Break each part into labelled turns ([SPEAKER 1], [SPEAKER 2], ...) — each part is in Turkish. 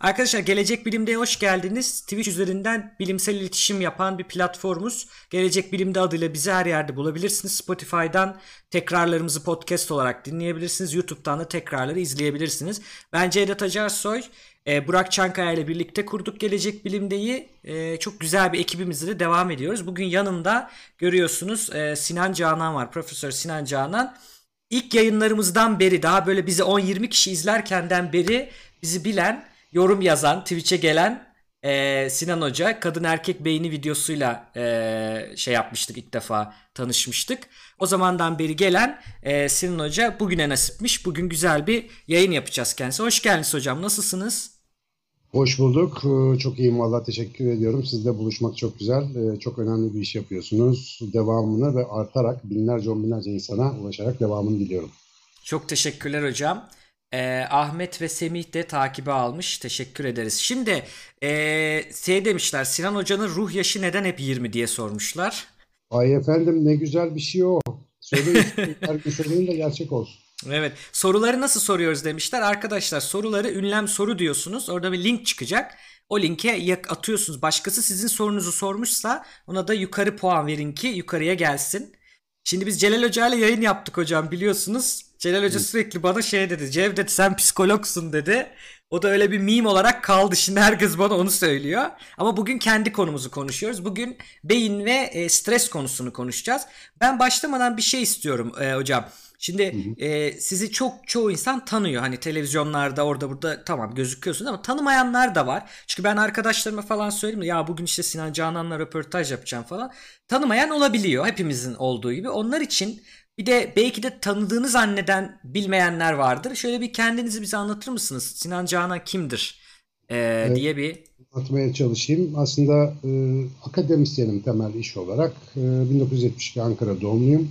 [SPEAKER 1] Arkadaşlar Gelecek Bilim'de hoş geldiniz. Twitch üzerinden bilimsel iletişim yapan bir platformumuz. Gelecek Bilim'de adıyla bizi her yerde bulabilirsiniz. Spotify'dan tekrarlarımızı podcast olarak dinleyebilirsiniz. YouTube'dan da tekrarları izleyebilirsiniz. Ben Cevdet Acarsoy. E, Burak Çankaya ile birlikte kurduk Gelecek Bilim'deyi. E, çok güzel bir ekibimizle de devam ediyoruz. Bugün yanımda görüyorsunuz e, Sinan Canan var. Profesör Sinan Canan. İlk yayınlarımızdan beri daha böyle bizi 10-20 kişi izlerkenden beri bizi bilen yorum yazan, Twitch'e gelen e, Sinan Hoca kadın erkek beyni videosuyla e, şey yapmıştık ilk defa tanışmıştık. O zamandan beri gelen e, Sinan Hoca bugüne nasipmiş. Bugün güzel bir yayın yapacağız kendisi. Hoş geldiniz hocam. Nasılsınız?
[SPEAKER 2] Hoş bulduk. Ee, çok iyiyim valla teşekkür ediyorum. Sizle buluşmak çok güzel. Ee, çok önemli bir iş yapıyorsunuz. Devamını ve artarak binlerce on binlerce insana ulaşarak devamını diliyorum.
[SPEAKER 1] Çok teşekkürler hocam. E, Ahmet ve Semih de takibi almış. Teşekkür ederiz. Şimdi e, şey demişler Sinan Hoca'nın ruh yaşı neden hep 20 diye sormuşlar.
[SPEAKER 2] Ay efendim ne güzel bir şey o. Söyleyin, her gün söyleyin de gerçek olsun.
[SPEAKER 1] Evet. Soruları nasıl soruyoruz demişler. Arkadaşlar soruları ünlem soru diyorsunuz. Orada bir link çıkacak. O linke atıyorsunuz. Başkası sizin sorunuzu sormuşsa ona da yukarı puan verin ki yukarıya gelsin. Şimdi biz Celal Hoca ile yayın yaptık hocam biliyorsunuz. Celal Hoca sürekli bana şey dedi. Cevdet sen psikologsun dedi. O da öyle bir meme olarak kaldı. Şimdi herkes bana onu söylüyor. Ama bugün kendi konumuzu konuşuyoruz. Bugün beyin ve e, stres konusunu konuşacağız. Ben başlamadan bir şey istiyorum e, hocam. Şimdi hı hı. E, sizi çok çoğu insan tanıyor. Hani televizyonlarda orada burada tamam gözüküyorsunuz ama tanımayanlar da var. Çünkü ben arkadaşlarıma falan söyleyeyim ya bugün işte Sinan Canan'la röportaj yapacağım falan. Tanımayan olabiliyor hepimizin olduğu gibi. Onlar için bir de belki de tanıdığını zanneden bilmeyenler vardır. Şöyle bir kendinizi bize anlatır mısınız? Sinan Canan kimdir? Ee, evet, diye bir
[SPEAKER 2] anlatmaya çalışayım. Aslında e, akademisyenim temel iş olarak. E, 1972 Ankara doğumluyum.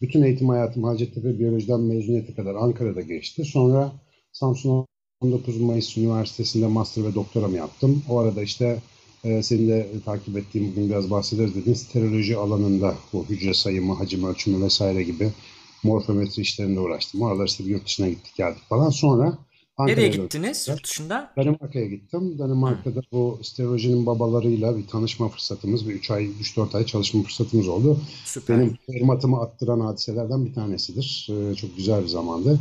[SPEAKER 2] Bütün eğitim hayatım Hacettepe Biyoloji'den mezuniyete kadar Ankara'da geçti. Sonra Samsun 19 Mayıs Üniversitesi'nde master ve doktoramı yaptım. O arada işte e, senin de takip ettiğim bugün biraz bahsederiz dedin. Steroloji alanında bu hücre sayımı, hacim ölçümü vesaire gibi morfometri işlerinde uğraştım. O aralar işte yurt dışına gittik geldik falan. Sonra
[SPEAKER 1] Nereye gittiniz yurt dışında?
[SPEAKER 2] Danimarka'ya gittim. Danimarka'da Hı. bu sterolojinin babalarıyla bir tanışma fırsatımız, bir 3 ay, 3-4 ay çalışma fırsatımız oldu. Süper. Benim formatımı attıran hadiselerden bir tanesidir. Ee, çok güzel bir zamandı.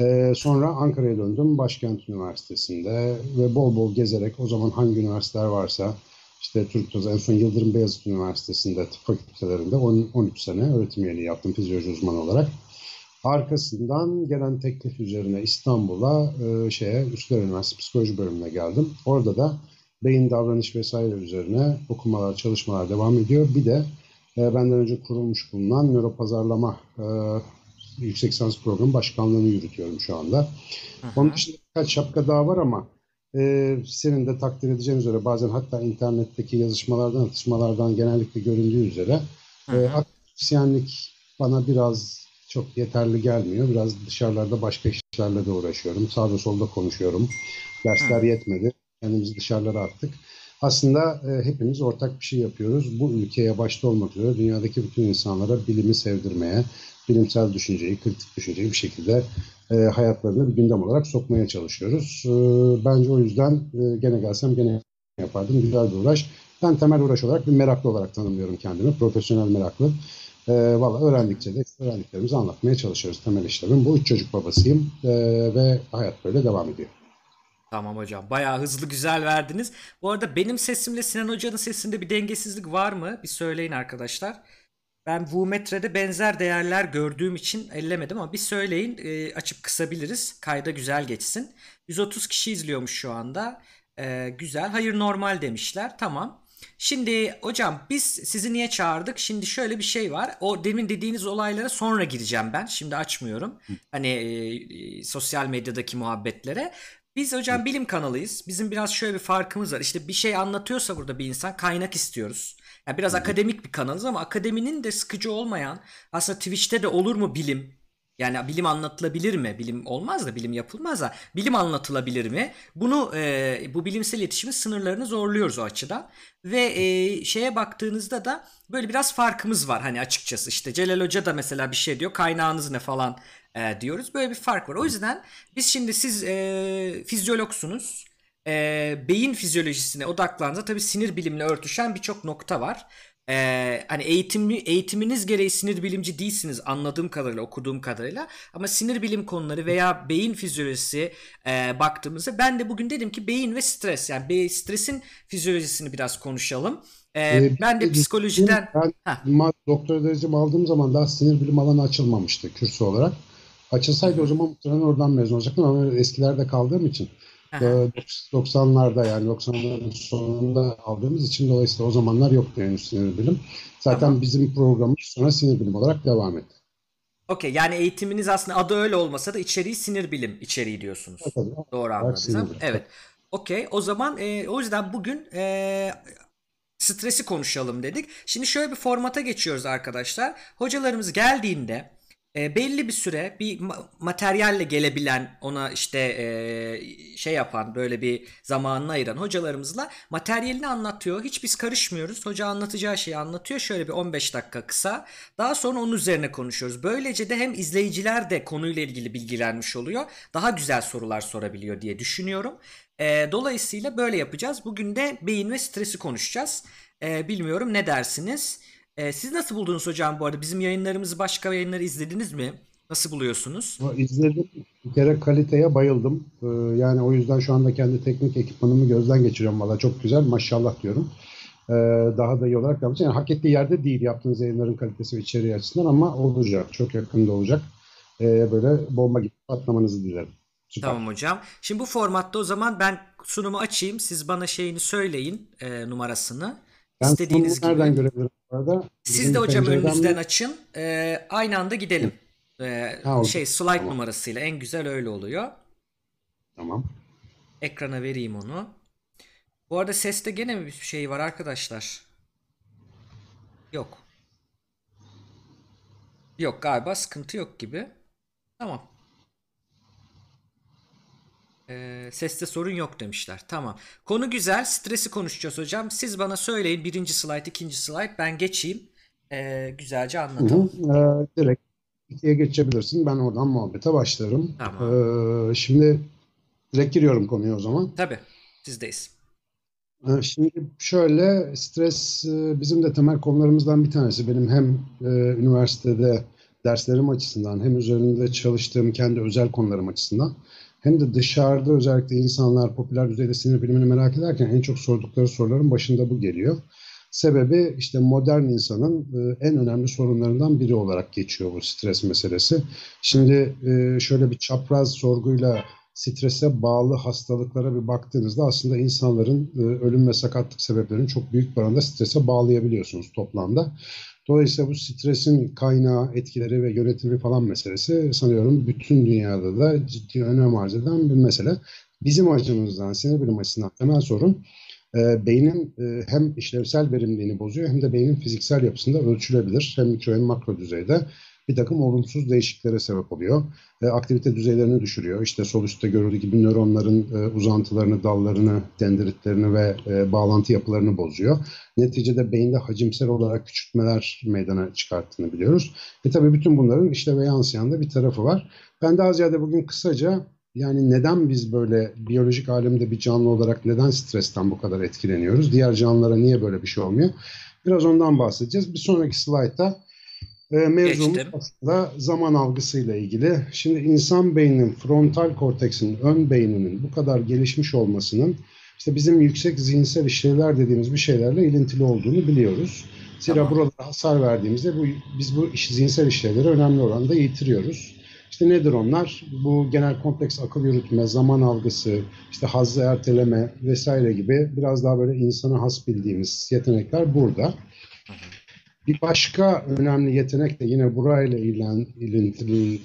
[SPEAKER 2] Ee, sonra Ankara'ya döndüm Başkent Üniversitesi'nde ve bol bol gezerek o zaman hangi üniversiteler varsa işte Türk'te en son Yıldırım Beyazıt Üniversitesi'nde tıp fakültelerinde 10, 13 sene öğretim üyeliği yaptım fizyoloji uzmanı olarak. Arkasından gelen teklif üzerine İstanbul'a e, şeye Üsküdar Üniversitesi Psikoloji bölümüne geldim. Orada da beyin davranış vesaire üzerine okumalar, çalışmalar devam ediyor. Bir de e, benden önce kurulmuş bulunan nöropazarlama e, yüksek lisans programı başkanlığını yürütüyorum şu anda. Hı. Onun dışında birkaç şapka daha var ama e, senin de takdir edeceğin üzere bazen hatta internetteki yazışmalardan, atışmalardan genellikle göründüğü üzere e, akademisyenlik bana biraz çok yeterli gelmiyor. Biraz dışarılarda başka işlerle de uğraşıyorum. Sağda solda konuşuyorum. Dersler yetmedi. Kendimizi dışarılara attık. Aslında e, hepimiz ortak bir şey yapıyoruz. Bu ülkeye başta olmak üzere dünyadaki bütün insanlara bilimi sevdirmeye, bilimsel düşünceyi, kritik düşünceyi bir şekilde e, hayatlarına bir gündem olarak sokmaya çalışıyoruz. E, bence o yüzden e, gene gelsem gene yapardım. Güzel bir uğraş. Ben temel uğraş olarak bir meraklı olarak tanımlıyorum kendimi. Profesyonel meraklı. E, Valla öğrendikçe de öğrendiklerimizi anlatmaya çalışıyoruz temel işlerim. Bu üç çocuk babasıyım e, ve hayat böyle devam ediyor.
[SPEAKER 1] Tamam hocam. Bayağı hızlı güzel verdiniz. Bu arada benim sesimle Sinan Hoca'nın sesinde bir dengesizlik var mı? Bir söyleyin arkadaşlar. Ben Vumetre'de benzer değerler gördüğüm için ellemedim ama bir söyleyin e, açıp kısabiliriz. Kayda güzel geçsin. 130 kişi izliyormuş şu anda. E, güzel. Hayır normal demişler. Tamam. Şimdi hocam biz sizi niye çağırdık? Şimdi şöyle bir şey var. O demin dediğiniz olaylara sonra gireceğim ben. Şimdi açmıyorum. Hani e, sosyal medyadaki muhabbetlere. Biz hocam bilim kanalıyız. Bizim biraz şöyle bir farkımız var. İşte bir şey anlatıyorsa burada bir insan kaynak istiyoruz. Yani biraz akademik bir kanalız ama akademinin de sıkıcı olmayan aslında Twitch'te de olur mu bilim? Yani bilim anlatılabilir mi? Bilim olmaz da bilim yapılmaz da bilim anlatılabilir mi? Bunu e, bu bilimsel iletişimin sınırlarını zorluyoruz o açıdan. Ve e, şeye baktığınızda da böyle biraz farkımız var hani açıkçası. işte Celal Hoca da mesela bir şey diyor kaynağınız ne falan e, diyoruz. Böyle bir fark var. O yüzden biz şimdi siz e, fizyologsunuz. e, beyin fizyolojisine odaklandığınızda tabii sinir bilimle örtüşen birçok nokta var. Ee, hani eğitimli eğitiminiz gereği sinir bilimci değilsiniz anladığım kadarıyla okuduğum kadarıyla ama sinir bilim konuları veya beyin fizyolojisi e, baktığımızda ben de bugün dedim ki beyin ve stres yani be, stresin fizyolojisini biraz konuşalım. Ee, ee, ben de psikolojiden
[SPEAKER 2] ben doktora derecemi aldığım zaman daha sinir bilim alanı açılmamıştı kürsü olarak. Açılsaydı o zaman muhtemelen oradan mezun olacaktım ama eskilerde kaldığım için 90'larda yani 90'ların sonunda aldığımız için dolayısıyla o zamanlar yoktu henüz sinir bilim. Zaten tamam. bizim programımız sonra sinir bilim olarak devam etti.
[SPEAKER 1] Okey yani eğitiminiz aslında adı öyle olmasa da içeriği sinir bilim içeriği diyorsunuz. Evet, tabii. Doğru anladım. Evet. Okey o zaman e, o yüzden bugün e, stresi konuşalım dedik. Şimdi şöyle bir formata geçiyoruz arkadaşlar. Hocalarımız geldiğinde e, belli bir süre bir materyalle gelebilen ona işte e, şey yapan böyle bir zamanını ayıran hocalarımızla materyalini anlatıyor. Hiç biz karışmıyoruz. Hoca anlatacağı şeyi anlatıyor. Şöyle bir 15 dakika kısa. Daha sonra onun üzerine konuşuyoruz. Böylece de hem izleyiciler de konuyla ilgili bilgilenmiş oluyor. Daha güzel sorular sorabiliyor diye düşünüyorum. E, dolayısıyla böyle yapacağız. Bugün de beyin ve stresi konuşacağız. E, bilmiyorum ne dersiniz? Ee, siz nasıl buldunuz hocam bu arada? Bizim yayınlarımızı başka yayınları izlediniz mi? Nasıl buluyorsunuz?
[SPEAKER 2] İzledim. Bir kere kaliteye bayıldım. Ee, yani o yüzden şu anda kendi teknik ekipmanımı gözden geçiriyorum. Valla çok güzel maşallah diyorum. Ee, daha da iyi olarak devam Yani hak ettiği yerde değil yaptığınız yayınların kalitesi ve içeriği açısından ama olacak. Çok yakında olacak. Ee, böyle bomba gibi patlamanızı dilerim.
[SPEAKER 1] Süper. Tamam hocam. Şimdi bu formatta o zaman ben sunumu açayım. Siz bana şeyini söyleyin e, numarasını.
[SPEAKER 2] Ben İstediğiniz gibi. nereden görebilirim arada?
[SPEAKER 1] Siz de hocam önünüzden mi? açın. Ee, aynı anda gidelim. Ee, ha, şey slide tamam. numarasıyla en güzel öyle oluyor.
[SPEAKER 2] Tamam.
[SPEAKER 1] Ekrana vereyim onu. Bu arada seste gene mi bir şey var arkadaşlar? Yok. Yok galiba sıkıntı yok gibi. Tamam. Seste sorun yok demişler. Tamam. Konu güzel. Stresi konuşacağız hocam. Siz bana söyleyin. Birinci slide, ikinci slide. Ben geçeyim. Ee, güzelce anlatalım.
[SPEAKER 2] Hı hı. Ee, direkt ikiye geçebilirsin. Ben oradan muhabbete başlarım. Tamam. Ee, şimdi direkt giriyorum konuya o zaman.
[SPEAKER 1] Tabii. Sizdeyiz.
[SPEAKER 2] Ee, şimdi şöyle stres e, bizim de temel konularımızdan bir tanesi. Benim hem e, üniversitede derslerim açısından hem üzerinde çalıştığım kendi özel konularım açısından hem de dışarıda özellikle insanlar popüler düzeyde sinir bilimini merak ederken en çok sordukları soruların başında bu geliyor. Sebebi işte modern insanın e, en önemli sorunlarından biri olarak geçiyor bu stres meselesi. Şimdi e, şöyle bir çapraz sorguyla strese bağlı hastalıklara bir baktığınızda aslında insanların e, ölüm ve sakatlık sebeplerini çok büyük bir oranda strese bağlayabiliyorsunuz toplamda. Dolayısıyla bu stresin kaynağı, etkileri ve yönetimi falan meselesi sanıyorum bütün dünyada da ciddi önem arz eden bir mesele. Bizim açımızdan, sinir bilim açısından temel sorun e, beynin e, hem işlevsel verimliliğini bozuyor hem de beynin fiziksel yapısında ölçülebilir. Hem mikro hem makro düzeyde bir takım olumsuz değişikliklere sebep oluyor. E, aktivite düzeylerini düşürüyor. İşte sol üstte görüldüğü gibi nöronların e, uzantılarını, dallarını, dendritlerini ve e, bağlantı yapılarını bozuyor. Neticede beyinde hacimsel olarak küçültmeler meydana çıkarttığını biliyoruz. Ve tabii bütün bunların işleve yansıyan da bir tarafı var. Ben daha ziyade bugün kısaca yani neden biz böyle biyolojik alemde bir canlı olarak neden stresten bu kadar etkileniyoruz? Diğer canlılara niye böyle bir şey olmuyor? Biraz ondan bahsedeceğiz. Bir sonraki slaytta e, mevzumuz aslında zaman algısıyla ilgili. Şimdi insan beyninin frontal korteksin, ön beyninin bu kadar gelişmiş olmasının işte bizim yüksek zihinsel işlevler dediğimiz bir şeylerle ilintili olduğunu biliyoruz. Zira tamam. burada hasar verdiğimizde bu, biz bu iş, zihinsel işlevleri önemli oranda yitiriyoruz. İşte nedir onlar? Bu genel kompleks akıl yürütme, zaman algısı, işte hazzı erteleme vesaire gibi biraz daha böyle insana has bildiğimiz yetenekler burada. Bir başka önemli yetenek de yine burayla ilintililen,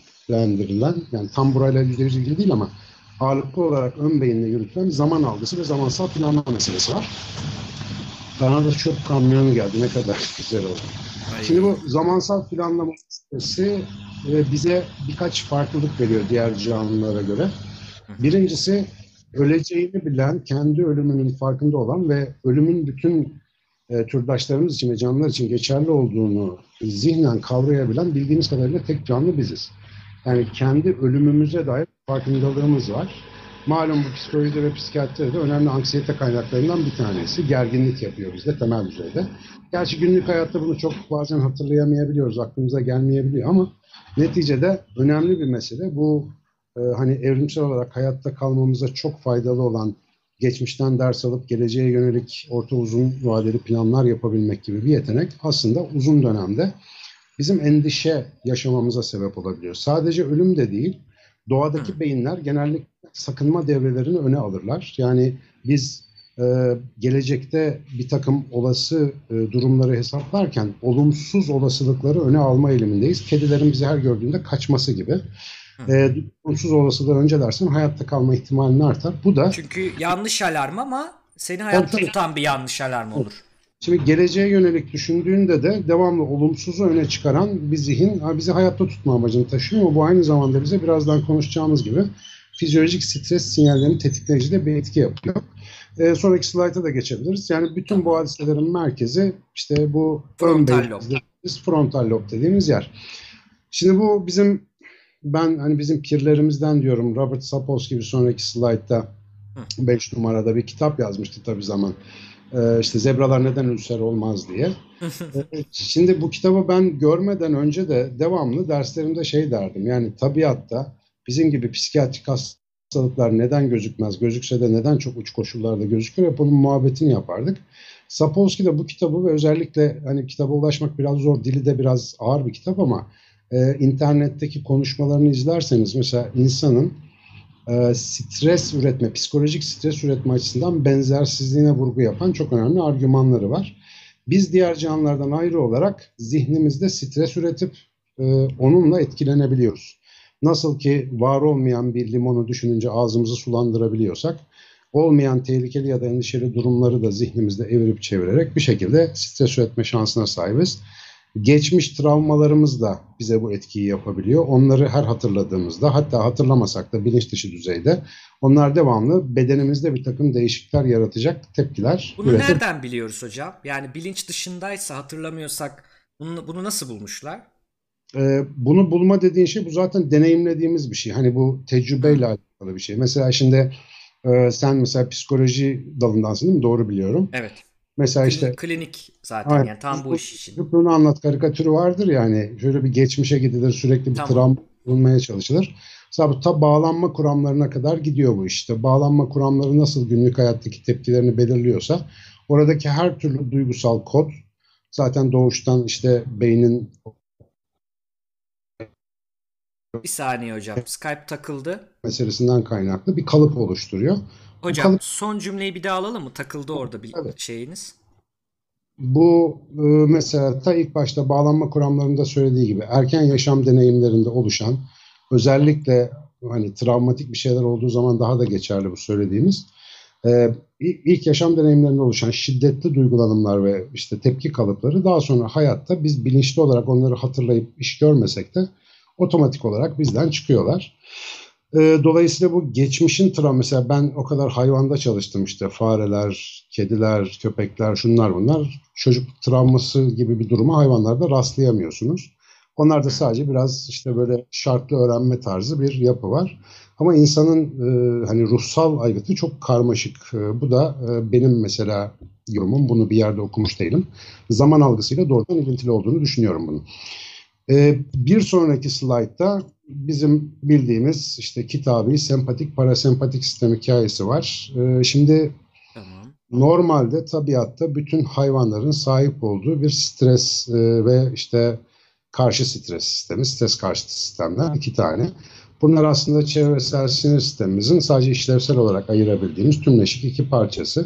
[SPEAKER 2] yani tam burayla yüzde yüz ilgili değil ama ağırlıklı olarak ön beyinle yürütülen zaman algısı ve zamansal planlama meselesi var. Bana da çok kamyonu geldi. Ne kadar güzel oldu. Hayır. Şimdi bu zamansal planlama meselesi e, bize birkaç farklılık veriyor diğer canlılara göre. Birincisi öleceğini bilen, kendi ölümünün farkında olan ve ölümün bütün e, türdaşlarımız için ve canlılar için geçerli olduğunu zihnen kavrayabilen bildiğimiz kadarıyla tek canlı biziz. Yani kendi ölümümüze dair farkındalığımız var. Malum bu psikolojide ve psikiyatride önemli anksiyete kaynaklarından bir tanesi. Gerginlik yapıyor bizde temel düzeyde. Gerçi günlük hayatta bunu çok bazen hatırlayamayabiliyoruz, aklımıza gelmeyebiliyor ama neticede önemli bir mesele. Bu e, hani evrimsel olarak hayatta kalmamıza çok faydalı olan geçmişten ders alıp geleceğe yönelik orta uzun vadeli planlar yapabilmek gibi bir yetenek aslında uzun dönemde bizim endişe yaşamamıza sebep olabiliyor. Sadece ölüm de değil, doğadaki beyinler genellikle sakınma devrelerini öne alırlar. Yani biz e, gelecekte bir takım olası e, durumları hesaplarken olumsuz olasılıkları öne alma eğilimindeyiz. Kedilerin bizi her gördüğünde kaçması gibi. E, olumsuz olasılığı öncelersen hayatta kalma ihtimalin artar. Bu da
[SPEAKER 1] Çünkü yanlış alarm ama seni hayatta
[SPEAKER 2] tabii.
[SPEAKER 1] tutan bir yanlış alarm olur.
[SPEAKER 2] Şimdi geleceğe yönelik düşündüğünde de devamlı olumsuzu öne çıkaran bir zihin bizi hayatta tutma amacını taşıyor ama bu aynı zamanda bize birazdan konuşacağımız gibi fizyolojik stres sinyallerini tetikleyici de bir etki yapıyor. Ee, sonraki slayta da geçebiliriz. Yani bütün bu hadiselerin merkezi işte bu
[SPEAKER 1] Frontal
[SPEAKER 2] ön
[SPEAKER 1] lob.
[SPEAKER 2] beyin frontal lob dediğimiz yer. Şimdi bu bizim ben hani bizim pirlerimizden diyorum Robert Sapolsky bir sonraki slaytta 5 numarada bir kitap yazmıştı tabii zaman. Ee, işte zebralar neden ülser olmaz diye. Ee, Şimdi bu kitabı ben görmeden önce de devamlı derslerimde şey derdim. Yani tabiatta bizim gibi psikiyatrik hastalıklar neden gözükmez, gözükse de neden çok uç koşullarda gözükür hep onun muhabbetini yapardık. Sapolsky de bu kitabı ve özellikle hani kitaba ulaşmak biraz zor, dili de biraz ağır bir kitap ama e, internetteki konuşmalarını izlerseniz mesela insanın e, stres üretme, psikolojik stres üretme açısından benzersizliğine vurgu yapan çok önemli argümanları var. Biz diğer canlılardan ayrı olarak zihnimizde stres üretip e, onunla etkilenebiliyoruz. Nasıl ki var olmayan bir limonu düşününce ağzımızı sulandırabiliyorsak, olmayan tehlikeli ya da endişeli durumları da zihnimizde evirip çevirerek bir şekilde stres üretme şansına sahibiz. Geçmiş travmalarımız da bize bu etkiyi yapabiliyor. Onları her hatırladığımızda hatta hatırlamasak da bilinç dışı düzeyde onlar devamlı bedenimizde bir takım değişiklikler yaratacak tepkiler
[SPEAKER 1] Bunu
[SPEAKER 2] üretip
[SPEAKER 1] nereden biliyoruz hocam? Yani bilinç dışındaysa hatırlamıyorsak bunu, bunu nasıl bulmuşlar?
[SPEAKER 2] Ee, bunu bulma dediğin şey bu zaten deneyimlediğimiz bir şey. Hani bu tecrübeyle alakalı bir şey. Mesela şimdi e, sen mesela psikoloji dalındansın değil mi? Doğru biliyorum.
[SPEAKER 1] Evet.
[SPEAKER 2] Mesela işte
[SPEAKER 1] Klinik zaten
[SPEAKER 2] Aynen.
[SPEAKER 1] yani tam bu iş için.
[SPEAKER 2] çocukluğunu anlat karikatürü vardır yani. Şöyle bir geçmişe gidilir sürekli bir
[SPEAKER 1] Tamam.
[SPEAKER 2] travma bulmaya çalışılır. Mesela bu ta bağlanma kuramlarına kadar gidiyor bu işte. Bağlanma kuramları nasıl günlük hayattaki tepkilerini belirliyorsa oradaki her türlü duygusal kod zaten doğuştan işte beynin
[SPEAKER 1] Bir saniye hocam. Skype takıldı.
[SPEAKER 2] meselesinden kaynaklı bir kalıp oluşturuyor.
[SPEAKER 1] Hocam
[SPEAKER 2] kalıp-
[SPEAKER 1] son cümleyi bir daha alalım mı? Takıldı orada bir
[SPEAKER 2] Evet.
[SPEAKER 1] şeyiniz.
[SPEAKER 2] Bu e, mesela ta ilk başta bağlanma kuramlarında söylediği gibi erken yaşam deneyimlerinde oluşan özellikle hani travmatik bir şeyler olduğu zaman daha da geçerli bu söylediğimiz e, i- ilk yaşam deneyimlerinde oluşan şiddetli duygulanımlar ve işte tepki kalıpları daha sonra hayatta biz bilinçli olarak onları hatırlayıp iş görmesek de otomatik olarak bizden çıkıyorlar. E, Dolayısıyla bu geçmişin travma mesela ben o kadar hayvanda çalıştım işte fareler, kediler, köpekler şunlar bunlar. Çocuk travması gibi bir duruma hayvanlarda rastlayamıyorsunuz. Onlarda sadece biraz işte böyle şartlı öğrenme tarzı bir yapı var. Ama insanın e, hani ruhsal aygıtı çok karmaşık. E, bu da e, benim mesela yorumum. Bunu bir yerde okumuş değilim. Zaman algısıyla doğrudan ilintili olduğunu düşünüyorum bunun. E, bir sonraki slaytta bizim bildiğimiz işte kitabi sempatik parasempatik sistem hikayesi var. E, şimdi
[SPEAKER 1] Tamam.
[SPEAKER 2] normalde tabiatta bütün hayvanların sahip olduğu bir stres e, ve işte karşı stres sistemi, stres karşıtı sistemler iki tane. Bunlar aslında çevresel sinir sistemimizin sadece işlevsel olarak ayırabildiğimiz tümleşik iki parçası.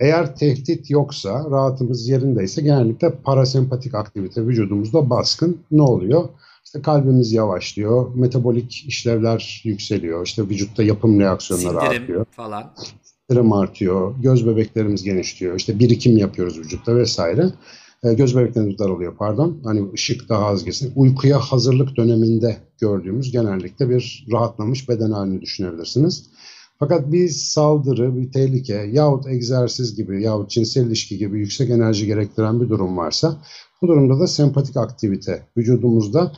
[SPEAKER 2] Eğer tehdit yoksa, rahatımız yerindeyse genellikle parasempatik aktivite vücudumuzda baskın. Ne oluyor? İşte kalbimiz yavaşlıyor, metabolik işlevler yükseliyor, işte vücutta yapım reaksiyonları artıyor
[SPEAKER 1] Sindirim falan.
[SPEAKER 2] sindirim artıyor, göz bebeklerimiz genişliyor, işte birikim yapıyoruz vücutta vesaire. E, göz bebeklerimiz daralıyor pardon. Hani ışık daha az girsin. Uykuya hazırlık döneminde gördüğümüz genellikle bir rahatlamış beden halini düşünebilirsiniz. Fakat bir saldırı, bir tehlike yahut egzersiz gibi yahut cinsel ilişki gibi yüksek enerji gerektiren bir durum varsa bu durumda da sempatik aktivite vücudumuzda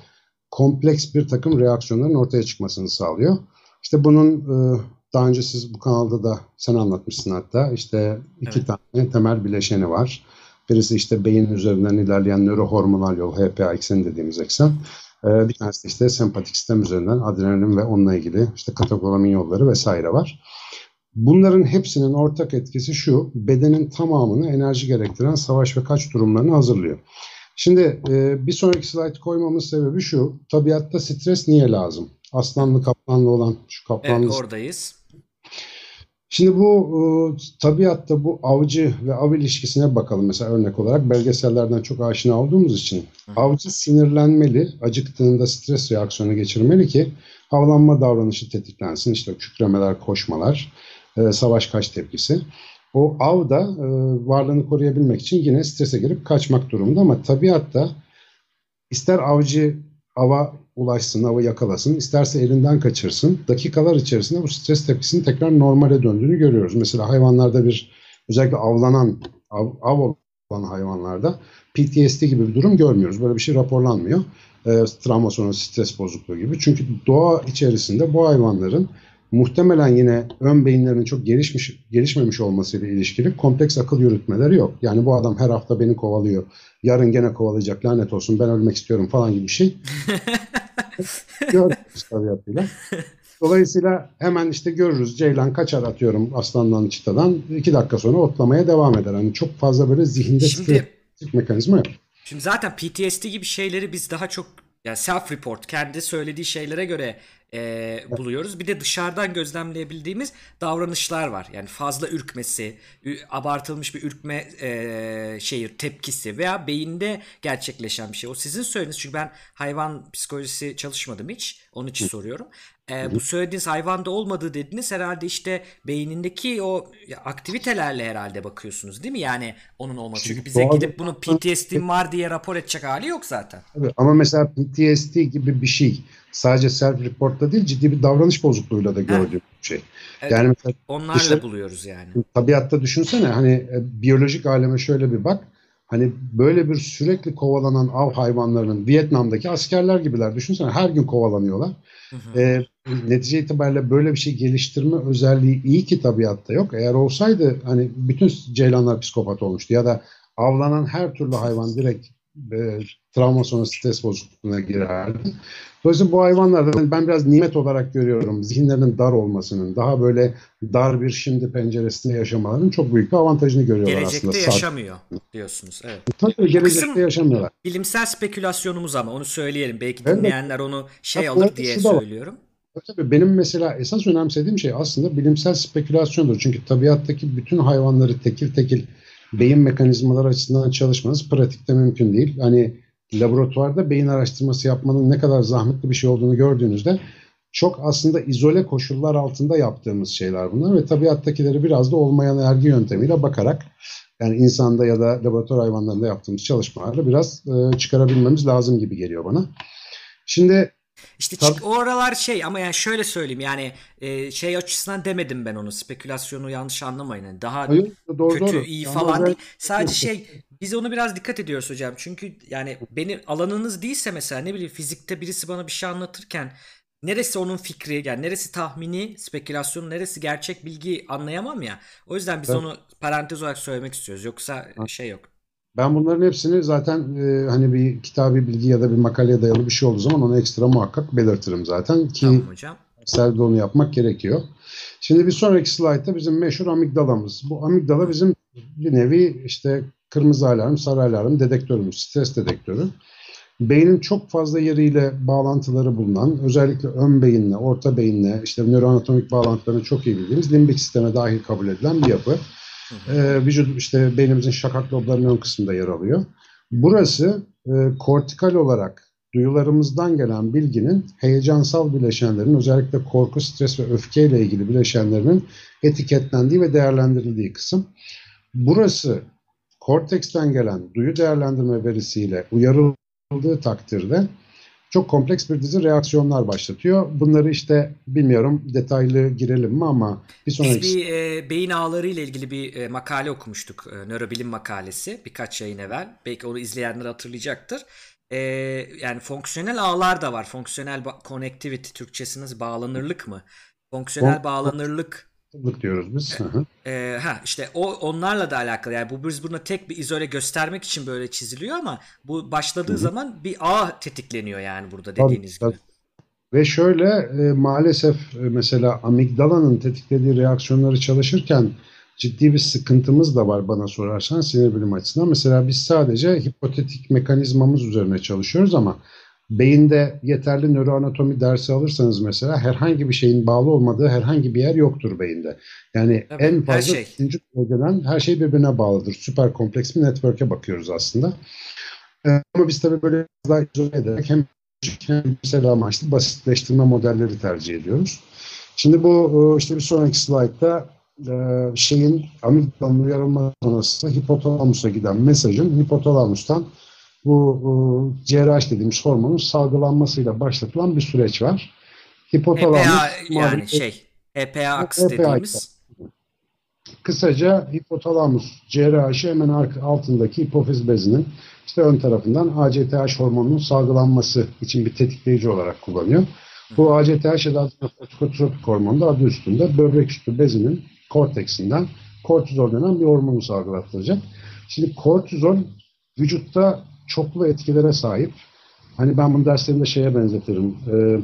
[SPEAKER 2] kompleks bir takım reaksiyonların ortaya çıkmasını sağlıyor. İşte bunun e, daha önce siz bu kanalda da sen anlatmışsın hatta. İşte iki evet. tane temel bileşeni var. Birisi işte beyin üzerinden ilerleyen nörohormonal yol HPA ekseni dediğimiz eksen. Ee, bir tanesi işte sempatik sistem üzerinden adrenalin ve onunla ilgili işte katakolamin yolları vesaire var. Bunların hepsinin ortak etkisi şu, bedenin tamamını enerji gerektiren savaş ve kaç durumlarını hazırlıyor. Şimdi e, bir sonraki slide koymamın sebebi şu, tabiatta stres niye lazım? Aslanlı kaplanlı olan şu kaplanlı...
[SPEAKER 1] Evet oradayız.
[SPEAKER 2] Şimdi bu e, tabiatta bu avcı ve av ilişkisine bakalım mesela örnek olarak belgesellerden çok aşina olduğumuz için. Avcı sinirlenmeli, acıktığında stres reaksiyonu geçirmeli ki avlanma davranışı tetiklensin. İşte kükremeler, koşmalar, e, savaş kaç tepkisi. O av da e, varlığını koruyabilmek için yine strese girip kaçmak durumunda ama tabiatta ister avcı ava ulaşsın, avı yakalasın, isterse elinden kaçırsın. Dakikalar içerisinde bu stres tepkisinin tekrar normale döndüğünü görüyoruz. Mesela hayvanlarda bir özellikle avlanan, av, av olan hayvanlarda PTSD gibi bir durum görmüyoruz. Böyle bir şey raporlanmıyor. E, travma sonrası stres bozukluğu gibi. Çünkü doğa içerisinde bu hayvanların muhtemelen yine ön beyinlerinin çok gelişmiş gelişmemiş olmasıyla ilişkili kompleks akıl yürütmeleri yok. Yani bu adam her hafta beni kovalıyor. Yarın gene kovalayacak lanet olsun ben ölmek istiyorum falan gibi bir şey. Görürüz tabiatıyla. Dolayısıyla hemen işte görürüz Ceylan kaçar atıyorum aslandan çitadan. iki dakika sonra otlamaya devam eder. Hani çok fazla böyle zihinde Şimdi, mekanizma yok.
[SPEAKER 1] Şimdi zaten PTSD gibi şeyleri biz daha çok yani self report kendi söylediği şeylere göre e, buluyoruz. Bir de dışarıdan gözlemleyebildiğimiz davranışlar var. Yani fazla ürkmesi, abartılmış bir ürkme e, şeyi tepkisi veya beyinde gerçekleşen bir şey. O sizin söylediğiniz çünkü ben hayvan psikolojisi çalışmadım hiç. Onun için soruyorum. E, bu söylediğiniz hayvanda olmadığı dediniz herhalde işte beynindeki o aktivitelerle herhalde bakıyorsunuz değil mi? Yani onun olması. Çünkü bize gidip bunu PTSD'm var diye rapor edecek hali yok zaten.
[SPEAKER 2] Tabii, ama mesela PTSD gibi bir şey sadece self report'ta değil ciddi bir davranış bozukluğuyla da gördüğüm bir şey.
[SPEAKER 1] Evet, yani mesela onlarla dışarı, buluyoruz yani.
[SPEAKER 2] Tabiatta düşünsene hani e, biyolojik aleme şöyle bir bak. Hani böyle bir sürekli kovalanan av hayvanlarının Vietnam'daki askerler gibiler. Düşünsene her gün kovalanıyorlar. Hı hı. E, netice itibariyle böyle bir şey geliştirme özelliği iyi ki tabiatta yok. Eğer olsaydı hani bütün ceylanlar psikopat olmuştu ya da avlanan her türlü hayvan direkt e, travma sonrası stres bozukluğuna girerdi. Dolayısıyla bu hayvanlardan ben biraz nimet olarak görüyorum. Zihinlerinin dar olmasının, daha böyle dar bir şimdi penceresinde yaşamaların çok büyük bir avantajını görüyorlar
[SPEAKER 1] gelecekte
[SPEAKER 2] aslında.
[SPEAKER 1] Gelecekte yaşamıyor diyorsunuz. Evet.
[SPEAKER 2] Tabii gelecekte Kısım, yaşamıyorlar.
[SPEAKER 1] Bilimsel spekülasyonumuz ama onu söyleyelim. Belki dinleyenler onu şey Tabii, alır diye söylüyorum.
[SPEAKER 2] Tabii benim mesela esas önemsediğim şey aslında bilimsel spekülasyondur. Çünkü tabiattaki bütün hayvanları tekil tekil beyin mekanizmaları açısından çalışmanız pratikte mümkün değil. Hani laboratuvarda beyin araştırması yapmanın ne kadar zahmetli bir şey olduğunu gördüğünüzde çok aslında izole koşullar altında yaptığımız şeyler bunlar ve tabiattakileri biraz da olmayan ergi yöntemiyle bakarak yani insanda ya da laboratuvar hayvanlarında yaptığımız çalışmalarla biraz e, çıkarabilmemiz lazım gibi geliyor bana. Şimdi
[SPEAKER 1] işte Tabii. o aralar şey ama yani şöyle söyleyeyim yani e, şey açısından demedim ben onu spekülasyonu yanlış anlamayın. Yani daha Hayır, doğru, kötü doğru. iyi yani falan değil. Sadece şey biz onu biraz dikkat ediyoruz hocam. Çünkü yani benim alanınız değilse mesela ne bileyim fizikte birisi bana bir şey anlatırken neresi onun fikri yani neresi tahmini spekülasyon neresi gerçek bilgi anlayamam ya. O yüzden biz evet. onu parantez olarak söylemek istiyoruz. Yoksa ha. şey yok.
[SPEAKER 2] Ben bunların hepsini zaten e, hani bir kitabi bilgi ya da bir makaleye dayalı bir şey olduğu zaman onu ekstra muhakkak belirtirim zaten ki tamam hocam. Selde onu yapmak gerekiyor. Şimdi bir sonraki slaytta bizim meşhur amigdalamız. Bu amigdala bizim bir nevi işte kırmızı alarm, sarı alarm dedektörümüz, stres dedektörü. Beynin çok fazla yeriyle bağlantıları bulunan, özellikle ön beyinle, orta beyinle, işte nöroanatomik bağlantılarını çok iyi bildiğimiz limbik sisteme dahil kabul edilen bir yapı. E, vücut işte beynimizin şakak loblarının ön kısmında yer alıyor. Burası e, kortikal olarak duyularımızdan gelen bilginin heyecansal bileşenlerin özellikle korku, stres ve öfke ile ilgili bileşenlerinin etiketlendiği ve değerlendirildiği kısım. Burası korteksten gelen duyu değerlendirme verisiyle uyarıldığı takdirde çok kompleks bir dizi reaksiyonlar başlatıyor. Bunları işte bilmiyorum detaylı girelim mi ama bir sonraki...
[SPEAKER 1] Biz bir e, beyin ağları ile ilgili bir e, makale okumuştuk. E, nörobilim makalesi birkaç yayın evvel. Belki onu izleyenler hatırlayacaktır. E, yani fonksiyonel ağlar da var. Fonksiyonel connectivity Türkçesi nasıl bağlanırlık mı? Fonksiyonel bağlanırlık
[SPEAKER 2] diyoruz biz. Hı.
[SPEAKER 1] e, ha işte o onlarla da alakalı. Yani bu biz buna tek bir izole göstermek için böyle çiziliyor ama bu başladığı
[SPEAKER 2] Hı hı.
[SPEAKER 1] zaman bir ağ tetikleniyor yani burada
[SPEAKER 2] Tabii,
[SPEAKER 1] dediğiniz
[SPEAKER 2] tabii.
[SPEAKER 1] gibi.
[SPEAKER 2] Ve şöyle e, maalesef e, mesela amigdalanın tetiklediği reaksiyonları çalışırken ciddi bir sıkıntımız da var bana sorarsan sinir bilim açısından. Mesela biz sadece hipotetik mekanizmamız üzerine çalışıyoruz ama beyinde yeterli nöroanatomi dersi alırsanız mesela herhangi bir şeyin bağlı olmadığı herhangi bir yer yoktur beyinde. Yani
[SPEAKER 1] Tabii,
[SPEAKER 2] en
[SPEAKER 1] her
[SPEAKER 2] fazla
[SPEAKER 1] şey.
[SPEAKER 2] üçüncü bölgeden her şey birbirine bağlıdır. Süper kompleks bir network'e bakıyoruz aslında. E, Ama biz tabii böyle daha izole ederek hem hem mesela amaçlı basitleştirme modelleri tercih ediyoruz. Şimdi bu e, işte bir sonraki slaytta e, şeyin amigdalanın uyarılma sonrası hipotalamusa giden mesajın hipotalamustan bu e, CRH dediğimiz hormonun salgılanmasıyla başlatılan bir süreç var. Hipotalamus
[SPEAKER 1] HPA yani şey HPA aks
[SPEAKER 2] HPA
[SPEAKER 1] dediğimiz
[SPEAKER 2] Kısaca hipotalamus CRH'i hemen altındaki hipofiz bezinin işte ön tarafından ACTH hormonunun salgılanması için bir tetikleyici olarak kullanıyor. Bu ACTH ya da adrenotropik hormonu da adı üstünde böbrek üstü bezinin korteksinden kortizol denen bir hormonu salgılattıracak. Şimdi kortizol vücutta çoklu etkilere sahip. Hani ben bunu derslerimde şeye benzetirim. Ee,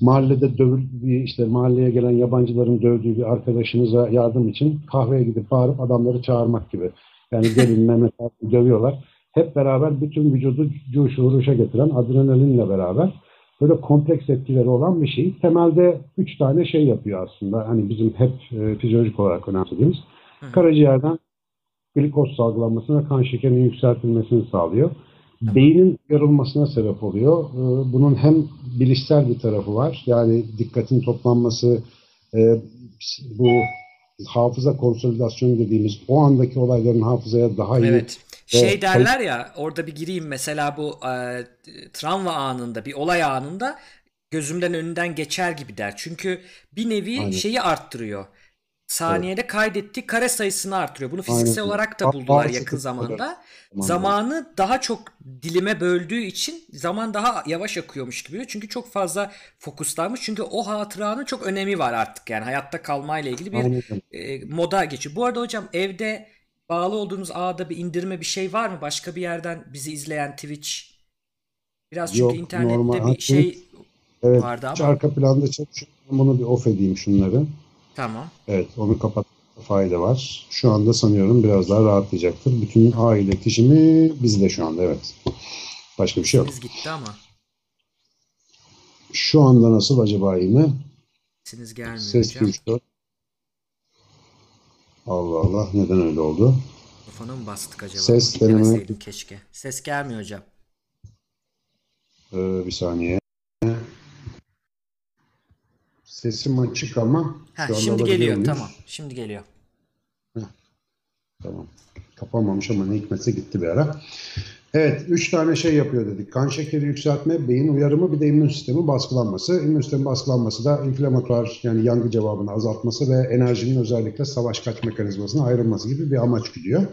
[SPEAKER 2] mahallede dövül bir işte mahalleye gelen yabancıların dövdüğü bir arkadaşınıza yardım için kahveye gidip bağırıp adamları çağırmak gibi. Yani gelin Mehmet abi dövüyorlar. Hep beraber bütün vücudu cuş vuruşa getiren adrenalinle beraber böyle kompleks etkileri olan bir şey. Temelde üç tane şey yapıyor aslında. Hani bizim hep e, fizyolojik olarak önemsediğimiz. Karaciğerden glikoz salgılanmasına, kan şekerinin yükseltilmesini sağlıyor. Beynin yarılmasına sebep oluyor. Ee, Bunun hem bilişsel bir tarafı var. Yani dikkatin toplanması, e, bu hafıza konsolidasyonu dediğimiz o andaki olayların hafızaya daha iyi
[SPEAKER 1] Evet. Şey derler ya orada bir gireyim mesela bu e, travma anında bir olay anında gözümden önünden geçer gibi der. Çünkü bir nevi
[SPEAKER 2] Aynen.
[SPEAKER 1] şeyi arttırıyor. Saniyede kaydettiği kare sayısını artırıyor. Bunu
[SPEAKER 2] Aynen.
[SPEAKER 1] fiziksel olarak da buldular
[SPEAKER 2] bazı
[SPEAKER 1] yakın zamanda.
[SPEAKER 2] Zamanla.
[SPEAKER 1] Zamanı daha çok dilime böldüğü için zaman daha yavaş akıyormuş gibi. Çünkü çok fazla fokuslanmış. Çünkü o hatıranın çok önemi var artık yani hayatta kalmayla ilgili bir
[SPEAKER 2] Aynen.
[SPEAKER 1] e, moda geçiyor. Bu arada hocam evde bağlı olduğunuz ağda bir indirme bir şey var mı? Başka bir yerden bizi izleyen Twitch. Biraz çünkü
[SPEAKER 2] Yok,
[SPEAKER 1] internette
[SPEAKER 2] normal.
[SPEAKER 1] bir şey
[SPEAKER 2] Evet,
[SPEAKER 1] vardı ama.
[SPEAKER 2] arka planda çalışıyorum. Bunu bir off edeyim şunları.
[SPEAKER 1] Tamam.
[SPEAKER 2] Evet, onu kapatmakta fayda var. Şu anda sanıyorum biraz daha rahatlayacaktır. Bütün ağ iletişimi bizde şu anda, evet. Başka bir şey yok.
[SPEAKER 1] Biz gitti ama
[SPEAKER 2] Şu anda nasıl acaba yine?
[SPEAKER 1] sesiniz gelmiyor
[SPEAKER 2] Ses
[SPEAKER 1] hocam.
[SPEAKER 2] güçlü. Allah Allah, neden öyle oldu?
[SPEAKER 1] Mikrofona mı bastık acaba?
[SPEAKER 2] Ses deneme.
[SPEAKER 1] Keşke. Ses gelmiyor hocam.
[SPEAKER 2] Ee, bir saniye. Sesim açık ama
[SPEAKER 1] Ha, şimdi geliyor.
[SPEAKER 2] muyuz?
[SPEAKER 1] Tamam. Şimdi geliyor.
[SPEAKER 2] Tamam. Kapanmamış ama ne hikmetse gitti bir ara. Evet, üç tane şey yapıyor dedik. Kan şekeri yükseltme, beyin uyarımı, bir de immün sistemi baskılanması. İmmün sistemi baskılanması da inflamatuar yani yangı cevabını azaltması ve enerjinin özellikle savaş kaç mekanizmasına ayrılması gibi bir amaç güdüyor.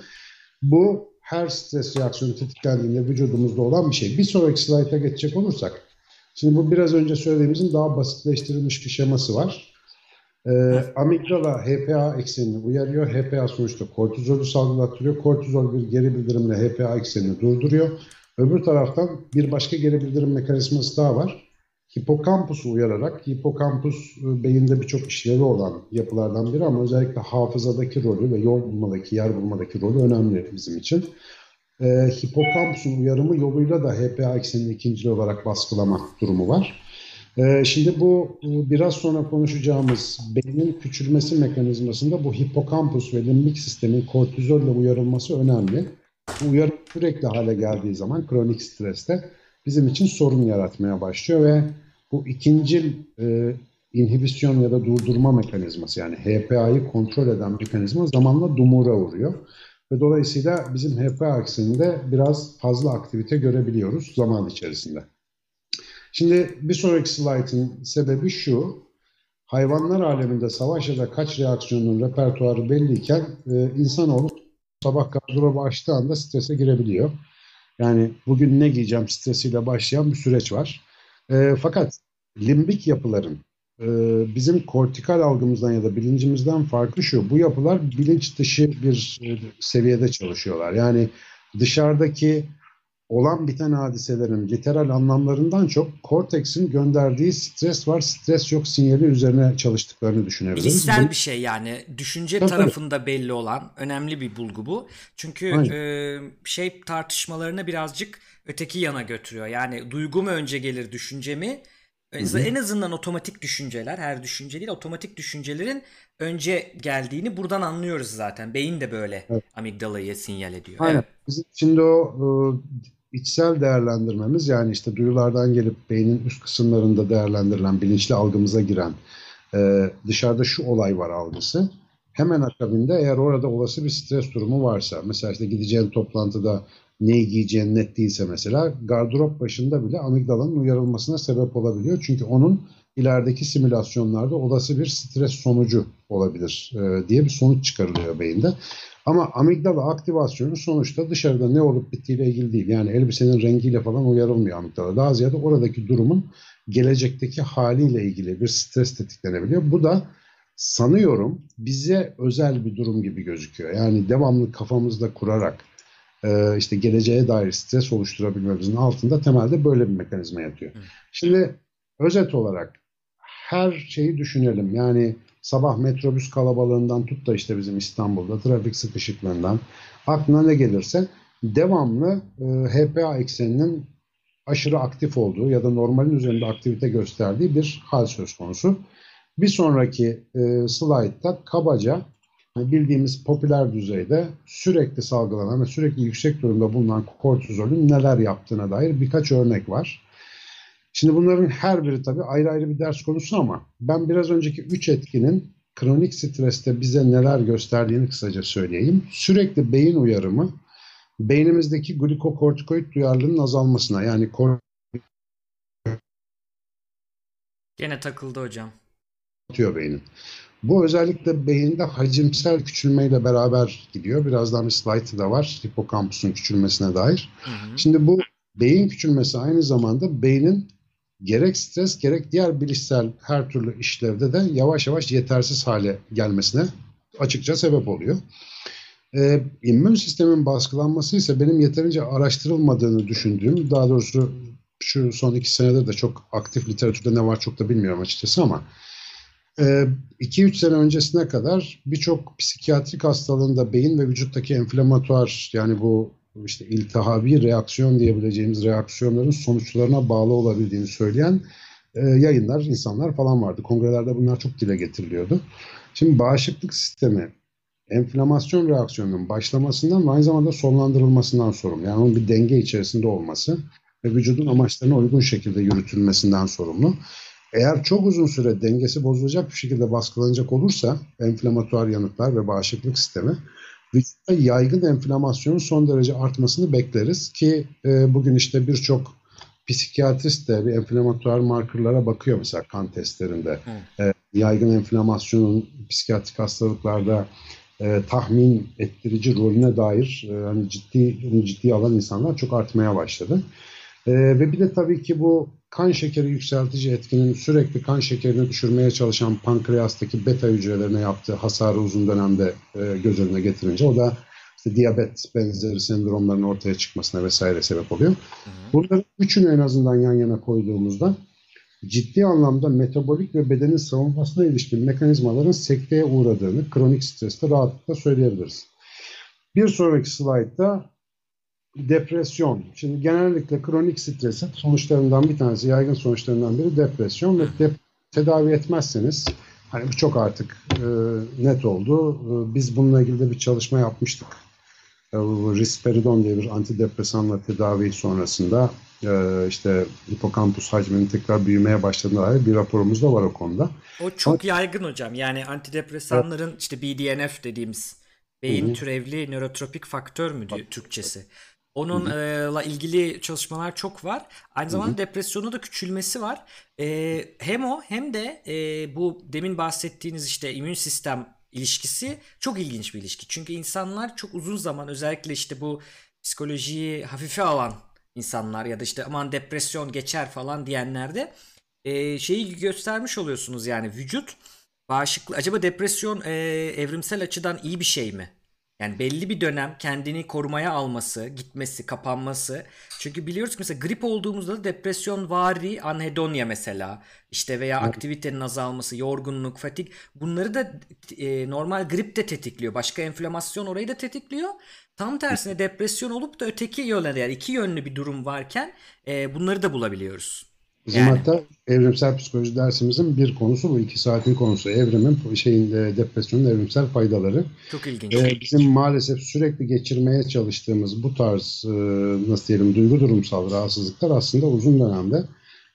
[SPEAKER 2] Bu her stres reaksiyonu tetiklendiğinde vücudumuzda olan bir şey. Bir sonraki slayta geçecek olursak, şimdi bu biraz önce söylediğimizin daha basitleştirilmiş bir şeması var. Ee, amigdala HPA eksenini uyarıyor. HPA sonuçta kortizolü salgılattırıyor. Kortizol bir geri bildirimle HPA eksenini durduruyor. Öbür taraftan bir başka geri bildirim mekanizması daha var. Hipokampusu uyararak, hipokampus e, beyinde birçok işlevi olan yapılardan biri ama özellikle hafızadaki rolü ve yol bulmadaki, yer bulmadaki rolü önemli bizim için. Ee, hipokampusun uyarımı yoluyla da HPA eksenini ikincil olarak baskılama durumu var. Ee, Şimdi bu bu biraz sonra konuşacağımız beynin küçülmesi mekanizmasında bu hipokampus ve limbik sistemin kortizolle uyarılması önemli. Bu uyarı sürekli hale geldiği zaman kronik streste bizim için sorun yaratmaya başlıyor ve bu ikincil e, inhibisyon ya da durdurma mekanizması yani HPA'yı kontrol eden mekanizma zamanla dumura uğruyor. Ve dolayısıyla bizim HPA akseninde biraz fazla aktivite görebiliyoruz zaman içerisinde. Şimdi bir sonraki slaytın sebebi şu. Hayvanlar aleminde savaş ya da kaç reaksiyonun repertuarı belliyken e, insanoğlu sabah gardırobu açtığı anda strese girebiliyor. Yani bugün ne giyeceğim stresiyle başlayan bir süreç var. E, fakat limbik yapıların e, bizim kortikal algımızdan ya da bilincimizden farklı şu. Bu yapılar bilinç dışı bir e, seviyede çalışıyorlar. Yani dışarıdaki olan biten hadiselerin literal anlamlarından çok korteksin gönderdiği stres var, stres yok sinyali üzerine çalıştıklarını düşünebiliriz.
[SPEAKER 1] Bilişsel bir şey yani. Düşünce tabii, tarafında belli olan önemli bir bulgu bu. Çünkü e, şey tartışmalarına birazcık öteki yana götürüyor. Yani duygu mu önce gelir düşünce mi? Hı-hı. En azından otomatik düşünceler, her düşünce değil, otomatik düşüncelerin önce geldiğini buradan anlıyoruz zaten. Beyin de böyle evet. amigdalayı sinyal ediyor.
[SPEAKER 2] Aynen. Evet. Bizim şimdi o içsel değerlendirmemiz yani işte duyulardan gelip beynin üst kısımlarında değerlendirilen, bilinçli algımıza giren e, dışarıda şu olay var algısı. Hemen akabinde eğer orada olası bir stres durumu varsa, mesela işte gideceğin toplantıda neyi giyeceğin net değilse mesela gardırop başında bile amigdalanın uyarılmasına sebep olabiliyor. Çünkü onun ilerideki simülasyonlarda olası bir stres sonucu olabilir e, diye bir sonuç çıkarılıyor beyinde. Ama amigdala aktivasyonu sonuçta dışarıda ne olup bittiğiyle ilgili değil. Yani elbisenin rengiyle falan uyarılmıyor amigdala. Daha ziyade oradaki durumun gelecekteki haliyle ilgili bir stres tetiklenebiliyor. Bu da sanıyorum bize özel bir durum gibi gözüküyor. Yani devamlı kafamızda kurarak e, işte geleceğe dair stres oluşturabilmemizin altında temelde böyle bir mekanizma yatıyor. Şimdi özet olarak her şeyi düşünelim. Yani sabah metrobüs kalabalığından tut da işte bizim İstanbul'da trafik sıkışıklığından aklına ne gelirse devamlı e, HPA ekseninin aşırı aktif olduğu ya da normalin üzerinde aktivite gösterdiği bir hal söz konusu. Bir sonraki e, slaytta kabaca bildiğimiz popüler düzeyde sürekli salgılanan ve sürekli yüksek durumda bulunan kortizolün neler yaptığına dair birkaç örnek var. Şimdi bunların her biri tabii ayrı ayrı bir ders konusu ama ben biraz önceki üç etkinin kronik streste bize neler gösterdiğini kısaca söyleyeyim. Sürekli beyin uyarımı beynimizdeki glikokortikoid duyarlılığının azalmasına yani kor
[SPEAKER 1] Gene takıldı hocam.
[SPEAKER 2] Atıyor beynin. Bu özellikle beyinde hacimsel küçülmeyle beraber gidiyor. Birazdan bir slide da var hipokampusun küçülmesine dair. Hı hı. Şimdi bu beyin küçülmesi aynı zamanda beynin gerek stres gerek diğer bilişsel her türlü işlevde de yavaş yavaş yetersiz hale gelmesine açıkça sebep oluyor. Ee, immün sistemin baskılanması ise benim yeterince araştırılmadığını düşündüğüm, daha doğrusu şu son iki senedir de çok aktif literatürde ne var çok da bilmiyorum açıkçası ama 2-3 sene öncesine kadar birçok psikiyatrik hastalığında beyin ve vücuttaki enflamatuar yani bu işte iltihabi reaksiyon diyebileceğimiz reaksiyonların sonuçlarına bağlı olabildiğini söyleyen e, yayınlar, insanlar falan vardı. Kongrelerde bunlar çok dile getiriliyordu. Şimdi bağışıklık sistemi enflamasyon reaksiyonunun başlamasından ve aynı zamanda sonlandırılmasından sorumlu. Yani onun bir denge içerisinde olması ve vücudun amaçlarına uygun şekilde yürütülmesinden sorumlu. Eğer çok uzun süre dengesi bozulacak bir şekilde baskılanacak olursa enflamatuar yanıtlar ve bağışıklık sistemi vücutta yaygın enflamasyonun son derece artmasını bekleriz ki e, bugün işte birçok psikiyatrist de bir enflamatuar markerlara bakıyor mesela kan testlerinde. E, yaygın enflamasyonun psikiyatrik hastalıklarda e, tahmin ettirici rolüne dair e, hani ciddi ciddi alan insanlar çok artmaya başladı. E, ve bir de tabii ki bu kan şekeri yükseltici etkinin sürekli kan şekerini düşürmeye çalışan pankreastaki beta hücrelerine yaptığı hasarı uzun dönemde e, göz önüne getirince o da işte diyabet benzeri sendromların ortaya çıkmasına vesaire sebep oluyor. Bunların üçünü en azından yan yana koyduğumuzda ciddi anlamda metabolik ve bedenin savunmasına ilişkin mekanizmaların sekteye uğradığını kronik streste rahatlıkla söyleyebiliriz. Bir sonraki slaytta depresyon. Şimdi genellikle kronik stresin sonuçlarından bir tanesi, yaygın sonuçlarından biri depresyon ve dep tedavi etmezseniz hani bu çok artık e, net oldu. E, biz bununla ilgili de bir çalışma yapmıştık. E, risperidon diye bir antidepresanla tedavi sonrasında e, işte hipokampus hacminin tekrar büyümeye başladığına dair bir raporumuz da var o konuda.
[SPEAKER 1] O çok Ama, yaygın hocam. Yani antidepresanların evet. işte BDNF dediğimiz beyin Hı-hı. türevli nörotropik faktör mü diyor Türkçesi? Onunla ilgili çalışmalar çok var. Aynı zamanda Hı-hı. depresyonu da küçülmesi var. E, hem o hem de e, bu demin bahsettiğiniz işte immün sistem ilişkisi çok ilginç bir ilişki. Çünkü insanlar çok uzun zaman özellikle işte bu psikolojiyi hafife alan insanlar ya da işte aman depresyon geçer falan diyenlerde e, şeyi göstermiş oluyorsunuz yani vücut bağışıklık acaba depresyon e, evrimsel açıdan iyi bir şey mi? Yani belli bir dönem kendini korumaya alması, gitmesi, kapanması. Çünkü biliyoruz ki mesela grip olduğumuzda da depresyon vari anhedonya mesela işte veya aktivitenin azalması, yorgunluk, fatik bunları da e, normal grip de tetikliyor. Başka enflamasyon orayı da tetikliyor. Tam tersine depresyon olup da öteki yöne yani iki yönlü bir durum varken e, bunları da bulabiliyoruz.
[SPEAKER 2] Bizim
[SPEAKER 1] Yani.
[SPEAKER 2] hatta evrimsel psikoloji dersimizin bir konusu bu. iki saatin konusu. Evrimin, şeyin, e, depresyonun evrimsel faydaları.
[SPEAKER 1] Çok ilginç.
[SPEAKER 2] E, bizim maalesef sürekli geçirmeye çalıştığımız bu tarz e, nasıl diyelim duygu durumsal rahatsızlıklar aslında uzun dönemde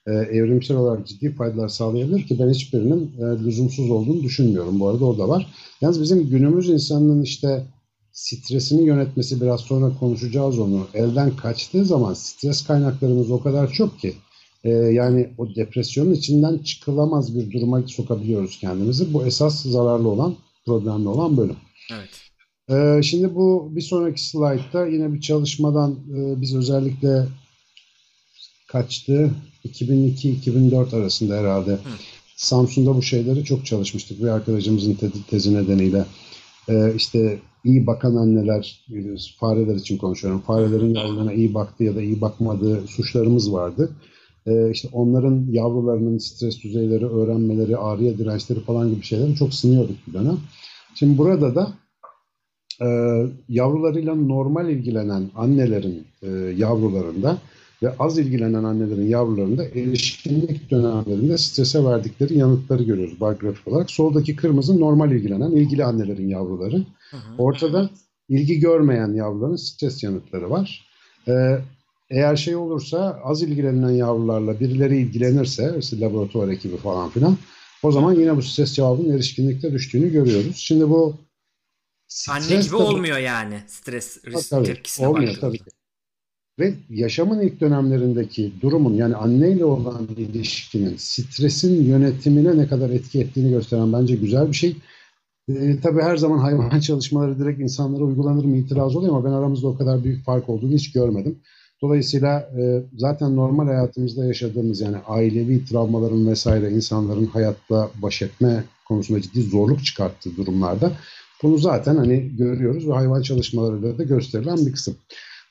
[SPEAKER 2] e, evrimsel olarak ciddi faydalar sağlayabilir ki ben hiçbirinin e, lüzumsuz olduğunu düşünmüyorum. Bu arada o da var. Yalnız bizim günümüz insanının işte stresini yönetmesi biraz sonra konuşacağız onu. Elden kaçtığı zaman stres kaynaklarımız o kadar çok ki e, yani o depresyonun içinden çıkılamaz bir duruma sokabiliyoruz kendimizi. Bu esas zararlı olan, problemli olan bölüm.
[SPEAKER 1] Evet.
[SPEAKER 2] Ee, şimdi bu bir sonraki slaytta yine bir çalışmadan e, biz özellikle kaçtı? 2002-2004 arasında herhalde. Samsun'da bu şeyleri çok çalışmıştık bir arkadaşımızın te- tezi nedeniyle. Ee, işte iyi bakan anneler, fareler için konuşuyorum. Farelerin yavrularına iyi baktığı ya da iyi bakmadığı suçlarımız vardı. Ee, işte onların yavrularının stres düzeyleri, öğrenmeleri, ağrıya dirençleri falan gibi şeyleri çok sınıyorduk bir dönem. Şimdi burada da e, yavrularıyla normal ilgilenen annelerin e, yavrularında ve az ilgilenen annelerin yavrularında erişkinlik dönemlerinde strese verdikleri yanıtları görüyoruz bar grafik olarak. Soldaki kırmızı normal ilgilenen ilgili annelerin yavruları.
[SPEAKER 1] Hı hı.
[SPEAKER 2] Ortada ilgi görmeyen yavruların stres yanıtları var. Ee, eğer şey olursa az ilgilenen yavrularla birileri ilgilenirse, işte laboratuvar ekibi falan filan, o zaman yine bu stres cevabının erişkinlikte düştüğünü görüyoruz. Şimdi bu
[SPEAKER 1] Anne gibi
[SPEAKER 2] tabii-
[SPEAKER 1] olmuyor yani stres risk
[SPEAKER 2] Tabii,
[SPEAKER 1] tepkisine
[SPEAKER 2] olmuyor
[SPEAKER 1] baktığımızda.
[SPEAKER 2] tabii. Ve yaşamın ilk dönemlerindeki durumun yani anneyle olan ilişkinin stresin yönetimine ne kadar etki ettiğini gösteren bence güzel bir şey. Ee, tabii her zaman hayvan çalışmaları direkt insanlara uygulanır mı itiraz oluyor ama ben aramızda o kadar büyük fark olduğunu hiç görmedim. Dolayısıyla e, zaten normal hayatımızda yaşadığımız yani ailevi travmaların vesaire insanların hayatla baş etme konusunda ciddi zorluk çıkarttığı durumlarda bunu zaten hani görüyoruz ve hayvan çalışmalarıyla da gösterilen bir kısım.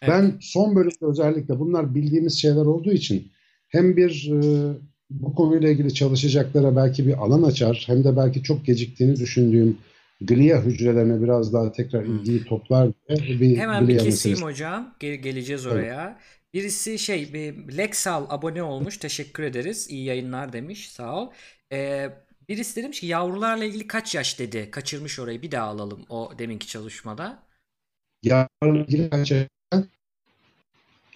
[SPEAKER 1] Evet.
[SPEAKER 2] Ben son bölümde özellikle bunlar bildiğimiz şeyler olduğu için hem bir e, bu konuyla ilgili çalışacaklara belki bir alan açar hem de belki çok geciktiğini düşündüğüm glia hücrelerine biraz daha tekrar ilgiyi toplar diye bir
[SPEAKER 1] Hemen bir keseyim
[SPEAKER 2] meselesi.
[SPEAKER 1] hocam. Ge- geleceğiz oraya. Birisi şey bir Lexal abone olmuş. Teşekkür ederiz. İyi yayınlar demiş. Sağ ol. Ee, birisi demiş ki yavrularla ilgili kaç yaş dedi. Kaçırmış orayı. Bir daha alalım o deminki çalışmada.
[SPEAKER 2] Yarın ilgili gerçekten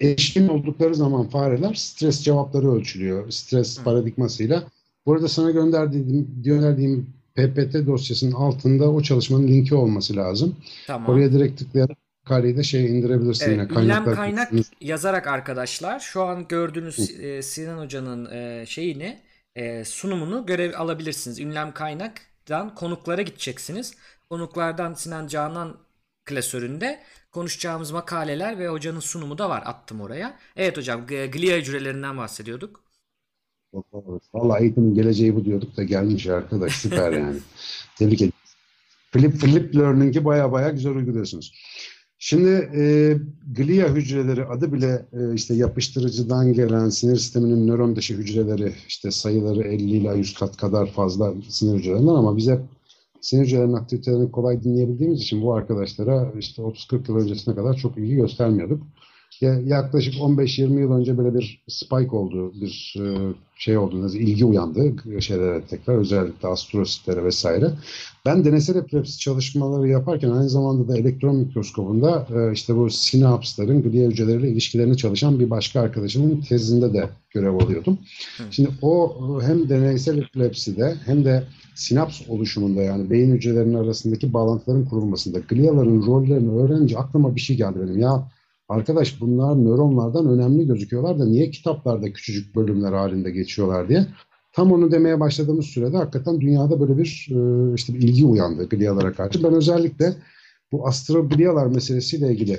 [SPEAKER 2] erişkin oldukları zaman fareler stres cevapları ölçülüyor. Stres
[SPEAKER 1] Hı.
[SPEAKER 2] paradigmasıyla. Burada sana gönderdiğim, gönderdiğim PPT dosyasının altında o çalışmanın linki olması lazım.
[SPEAKER 1] Tamam.
[SPEAKER 2] Oraya direkt tıklayarak makaleyi de şey indirebilirsin
[SPEAKER 1] Evet,
[SPEAKER 2] yine kaynaklar
[SPEAKER 1] kaynak
[SPEAKER 2] kısmını.
[SPEAKER 1] yazarak arkadaşlar şu an gördüğünüz e, Sinan Hoca'nın e, şeyini e, sunumunu görev alabilirsiniz. Ünlem kaynaktan konuklara gideceksiniz. Konuklardan Sinan Canan klasöründe konuşacağımız makaleler ve hocanın sunumu da var. Attım oraya. Evet hocam glia hücrelerinden bahsediyorduk.
[SPEAKER 2] Vallahi eğitimin geleceği bu diyorduk da gelmiş arkadaş süper yani. Tebrik ederim. Flip, flip learning'i baya baya güzel uyguluyorsunuz. Şimdi e, glia hücreleri adı bile e, işte yapıştırıcıdan gelen sinir sisteminin nöron dışı hücreleri işte sayıları 50 ile 100 kat kadar fazla sinir hücrelerinden ama biz hep sinir hücrelerinin aktivitelerini kolay dinleyebildiğimiz için bu arkadaşlara işte 30-40 yıl öncesine kadar çok ilgi göstermiyorduk. Ya- Yaklaşık 15-20 yıl önce böyle bir spike oldu, bir e, şey oldu, ilgi uyandı şeylere tekrar, özellikle astrositlere vesaire. Ben deneysel epilepsi çalışmaları yaparken aynı zamanda da elektron mikroskobunda e, işte bu sinapsların glia hücreleriyle ilişkilerini çalışan bir başka arkadaşımın tezinde de görev alıyordum. Şimdi o e, hem deneysel epilepside hem de sinaps oluşumunda yani beyin hücrelerinin arasındaki bağlantıların kurulmasında gliaların rollerini öğrenince aklıma bir şey geldi benim. Ya arkadaş bunlar nöronlardan önemli gözüküyorlar da niye kitaplarda küçücük bölümler halinde geçiyorlar diye. Tam onu demeye başladığımız sürede hakikaten dünyada böyle bir e, işte bir ilgi uyandı glialara karşı. Ben özellikle bu astroglialar meselesiyle ilgili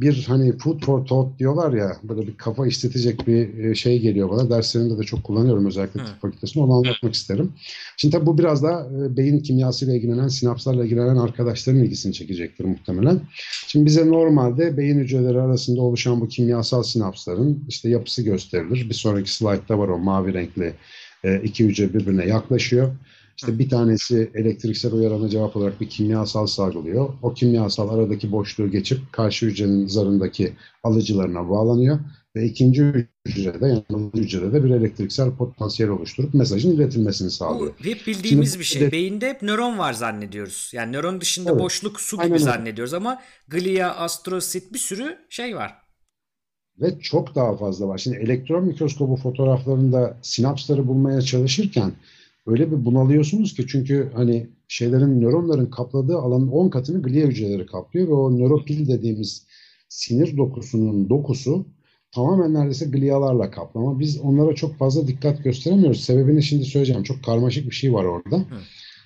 [SPEAKER 2] bir hani food for thought diyorlar ya böyle bir kafa işletecek bir e, şey geliyor bana. Derslerinde de çok kullanıyorum özellikle tıp fakültesinde. Onu anlatmak isterim. Şimdi tabii bu biraz da e, beyin kimyasıyla ilgilenen, sinapslarla ilgilenen arkadaşların ilgisini çekecektir muhtemelen. Şimdi bize normalde beyin hücreleri arasında oluşan bu kimyasal sinapsların işte yapısı gösterilir. Bir sonraki slaytta var o mavi renkli e, iki hücre birbirine yaklaşıyor. İşte bir tanesi elektriksel uyarana cevap olarak bir kimyasal salgılıyor. O kimyasal aradaki boşluğu geçip karşı hücrenin zarındaki alıcılarına bağlanıyor. Ve ikinci hücrede yani alıcı hücrede bir elektriksel potansiyel oluşturup mesajın iletilmesini sağlıyor.
[SPEAKER 1] Bu hep bildiğimiz Şimdi, bir şey. De... Beyinde hep nöron var zannediyoruz. Yani nöron dışında evet. boşluk su gibi Aynen zannediyoruz ama glia, astrosit bir sürü şey var.
[SPEAKER 2] Ve çok daha fazla var. Şimdi elektron mikroskobu fotoğraflarında sinapsları bulmaya çalışırken öyle bir bunalıyorsunuz ki çünkü hani şeylerin nöronların kapladığı alanın 10 katını glia hücreleri kaplıyor ve o nöropil dediğimiz sinir dokusunun dokusu tamamen neredeyse glialarla kaplı ama biz onlara çok fazla dikkat gösteremiyoruz. Sebebini şimdi söyleyeceğim. Çok karmaşık bir şey var orada. Hı.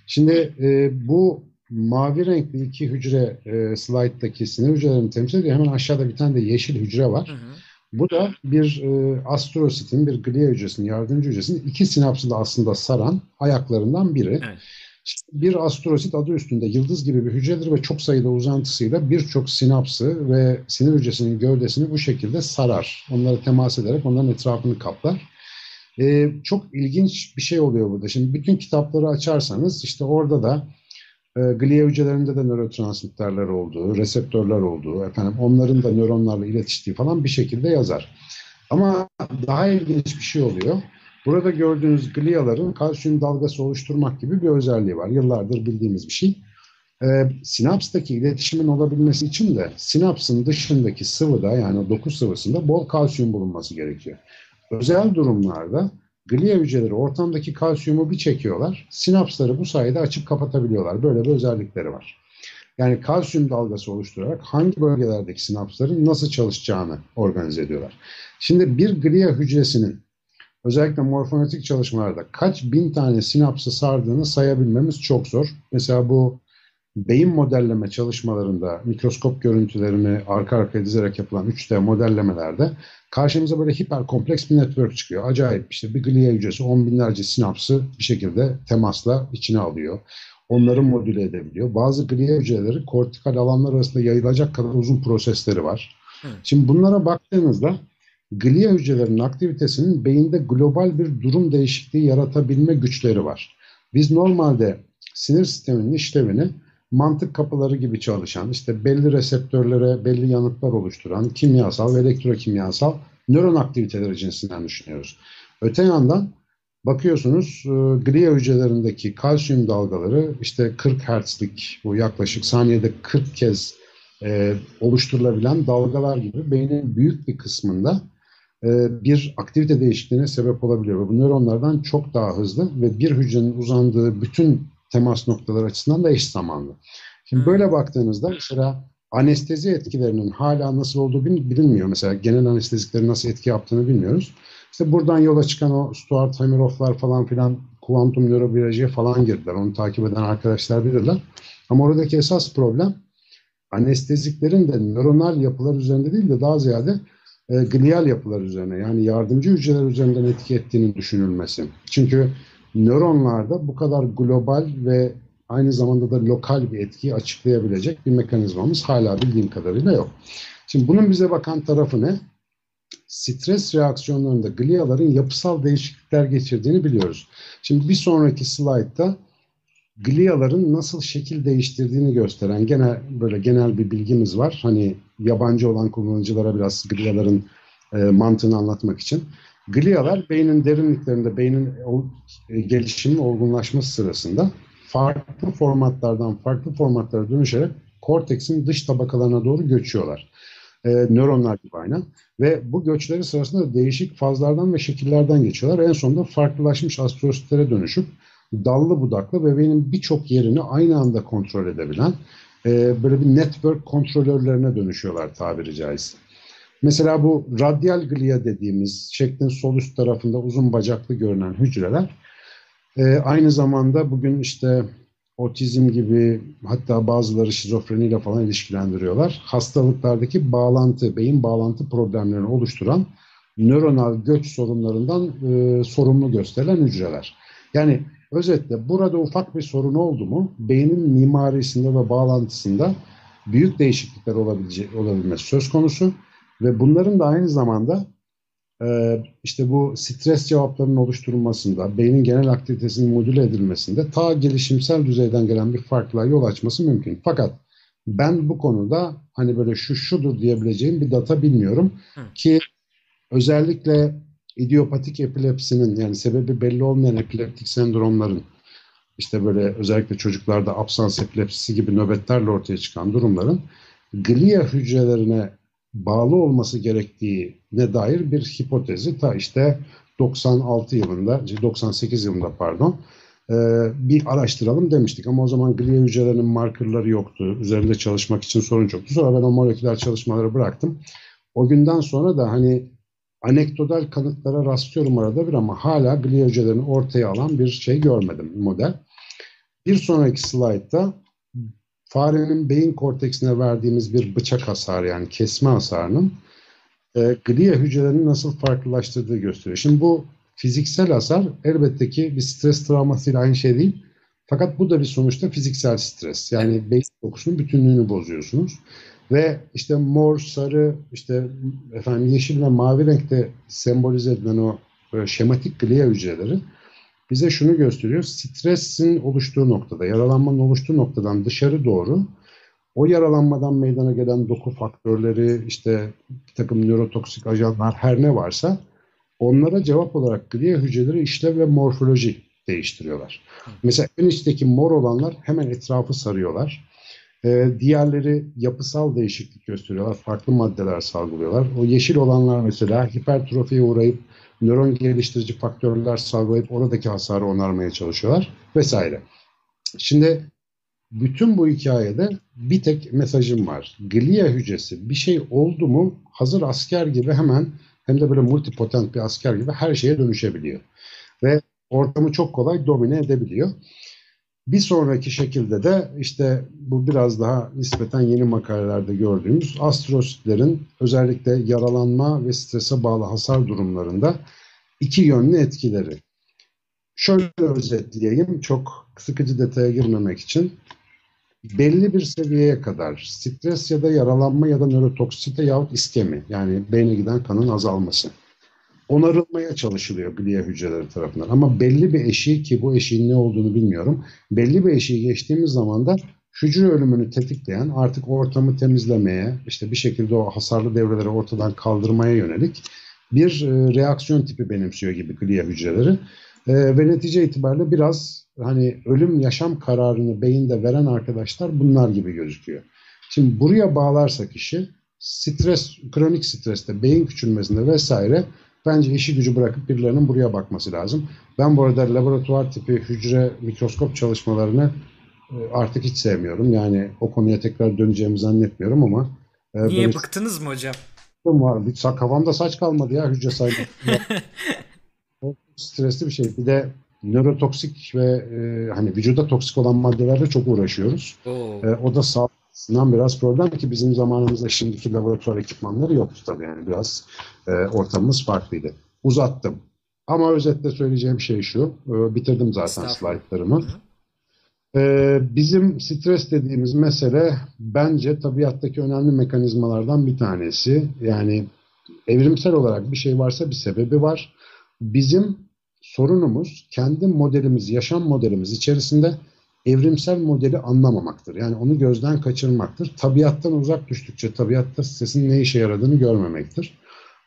[SPEAKER 2] Şimdi e, bu mavi renkli iki hücre e, slide'daki sinir hücrelerini temsil ediyor. Hemen aşağıda bir tane de yeşil hücre var. Hı hı. Bu da bir e, astrositin, bir glia hücresinin, yardımcı hücresinin iki sinapsı da aslında saran ayaklarından biri. Evet. bir astrosit adı üstünde yıldız gibi bir hücredir ve çok sayıda uzantısıyla birçok sinapsı ve sinir hücresinin gövdesini bu şekilde sarar. Onları temas ederek onların etrafını kaplar. Ee, çok ilginç bir şey oluyor burada. Şimdi bütün kitapları açarsanız işte orada da e, hücrelerinde de nörotransmitterler olduğu, reseptörler olduğu, efendim onların da nöronlarla iletiştiği falan bir şekilde yazar. Ama daha ilginç bir şey oluyor. Burada gördüğünüz gliaların kalsiyum dalgası oluşturmak gibi bir özelliği var. Yıllardır bildiğimiz bir şey. E, sinapstaki iletişimin olabilmesi için de sinapsın dışındaki sıvıda yani doku sıvısında bol kalsiyum bulunması gerekiyor. Özel durumlarda Glia hücreleri ortamdaki kalsiyumu bir çekiyorlar. Sinapsları bu sayede açıp kapatabiliyorlar. Böyle bir özellikleri var. Yani kalsiyum dalgası oluşturarak hangi bölgelerdeki sinapsların nasıl çalışacağını organize ediyorlar. Şimdi bir glia hücresinin özellikle morfonetik çalışmalarda kaç bin tane sinapsı sardığını sayabilmemiz çok zor. Mesela bu beyin modelleme çalışmalarında mikroskop görüntülerini arka arkaya dizerek yapılan 3D modellemelerde karşımıza böyle hiper kompleks bir network çıkıyor. Acayip işte bir glia hücresi on binlerce sinapsı bir şekilde temasla içine alıyor. Onları modüle edebiliyor. Bazı glia hücreleri kortikal alanlar arasında yayılacak kadar uzun prosesleri var. Evet. Şimdi bunlara baktığınızda glia hücrelerinin aktivitesinin beyinde global bir durum değişikliği yaratabilme güçleri var. Biz normalde sinir sisteminin işlevini mantık kapıları gibi çalışan, işte belli reseptörlere belli yanıtlar oluşturan kimyasal ve elektrokimyasal nöron aktiviteleri cinsinden düşünüyoruz. Öte yandan bakıyorsunuz e, glia hücrelerindeki kalsiyum dalgaları işte 40 Hz'lik bu yaklaşık saniyede 40 kez e, oluşturulabilen dalgalar gibi beynin büyük bir kısmında e, bir aktivite değişikliğine sebep olabiliyor. Bu nöronlardan çok daha hızlı ve bir hücrenin uzandığı bütün temas noktaları açısından da eş zamanlı. Şimdi böyle hmm. baktığınızda mesela anestezi etkilerinin hala nasıl olduğu bilinmiyor. Mesela genel anesteziklerin nasıl etki yaptığını bilmiyoruz. İşte buradan yola çıkan o Stuart Hameroff'lar falan filan kuantum nörobiyolojiye falan girdiler. Onu takip eden arkadaşlar bilirler. Ama oradaki esas problem anesteziklerin de nöronal yapılar üzerinde değil de daha ziyade e, glial yapılar üzerine yani yardımcı hücreler üzerinden etki ettiğini düşünülmesi. Çünkü nöronlarda bu kadar global ve aynı zamanda da lokal bir etkiyi açıklayabilecek bir mekanizmamız hala bildiğim kadarıyla yok. Şimdi bunun bize bakan tarafı ne? Stres reaksiyonlarında gliaların yapısal değişiklikler geçirdiğini biliyoruz. Şimdi bir sonraki slaytta gliaların nasıl şekil değiştirdiğini gösteren gene böyle genel bir bilgimiz var. Hani yabancı olan kullanıcılara biraz gliaların e, mantığını anlatmak için. Glialar beynin derinliklerinde beynin e, gelişimi, olgunlaşması sırasında farklı formatlardan farklı formatlara dönüşerek korteksin dış tabakalarına doğru göçüyorlar. E, nöronlar gibi aynen. Ve bu göçleri sırasında değişik fazlardan ve şekillerden geçiyorlar. En sonunda farklılaşmış astrositlere dönüşüp dallı budaklı ve beynin birçok yerini aynı anda kontrol edebilen e, böyle bir network kontrolörlerine dönüşüyorlar tabiri caizse. Mesela bu radyal glia dediğimiz şeklin sol üst tarafında uzun bacaklı görünen hücreler e, aynı zamanda bugün işte otizm gibi hatta bazıları şizofreniyle falan ilişkilendiriyorlar. Hastalıklardaki bağlantı, beyin bağlantı problemlerini oluşturan nöronal göç sorunlarından e, sorumlu gösterilen hücreler. Yani özetle burada ufak bir sorun oldu mu beynin mimarisinde ve bağlantısında büyük değişiklikler olabilecek, olabilmesi söz konusu ve bunların da aynı zamanda e, işte bu stres cevaplarının oluşturulmasında, beynin genel aktivitesinin modüle edilmesinde ta gelişimsel düzeyden gelen bir farklılığa yol açması mümkün. Fakat ben bu konuda hani böyle şu şudur diyebileceğim bir data bilmiyorum Hı. ki özellikle idiopatik epilepsinin yani sebebi belli olmayan epileptik sendromların işte böyle özellikle çocuklarda absans epilepsisi gibi nöbetlerle ortaya çıkan durumların glia hücrelerine bağlı olması gerektiğine dair bir hipotezi ta işte 96 yılında, 98 yılında pardon e, bir araştıralım demiştik. Ama o zaman glia hücrelerinin markerları yoktu. Üzerinde çalışmak için sorun çoktu. Sonra ben o moleküler çalışmaları bıraktım. O günden sonra da hani anekdotal kanıtlara rastlıyorum arada bir ama hala glia hücrelerini ortaya alan bir şey görmedim model. Bir sonraki slaytta farenin beyin korteksine verdiğimiz bir bıçak hasarı yani kesme hasarının e, glia hücrelerini nasıl farklılaştırdığı gösteriyor. Şimdi bu fiziksel hasar elbette ki bir stres travmasıyla aynı şey değil. Fakat bu da bir sonuçta fiziksel stres. Yani beyin dokusunun bütünlüğünü bozuyorsunuz. Ve işte mor, sarı, işte efendim yeşil ve mavi renkte sembolize edilen o şematik glia hücreleri bize şunu gösteriyor. Stresin oluştuğu noktada, yaralanmanın oluştuğu noktadan dışarı doğru o yaralanmadan meydana gelen doku faktörleri, işte bir takım nörotoksik ajanlar her ne varsa onlara cevap olarak glia hücreleri işlev ve morfoloji değiştiriyorlar. Mesela en içteki mor olanlar hemen etrafı sarıyorlar. Ee, diğerleri yapısal değişiklik gösteriyorlar. Farklı maddeler salgılıyorlar. O yeşil olanlar mesela hipertrofiye uğrayıp nöron geliştirici faktörler salgılayıp oradaki hasarı onarmaya çalışıyorlar vesaire. Şimdi bütün bu hikayede bir tek mesajım var. Glia hücresi bir şey oldu mu hazır asker gibi hemen hem de böyle multipotent bir asker gibi her şeye dönüşebiliyor. Ve ortamı çok kolay domine edebiliyor. Bir sonraki şekilde de işte bu biraz daha nispeten yeni makalelerde gördüğümüz astrositlerin özellikle yaralanma ve strese bağlı hasar durumlarında iki yönlü etkileri. Şöyle özetleyeyim çok sıkıcı detaya girmemek için. Belli bir seviyeye kadar stres ya da yaralanma ya da nörotoksite yahut iskemi yani beyne giden kanın azalması onarılmaya çalışılıyor glia hücreleri tarafından. Ama belli bir eşiği ki bu eşiğin ne olduğunu bilmiyorum. Belli bir eşiği geçtiğimiz zaman da hücre ölümünü tetikleyen artık ortamı temizlemeye, işte bir şekilde o hasarlı devreleri ortadan kaldırmaya yönelik bir e, reaksiyon tipi benimsiyor gibi glia hücreleri. E, ve netice itibariyle biraz hani ölüm yaşam kararını beyinde veren arkadaşlar bunlar gibi gözüküyor. Şimdi buraya bağlarsak işi stres, kronik streste, beyin küçülmesinde vesaire Bence işi gücü bırakıp birilerinin buraya bakması lazım. Ben bu arada laboratuvar tipi hücre mikroskop çalışmalarını e, artık hiç sevmiyorum. Yani o konuya tekrar döneceğimi zannetmiyorum ama.
[SPEAKER 1] E, Niye böyle... bıktınız mı hocam?
[SPEAKER 2] Var. Bir kafamda saç kalmadı ya hücre sayımı. stresli bir şey. Bir de nörotoksik ve e, hani vücuda toksik olan maddelerle çok uğraşıyoruz. E, o da sağlık açısından biraz problem ki bizim zamanımızda şimdiki laboratuvar ekipmanları yoktu tabii yani biraz e, ortamımız farklıydı. Uzattım. Ama özetle söyleyeceğim şey şu, e, bitirdim zaten slaytlarımı. E, bizim stres dediğimiz mesele bence tabiattaki önemli mekanizmalardan bir tanesi. Yani evrimsel olarak bir şey varsa bir sebebi var. Bizim sorunumuz kendi modelimiz, yaşam modelimiz içerisinde evrimsel modeli anlamamaktır. Yani onu gözden kaçırmaktır. Tabiattan uzak düştükçe tabiatta sesin ne işe yaradığını görmemektir.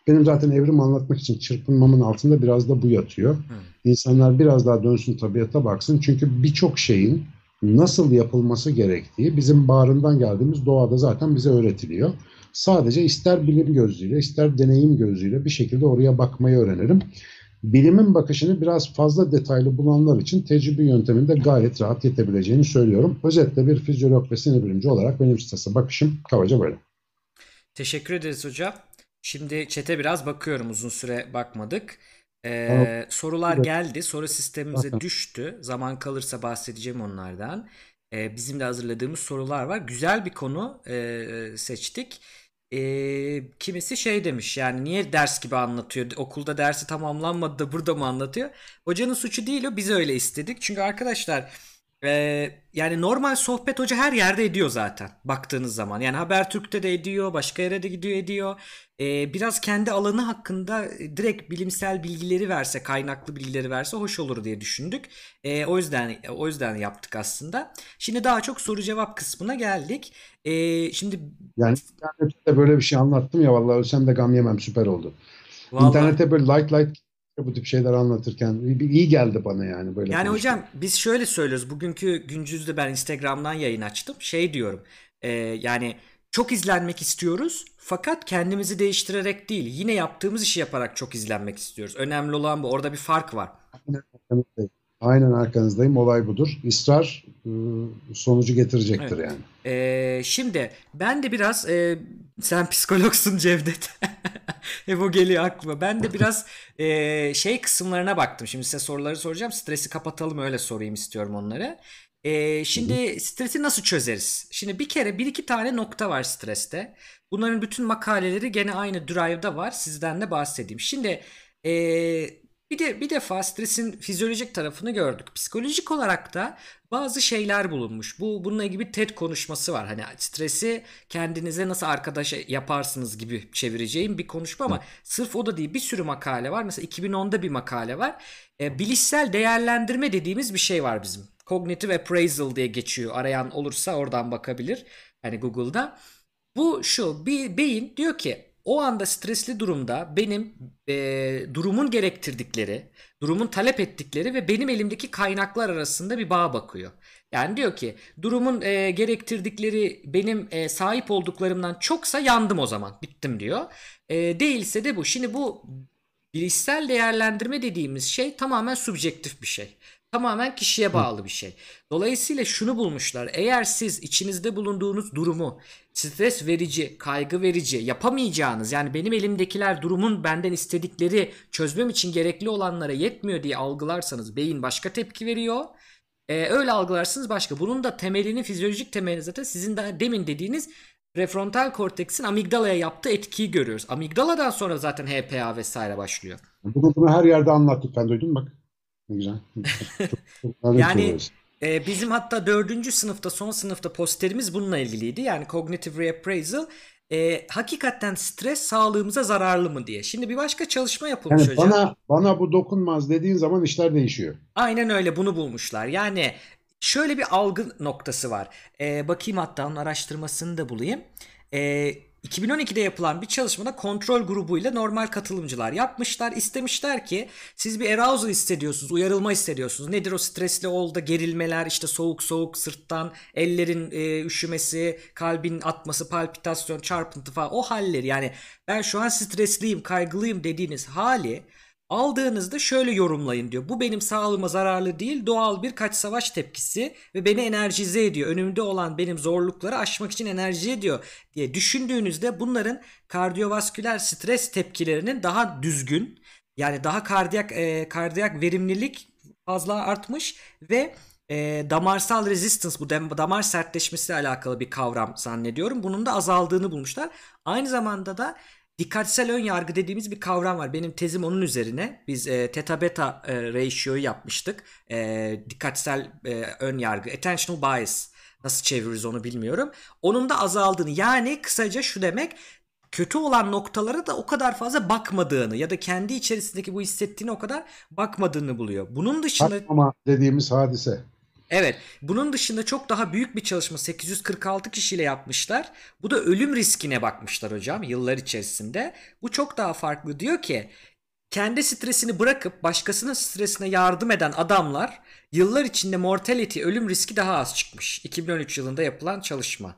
[SPEAKER 2] Benim zaten evrim anlatmak için çırpınmamın altında biraz da bu yatıyor. İnsanlar biraz daha dönsün tabiata baksın. Çünkü birçok şeyin nasıl yapılması gerektiği bizim bağrından geldiğimiz doğada zaten bize öğretiliyor. Sadece ister bilim gözüyle ister deneyim gözüyle bir şekilde oraya bakmayı öğrenelim bilimin bakışını biraz fazla detaylı bulanlar için tecrübe yönteminde gayet rahat yetebileceğini söylüyorum. Özetle bir fizyolog ve sinir bilimci olarak benim strese bakışım kabaca böyle.
[SPEAKER 1] Teşekkür ederiz hocam. Şimdi çete biraz bakıyorum uzun süre bakmadık. Ee, sorular geldi. Soru sistemimize düştü. Zaman kalırsa bahsedeceğim onlardan. Ee, bizim de hazırladığımız sorular var. Güzel bir konu e, seçtik. Ee, kimisi şey demiş yani niye ders gibi anlatıyor? Okulda dersi tamamlanmadı da burada mı anlatıyor? Hocanın suçu değil o biz öyle istedik. Çünkü arkadaşlar ee, yani normal sohbet hoca her yerde ediyor zaten baktığınız zaman. Yani Habertürk'te de ediyor, başka yere de gidiyor ediyor. Ee, biraz kendi alanı hakkında direkt bilimsel bilgileri verse, kaynaklı bilgileri verse hoş olur diye düşündük. Ee, o yüzden o yüzden yaptık aslında. Şimdi daha çok soru cevap kısmına geldik. Ee, şimdi
[SPEAKER 2] yani internette böyle bir şey anlattım ya vallahi ölsem de gam yemem süper oldu. Vallahi... İnternette böyle light light bu tip şeyler anlatırken iyi geldi bana yani böyle.
[SPEAKER 1] Yani konuştum. hocam biz şöyle söylüyoruz. Bugünkü güncüzde ben Instagram'dan yayın açtım. Şey diyorum. E, yani çok izlenmek istiyoruz fakat kendimizi değiştirerek değil yine yaptığımız işi yaparak çok izlenmek istiyoruz. Önemli olan bu. Orada bir fark var.
[SPEAKER 2] Aynen arkanızdayım. Olay budur. İsrar ıı, sonucu getirecektir evet. yani.
[SPEAKER 1] Ee, şimdi ben de biraz e, sen psikologsun Cevdet. e, bu geliyor aklıma. Ben de biraz e, şey kısımlarına baktım. Şimdi size soruları soracağım. Stresi kapatalım öyle sorayım istiyorum onları. E, şimdi stresi nasıl çözeriz? Şimdi bir kere bir iki tane nokta var streste. Bunların bütün makaleleri gene aynı Drive'da var. Sizden de bahsedeyim. Şimdi e, bir de bir defa stresin fizyolojik tarafını gördük. Psikolojik olarak da bazı şeyler bulunmuş. Bu bununla ilgili bir TED konuşması var. Hani stresi kendinize nasıl arkadaş yaparsınız gibi çevireceğim bir konuşma ama sırf o da değil. Bir sürü makale var. Mesela 2010'da bir makale var. E, bilişsel değerlendirme dediğimiz bir şey var bizim. Cognitive appraisal diye geçiyor. Arayan olursa oradan bakabilir. Hani Google'da. Bu şu bir beyin diyor ki o anda stresli durumda benim e, durumun gerektirdikleri, durumun talep ettikleri ve benim elimdeki kaynaklar arasında bir bağ bakıyor. Yani diyor ki durumun e, gerektirdikleri benim e, sahip olduklarımdan çoksa yandım o zaman bittim diyor. E, değilse de bu. Şimdi bu bilişsel değerlendirme dediğimiz şey tamamen subjektif bir şey. Tamamen kişiye bağlı bir şey. Dolayısıyla şunu bulmuşlar. Eğer siz içinizde bulunduğunuz durumu stres verici, kaygı verici yapamayacağınız yani benim elimdekiler durumun benden istedikleri çözmem için gerekli olanlara yetmiyor diye algılarsanız beyin başka tepki veriyor. Ee, öyle algılarsınız başka. Bunun da temelini fizyolojik temeli zaten sizin de demin dediğiniz prefrontal korteksin amigdalaya yaptığı etkiyi görüyoruz. Amigdaladan sonra zaten HPA vesaire başlıyor.
[SPEAKER 2] Bunu, bunu her yerde anlattık ben duydum bak. Güzel.
[SPEAKER 1] yani e, bizim hatta dördüncü sınıfta son sınıfta posterimiz bununla ilgiliydi. Yani cognitive reappraisal e, hakikaten stres sağlığımıza zararlı mı diye. Şimdi bir başka çalışma yapılmış yani
[SPEAKER 2] hocam. Bana, bana bu dokunmaz dediğin zaman işler değişiyor.
[SPEAKER 1] Aynen öyle bunu bulmuşlar. Yani şöyle bir algı noktası var. E, bakayım hatta onun araştırmasını da bulayım. E, 2012'de yapılan bir çalışmada kontrol grubuyla normal katılımcılar yapmışlar. İstemişler ki siz bir arousal hissediyorsunuz, uyarılma hissediyorsunuz. Nedir o stresli olda gerilmeler, işte soğuk soğuk sırttan ellerin e, üşümesi, kalbin atması, palpitasyon, çarpıntı falan o halleri. Yani ben şu an stresliyim, kaygılıyım dediğiniz hali Aldığınızda şöyle yorumlayın diyor. Bu benim sağlığıma zararlı değil doğal bir kaç savaş tepkisi ve beni enerjize ediyor. Önümde olan benim zorlukları aşmak için enerji ediyor diye düşündüğünüzde bunların kardiyovasküler stres tepkilerinin daha düzgün yani daha kardiyak e, kardiyak verimlilik fazla artmış ve e, damarsal resistance bu damar sertleşmesiyle alakalı bir kavram zannediyorum. Bunun da azaldığını bulmuşlar. Aynı zamanda da dikkatsel ön yargı dediğimiz bir kavram var. Benim tezim onun üzerine. Biz e, teta beta e, ratio'yu yapmıştık. E, dikkatsel e, ön yargı, attentional bias nasıl çeviririz onu bilmiyorum. Onun da azaldığını yani kısaca şu demek kötü olan noktalara da o kadar fazla bakmadığını ya da kendi içerisindeki bu hissettiğini o kadar bakmadığını buluyor. Bunun dışında
[SPEAKER 2] Bakmama dediğimiz hadise.
[SPEAKER 1] Evet. Bunun dışında çok daha büyük bir çalışma 846 kişiyle yapmışlar. Bu da ölüm riskine bakmışlar hocam yıllar içerisinde. Bu çok daha farklı. Diyor ki kendi stresini bırakıp başkasının stresine yardım eden adamlar yıllar içinde mortality ölüm riski daha az çıkmış. 2013 yılında yapılan çalışma.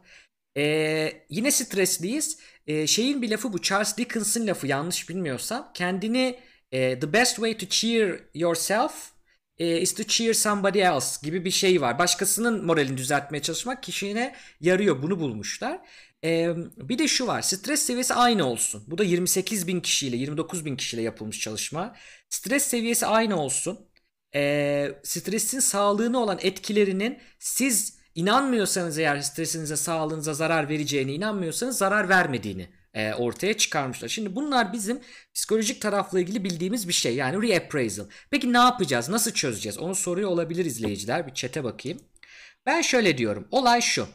[SPEAKER 1] Ee, yine stresliyiz. Ee, şeyin bir lafı bu Charles Dickens'in lafı yanlış bilmiyorsam. Kendini e, the best way to cheer yourself e, is to cheer somebody else gibi bir şey var. Başkasının moralini düzeltmeye çalışmak kişine yarıyor. Bunu bulmuşlar. E, bir de şu var. Stres seviyesi aynı olsun. Bu da 28 bin kişiyle 29 bin kişiyle yapılmış çalışma. Stres seviyesi aynı olsun. E, stresin sağlığına olan etkilerinin siz inanmıyorsanız eğer stresinize sağlığınıza zarar vereceğine inanmıyorsanız zarar vermediğini e, ortaya çıkarmışlar. Şimdi bunlar bizim psikolojik tarafla ilgili bildiğimiz bir şey. Yani reappraisal. Peki ne yapacağız? Nasıl çözeceğiz? Onu soruyor olabilir izleyiciler. Bir çete bakayım. Ben şöyle diyorum. Olay şu.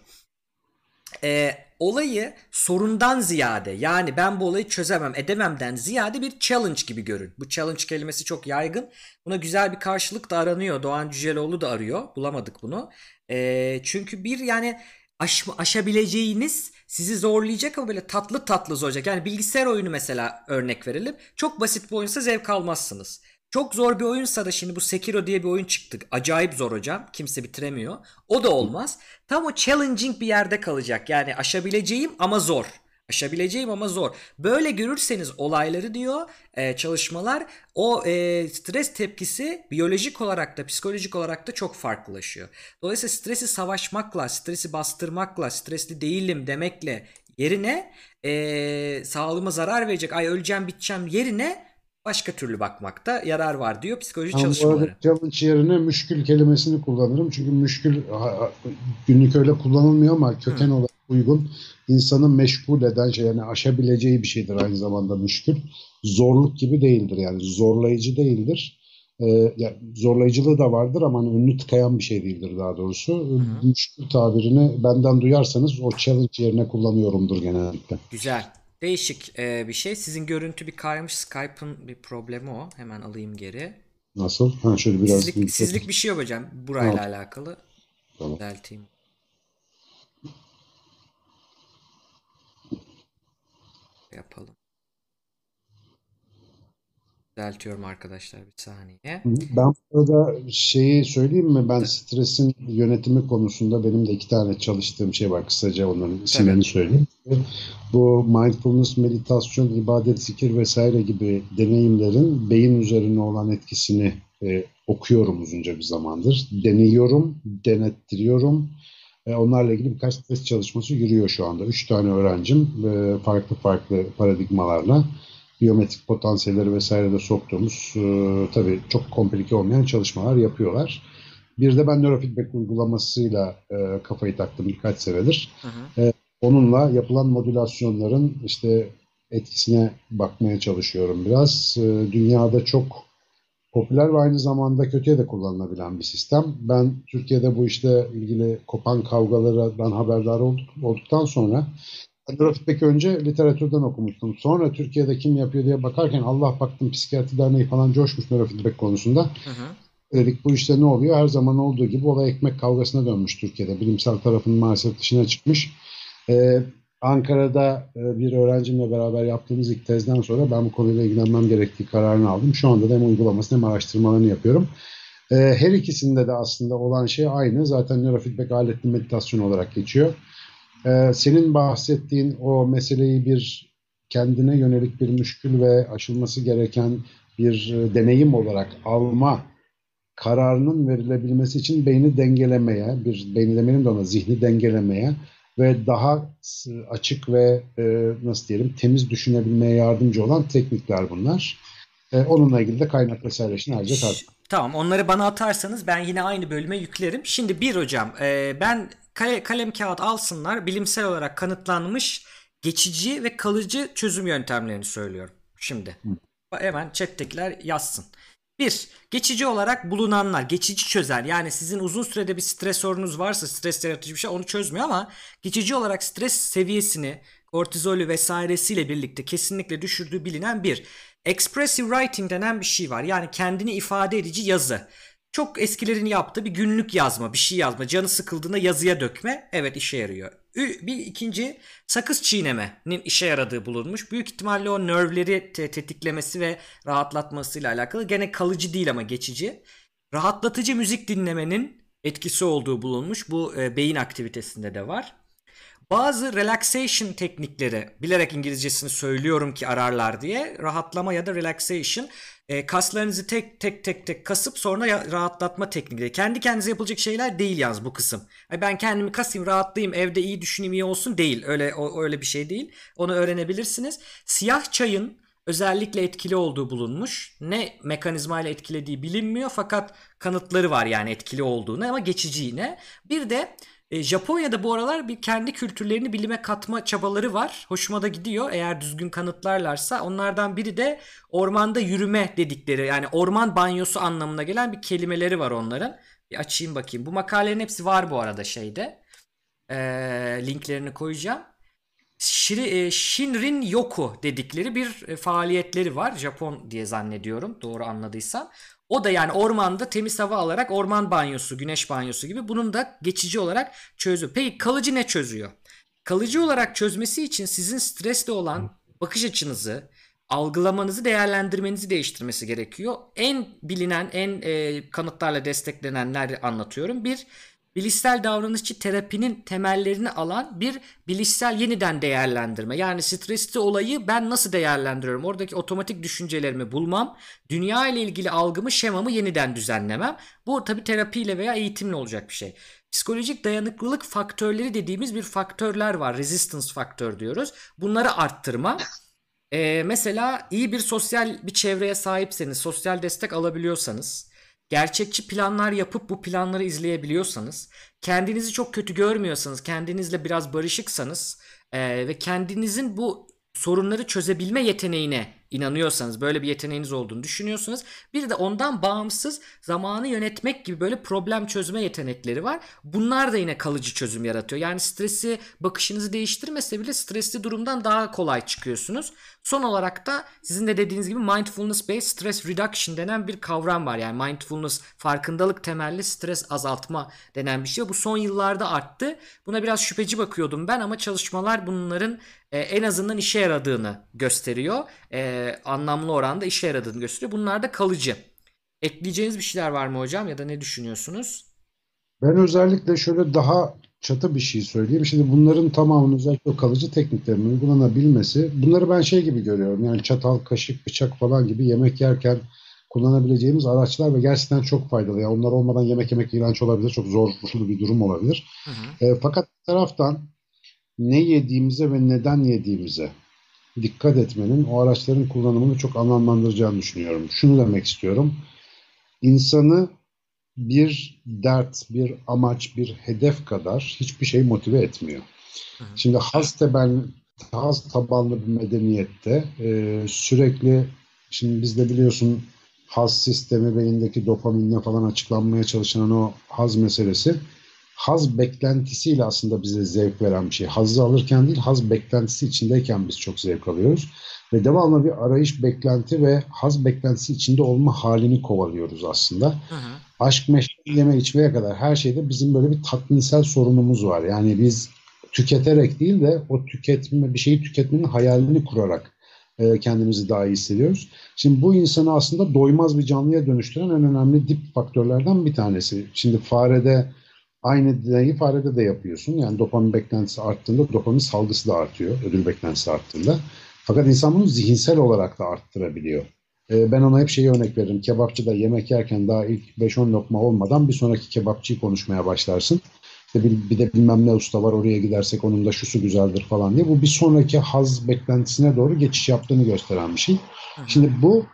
[SPEAKER 1] E, olayı sorundan ziyade yani ben bu olayı çözemem edememden ziyade bir challenge gibi görün. Bu challenge kelimesi çok yaygın. Buna güzel bir karşılık da aranıyor. Doğan Cüceloğlu da arıyor. Bulamadık bunu. E, çünkü bir yani aş, aşabileceğiniz sizi zorlayacak ama böyle tatlı tatlı zorlayacak. Yani bilgisayar oyunu mesela örnek verelim. Çok basit bir oyunsa zevk almazsınız. Çok zor bir oyunsa da şimdi bu Sekiro diye bir oyun çıktı. Acayip zor hocam. Kimse bitiremiyor. O da olmaz. Tam o challenging bir yerde kalacak. Yani aşabileceğim ama zor. Aşabileceğim ama zor. Böyle görürseniz olayları diyor e, çalışmalar o e, stres tepkisi biyolojik olarak da psikolojik olarak da çok farklılaşıyor. Dolayısıyla stresi savaşmakla, stresi bastırmakla, stresli değilim demekle yerine e, sağlığıma zarar verecek, ay öleceğim biteceğim yerine başka türlü bakmakta yarar var diyor psikoloji Ama çalışmaları.
[SPEAKER 2] Challenge yerine müşkül kelimesini kullanırım. Çünkü müşkül günlük öyle kullanılmıyor ama köken Hı. olarak uygun. insanı meşgul eden şey yani aşabileceği bir şeydir aynı zamanda müşkül. Zorluk gibi değildir yani zorlayıcı değildir. Ee, yani zorlayıcılığı da vardır ama hani önünü tıkayan bir şey değildir daha doğrusu. Hı. Müşkül tabirini benden duyarsanız o challenge yerine kullanıyorumdur genellikle.
[SPEAKER 1] Güzel. Değişik e, bir şey. Sizin görüntü bir kaymış. Skype'ın bir problemi o. Hemen alayım geri.
[SPEAKER 2] Nasıl? Ha şöyle biraz
[SPEAKER 1] sizlik, sizlik bir şey yok hocam. Burayla tamam. alakalı. Tamam. Düzelteyim. Yapalım. Düzeltiyorum arkadaşlar bir saniye.
[SPEAKER 2] Ben burada şeyi söyleyeyim mi? Ben stresin yönetimi konusunda benim de iki tane çalıştığım şey var. Kısaca onların isimlerini evet. söyleyeyim. Bu mindfulness, meditasyon, ibadet, zikir vesaire gibi deneyimlerin beyin üzerine olan etkisini e, okuyorum uzunca bir zamandır. Deniyorum, denettiriyorum. Onlarla ilgili birkaç test çalışması yürüyor şu anda. Üç tane öğrencim e, farklı farklı paradigmalarla biyometrik potansiyelleri vesaire de soktuğumuz e, tabii çok komplike olmayan çalışmalar yapıyorlar. Bir de ben nörofeedback uygulamasıyla e, kafayı taktım birkaç senedir. Hı hı. Onunla yapılan modülasyonların işte etkisine bakmaya çalışıyorum biraz. Dünyada çok popüler ve aynı zamanda kötüye de kullanılabilen bir sistem. Ben Türkiye'de bu işte ilgili kopan kavgalardan haberdar olduk, olduktan sonra Neurofeedback'i önce literatürden okumuştum. Sonra Türkiye'de kim yapıyor diye bakarken Allah baktım psikiyatri derneği falan coşmuş neurofeedback konusunda. Hı hı. Dedik bu işte ne oluyor? Her zaman olduğu gibi olay ekmek kavgasına dönmüş Türkiye'de. Bilimsel tarafın maalesef dışına çıkmış. Ee, Ankara'da e, bir öğrencimle beraber yaptığımız ilk tezden sonra ben bu konuyla ilgilenmem gerektiği kararını aldım. Şu anda da hem uygulamasını hem araştırmalarını yapıyorum. Ee, her ikisinde de aslında olan şey aynı. Zaten neurofeedback aletli meditasyon olarak geçiyor. Ee, senin bahsettiğin o meseleyi bir kendine yönelik bir müşkül ve aşılması gereken bir e, deneyim olarak alma kararının verilebilmesi için beyni dengelemeye, bir beyni demeyelim de ona zihni dengelemeye ve daha açık ve e, nasıl diyelim temiz düşünebilmeye yardımcı olan teknikler bunlar. E, onunla ilgili de kaynak vesaire ayrıca tartışalım.
[SPEAKER 1] Tamam onları bana atarsanız ben yine aynı bölüme yüklerim. Şimdi bir hocam e, ben kale, kalem kağıt alsınlar bilimsel olarak kanıtlanmış geçici ve kalıcı çözüm yöntemlerini söylüyorum. Şimdi hemen chat'tekiler yazsın. Bir, geçici olarak bulunanlar, geçici çözer. Yani sizin uzun sürede bir stres sorunuz varsa, stres yaratıcı bir şey onu çözmüyor ama geçici olarak stres seviyesini kortizolü vesairesiyle birlikte kesinlikle düşürdüğü bilinen bir. Expressive writing denen bir şey var. Yani kendini ifade edici yazı. Çok eskilerin yaptığı bir günlük yazma, bir şey yazma. Canı sıkıldığında yazıya dökme. Evet işe yarıyor. Bir ikinci sakız çiğnemenin işe yaradığı bulunmuş. Büyük ihtimalle o nörvleri te- tetiklemesi ve rahatlatmasıyla alakalı. Gene kalıcı değil ama geçici. Rahatlatıcı müzik dinlemenin etkisi olduğu bulunmuş. Bu e, beyin aktivitesinde de var. Bazı relaxation teknikleri bilerek İngilizcesini söylüyorum ki ararlar diye rahatlama ya da relaxation e, kaslarınızı tek tek tek tek kasıp sonra rahatlatma teknikleri. Kendi kendinize yapılacak şeyler değil yaz bu kısım. Yani ben kendimi kasayım, rahatlayayım, evde iyi düşüneyim, iyi olsun değil. Öyle o, öyle bir şey değil. Onu öğrenebilirsiniz. Siyah çayın özellikle etkili olduğu bulunmuş. Ne mekanizmayla etkilediği bilinmiyor fakat kanıtları var yani etkili olduğunu ama geçici yine. Bir de e, Japonya'da bu aralar bir kendi kültürlerini bilime katma çabaları var. Hoşuma da gidiyor eğer düzgün kanıtlarlarsa. Onlardan biri de ormanda yürüme dedikleri yani orman banyosu anlamına gelen bir kelimeleri var onların. Bir açayım bakayım. Bu makalelerin hepsi var bu arada şeyde. E, linklerini koyacağım. Shiri, e, Shinrin Yoku dedikleri bir e, faaliyetleri var. Japon diye zannediyorum doğru anladıysam. O da yani ormanda temiz hava alarak orman banyosu, güneş banyosu gibi bunun da geçici olarak çözüyor. Peki kalıcı ne çözüyor? Kalıcı olarak çözmesi için sizin stresli olan bakış açınızı, algılamanızı, değerlendirmenizi değiştirmesi gerekiyor. En bilinen, en e, kanıtlarla desteklenenleri anlatıyorum. Bir, bilişsel davranışçı terapinin temellerini alan bir bilişsel yeniden değerlendirme. Yani stresli olayı ben nasıl değerlendiriyorum? Oradaki otomatik düşüncelerimi bulmam, dünya ile ilgili algımı, şemamı yeniden düzenlemem. Bu tabi terapiyle veya eğitimle olacak bir şey. Psikolojik dayanıklılık faktörleri dediğimiz bir faktörler var. Resistance faktör diyoruz. Bunları arttırma. Ee, mesela iyi bir sosyal bir çevreye sahipseniz, sosyal destek alabiliyorsanız, gerçekçi planlar yapıp bu planları izleyebiliyorsanız, kendinizi çok kötü görmüyorsanız, kendinizle biraz barışıksanız e, ve kendinizin bu sorunları çözebilme yeteneğine inanıyorsanız böyle bir yeteneğiniz olduğunu düşünüyorsunuz. Bir de ondan bağımsız zamanı yönetmek gibi böyle problem çözme yetenekleri var. Bunlar da yine kalıcı çözüm yaratıyor. Yani stresi bakışınızı değiştirmese bile stresli durumdan daha kolay çıkıyorsunuz. Son olarak da sizin de dediğiniz gibi mindfulness based stress reduction denen bir kavram var. Yani mindfulness farkındalık temelli stres azaltma denen bir şey. Bu son yıllarda arttı. Buna biraz şüpheci bakıyordum ben ama çalışmalar bunların e, en azından işe yaradığını gösteriyor. E, anlamlı oranda işe yaradığını gösteriyor. Bunlar da kalıcı. Ekleyeceğiniz bir şeyler var mı hocam ya da ne düşünüyorsunuz?
[SPEAKER 2] Ben özellikle şöyle daha çatı bir şey söyleyeyim. Şimdi bunların tamamının özellikle kalıcı tekniklerin uygulanabilmesi, bunları ben şey gibi görüyorum. Yani çatal, kaşık, bıçak falan gibi yemek yerken kullanabileceğimiz araçlar ve gerçekten çok faydalı. Yani onlar olmadan yemek yemek iğrenç olabilir. Çok zorlu bir durum olabilir. Hı hı. E, fakat bir taraftan ne yediğimize ve neden yediğimize dikkat etmenin o araçların kullanımını çok anlamlandıracağını düşünüyorum. Şunu demek istiyorum. İnsanı bir dert, bir amaç, bir hedef kadar hiçbir şey motive etmiyor. Hı. Şimdi haz tabanlı, haz tabanlı bir medeniyette e, sürekli şimdi bizde biliyorsun haz sistemi beyindeki dopaminle falan açıklanmaya çalışan o haz meselesi haz beklentisiyle aslında bize zevk veren bir şey. Hazzı alırken değil, haz beklentisi içindeyken biz çok zevk alıyoruz. Ve devamlı bir arayış, beklenti ve haz beklentisi içinde olma halini kovalıyoruz aslında. Hı hı. Aşk, meşk, yeme, içmeye kadar her şeyde bizim böyle bir tatminsel sorunumuz var. Yani biz tüketerek değil de o tüketme, bir şeyi tüketmenin hayalini kurarak e, kendimizi daha iyi hissediyoruz. Şimdi bu insanı aslında doymaz bir canlıya dönüştüren en önemli dip faktörlerden bir tanesi. Şimdi farede Aynı deneyi farede de yapıyorsun. Yani dopamin beklentisi arttığında dopamin salgısı da artıyor. Ödül beklentisi arttığında. Fakat insan bunu zihinsel olarak da arttırabiliyor. Ee, ben ona hep şeyi örnek veririm. Kebapçıda yemek yerken daha ilk 5-10 lokma olmadan bir sonraki kebapçıyı konuşmaya başlarsın. İşte bir, bir de bilmem ne usta var oraya gidersek onun da şusu güzeldir falan diye. Bu bir sonraki haz beklentisine doğru geçiş yaptığını gösteren bir şey. Şimdi bu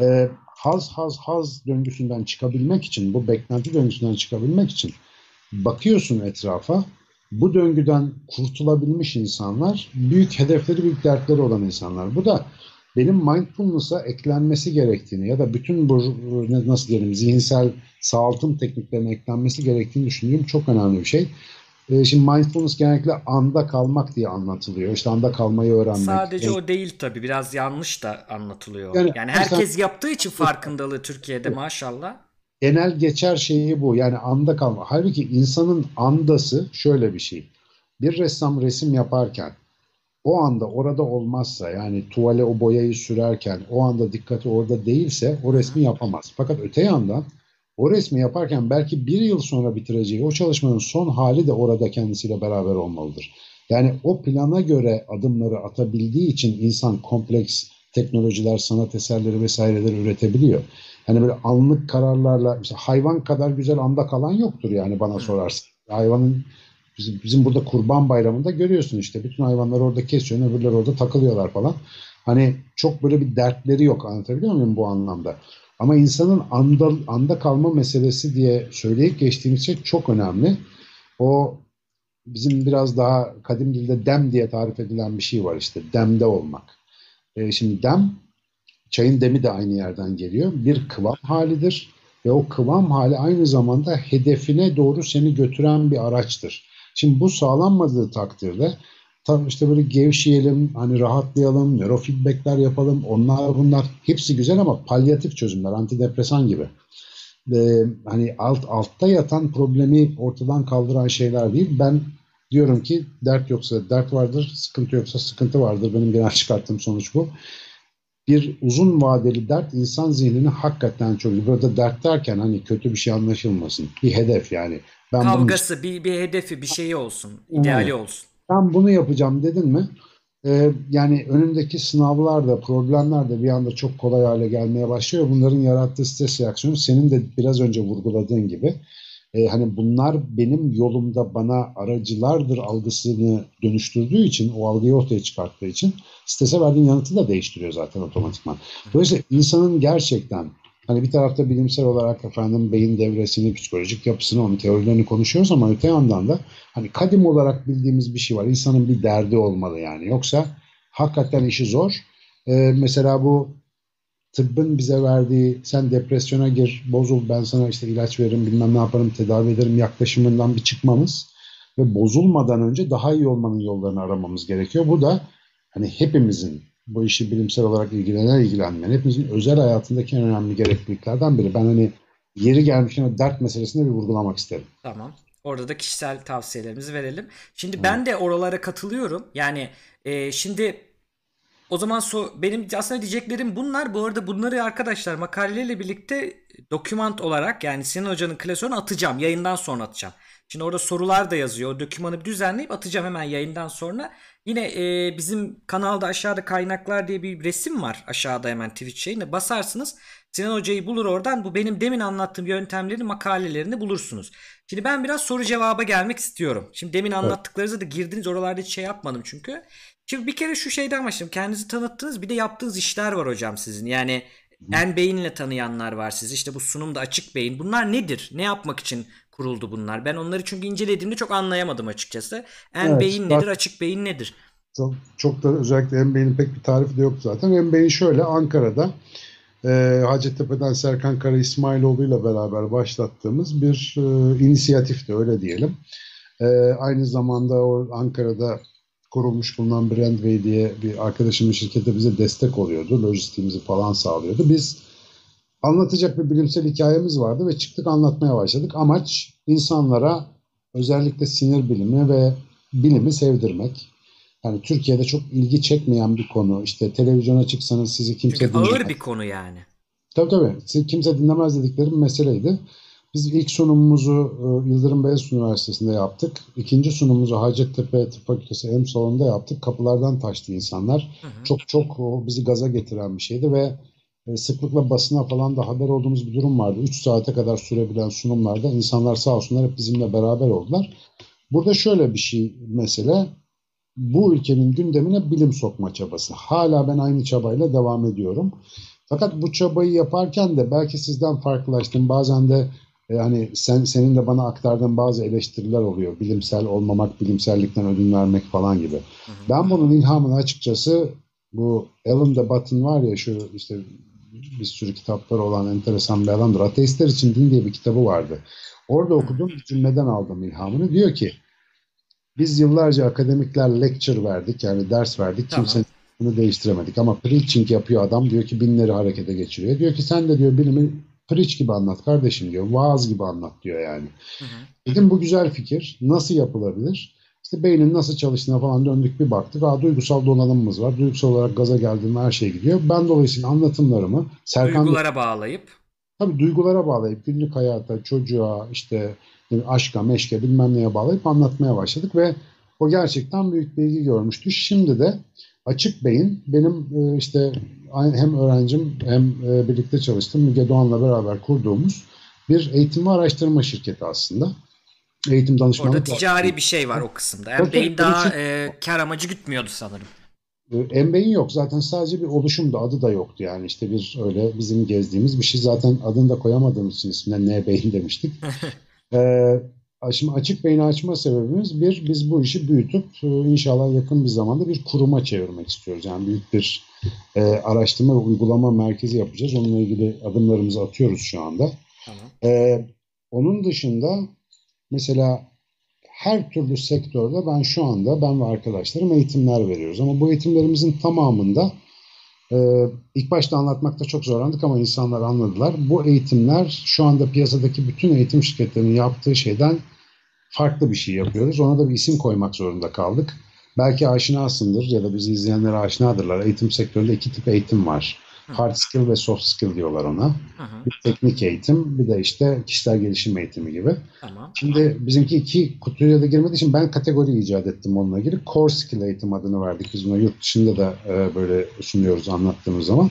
[SPEAKER 2] e, haz haz haz döngüsünden çıkabilmek için, bu beklenti döngüsünden çıkabilmek için bakıyorsun etrafa bu döngüden kurtulabilmiş insanlar büyük hedefleri, büyük dertleri olan insanlar. Bu da benim mindfulness'a eklenmesi gerektiğini ya da bütün bu nasıl diyelim zihinsel sağaltım tekniklerine eklenmesi gerektiğini düşündüğüm çok önemli bir şey. Ee, şimdi mindfulness genellikle anda kalmak diye anlatılıyor. İşte anda kalmayı öğrenmek.
[SPEAKER 1] Sadece yani, o değil tabii. Biraz yanlış da anlatılıyor. Yani, yani herkes mesela, yaptığı için farkındalığı Türkiye'de maşallah
[SPEAKER 2] genel geçer şeyi bu. Yani anda kalma. Halbuki insanın andası şöyle bir şey. Bir ressam resim yaparken o anda orada olmazsa yani tuvale o boyayı sürerken o anda dikkati orada değilse o resmi yapamaz. Fakat öte yandan o resmi yaparken belki bir yıl sonra bitireceği o çalışmanın son hali de orada kendisiyle beraber olmalıdır. Yani o plana göre adımları atabildiği için insan kompleks teknolojiler, sanat eserleri vesaireleri üretebiliyor. Hani böyle anlık kararlarla işte hayvan kadar güzel anda kalan yoktur yani bana sorarsın. Hayvanın bizim, bizim burada kurban bayramında görüyorsun işte bütün hayvanlar orada kesiyor, öbürler orada takılıyorlar falan. Hani çok böyle bir dertleri yok anlatabiliyor muyum bu anlamda? Ama insanın anda, anda kalma meselesi diye söyleyip geçtiğimiz şey çok önemli. O bizim biraz daha kadim dilde dem diye tarif edilen bir şey var işte demde olmak. E, şimdi dem çayın demi de aynı yerden geliyor. Bir kıvam halidir ve o kıvam hali aynı zamanda hedefine doğru seni götüren bir araçtır. Şimdi bu sağlanmadığı takdirde tam işte böyle gevşeyelim, hani rahatlayalım, nörofeedbackler yapalım, onlar bunlar hepsi güzel ama palyatif çözümler, antidepresan gibi. Ve hani alt altta yatan problemi ortadan kaldıran şeyler değil. Ben diyorum ki dert yoksa dert vardır, sıkıntı yoksa sıkıntı vardır. Benim genel çıkarttığım sonuç bu. Bir uzun vadeli dert insan zihnini hakikaten çok burada dert derken hani kötü bir şey anlaşılmasın. Bir hedef yani.
[SPEAKER 1] Ben Kavgası, bunu... bir, bir hedefi, bir şeyi olsun, ideali olsun.
[SPEAKER 2] Ben bunu yapacağım dedin mi? Ee, yani önündeki sınavlar da, problemler de bir anda çok kolay hale gelmeye başlıyor. Bunların yarattığı stres reaksiyonu senin de biraz önce vurguladığın gibi e, hani bunlar benim yolumda bana aracılardır algısını dönüştürdüğü için, o algıyı ortaya çıkarttığı için strese verdiğin yanıtı da değiştiriyor zaten otomatikman. Dolayısıyla insanın gerçekten hani bir tarafta bilimsel olarak efendim beyin devresini, psikolojik yapısını, onun teorilerini konuşuyoruz ama öte yandan da hani kadim olarak bildiğimiz bir şey var. İnsanın bir derdi olmalı yani. Yoksa hakikaten işi zor. Ee, mesela bu tıbbın bize verdiği sen depresyona gir, bozul ben sana işte ilaç veririm bilmem ne yaparım tedavi ederim yaklaşımından bir çıkmamız ve bozulmadan önce daha iyi olmanın yollarını aramamız gerekiyor. Bu da hani hepimizin bu işi bilimsel olarak ilgilenen ilgilenmeyen hepimizin özel hayatındaki en önemli gerekliliklerden biri. Ben hani yeri gelmişken o dert meselesini bir vurgulamak isterim.
[SPEAKER 1] Tamam. Orada da kişisel tavsiyelerimizi verelim. Şimdi evet. ben de oralara katılıyorum. Yani e, şimdi o zaman so benim aslında diyeceklerim bunlar. Bu arada bunları arkadaşlar makaleyle birlikte dokümant olarak yani Sinan Hoca'nın klasörünü atacağım. Yayından sonra atacağım. Şimdi orada sorular da yazıyor. O dokümanı düzenleyip atacağım hemen yayından sonra. Yine e, bizim kanalda aşağıda kaynaklar diye bir resim var. Aşağıda hemen Twitch şeyine basarsınız. Sinan Hoca'yı bulur oradan. Bu benim demin anlattığım yöntemlerin makalelerini bulursunuz. Şimdi ben biraz soru cevaba gelmek istiyorum. Şimdi demin anlattıklarınıza da girdiniz. Oralarda hiç şey yapmadım çünkü. Şimdi bir kere şu şeyden başlayalım. Kendinizi tanıttınız bir de yaptığınız işler var hocam sizin. Yani en beyinle tanıyanlar var sizi. İşte bu sunumda açık beyin. Bunlar nedir? Ne yapmak için kuruldu bunlar? Ben onları çünkü incelediğimde çok anlayamadım açıkçası. En evet, beyin nedir? Açık beyin nedir?
[SPEAKER 2] Çok, çok da özellikle en beynin pek bir tarifi de yok zaten. En beyin şöyle Ankara'da e, Hacettepe'den Serkan Kara İsmailoğlu ile beraber başlattığımız bir e, inisiyatifti öyle diyelim. E, aynı zamanda o Ankara'da kurulmuş bulunan Brandway diye bir arkadaşımın şirketi bize destek oluyordu. Lojistiğimizi falan sağlıyordu. Biz anlatacak bir bilimsel hikayemiz vardı ve çıktık anlatmaya başladık. Amaç insanlara özellikle sinir bilimi ve bilimi sevdirmek. Yani Türkiye'de çok ilgi çekmeyen bir konu. İşte televizyona çıksanız sizi kimse
[SPEAKER 1] Çünkü dinlemez. ağır bir konu yani.
[SPEAKER 2] Tabii tabii. Sizi kimse dinlemez dedikleri bir meseleydi. Biz ilk sunumumuzu e, Yıldırım Beyazıt Üniversitesi'nde yaptık. İkinci sunumumuzu Hacettepe Tıp Fakültesi M salonunda yaptık. Kapılardan taştı insanlar. Hı hı. Çok çok bizi gaza getiren bir şeydi ve sıklıkla basına falan da haber olduğumuz bir durum vardı. 3 saate kadar sürebilen sunumlarda insanlar sağ olsunlar hep bizimle beraber oldular. Burada şöyle bir şey mesele. Bu ülkenin gündemine bilim sokma çabası. Hala ben aynı çabayla devam ediyorum. Fakat bu çabayı yaparken de belki sizden farklılaştım. Bazen de e, hani sen senin de bana aktardığın bazı eleştiriler oluyor. Bilimsel olmamak, bilimsellikten ödün vermek falan gibi. Hı hı. Ben bunun ilhamını açıkçası bu Alan de Button var ya şu işte bir sürü kitapları olan enteresan bir adamdır. Ateistler için din diye bir kitabı vardı. Orada okuduğum bir cümleden aldım ilhamını. Diyor ki biz yıllarca akademikler lecture verdik yani ders verdik. Tamam. Kimse bunu değiştiremedik ama preaching yapıyor adam diyor ki binleri harekete geçiriyor. Diyor ki sen de diyor bilimi preach gibi anlat kardeşim diyor. Vaaz gibi anlat diyor yani. Hı hı. Dedim bu güzel fikir. Nasıl yapılabilir? İşte beynin nasıl çalıştığına falan döndük bir baktık. Aa, duygusal donanımımız var. Duygusal olarak gaza geldiğinde her şey gidiyor. Ben dolayısıyla anlatımlarımı
[SPEAKER 1] Serkan duygulara bağlayıp
[SPEAKER 2] tabii duygulara bağlayıp günlük hayata, çocuğa, işte aşka, meşke bilmem neye bağlayıp anlatmaya başladık ve O gerçekten büyük bir ilgi görmüştü. Şimdi de Açık Bey'in benim e, işte hem öğrencim hem e, birlikte çalıştığım Müge Doğan'la beraber kurduğumuz bir eğitim ve araştırma şirketi aslında. Eğitim danışmanlık.
[SPEAKER 1] Orada ticari var. bir şey var o kısımda. Beyin daha e, kar amacı gütmüyordu sanırım.
[SPEAKER 2] Embeyin yok. Zaten sadece bir oluşumdu. Adı da yoktu yani. işte bir öyle bizim gezdiğimiz bir şey. Zaten adını da koyamadığımız için ismine ne beyin demiştik. ee, şimdi açık beyni açma sebebimiz bir, biz bu işi büyütüp e, inşallah yakın bir zamanda bir kuruma çevirmek istiyoruz. Yani büyük bir e, araştırma ve uygulama merkezi yapacağız. Onunla ilgili adımlarımızı atıyoruz şu anda. Tamam. Ee, onun dışında mesela her türlü sektörde ben şu anda ben ve arkadaşlarım eğitimler veriyoruz. Ama bu eğitimlerimizin tamamında e, ilk başta anlatmakta çok zorlandık ama insanlar anladılar. Bu eğitimler şu anda piyasadaki bütün eğitim şirketlerinin yaptığı şeyden farklı bir şey yapıyoruz. Ona da bir isim koymak zorunda kaldık. Belki aşinasındır ya da bizi izleyenler aşinadırlar. Eğitim sektöründe iki tip eğitim var. Hard skill ve soft skill diyorlar ona. Hı hı. Bir teknik eğitim, bir de işte kişisel gelişim eğitimi gibi. Tamam. Şimdi bizimki iki kutuya da girmediği için ben kategori icat ettim onunla ilgili. Core skill eğitim adını verdik. Biz buna yurt dışında da e, böyle sunuyoruz anlattığımız zaman.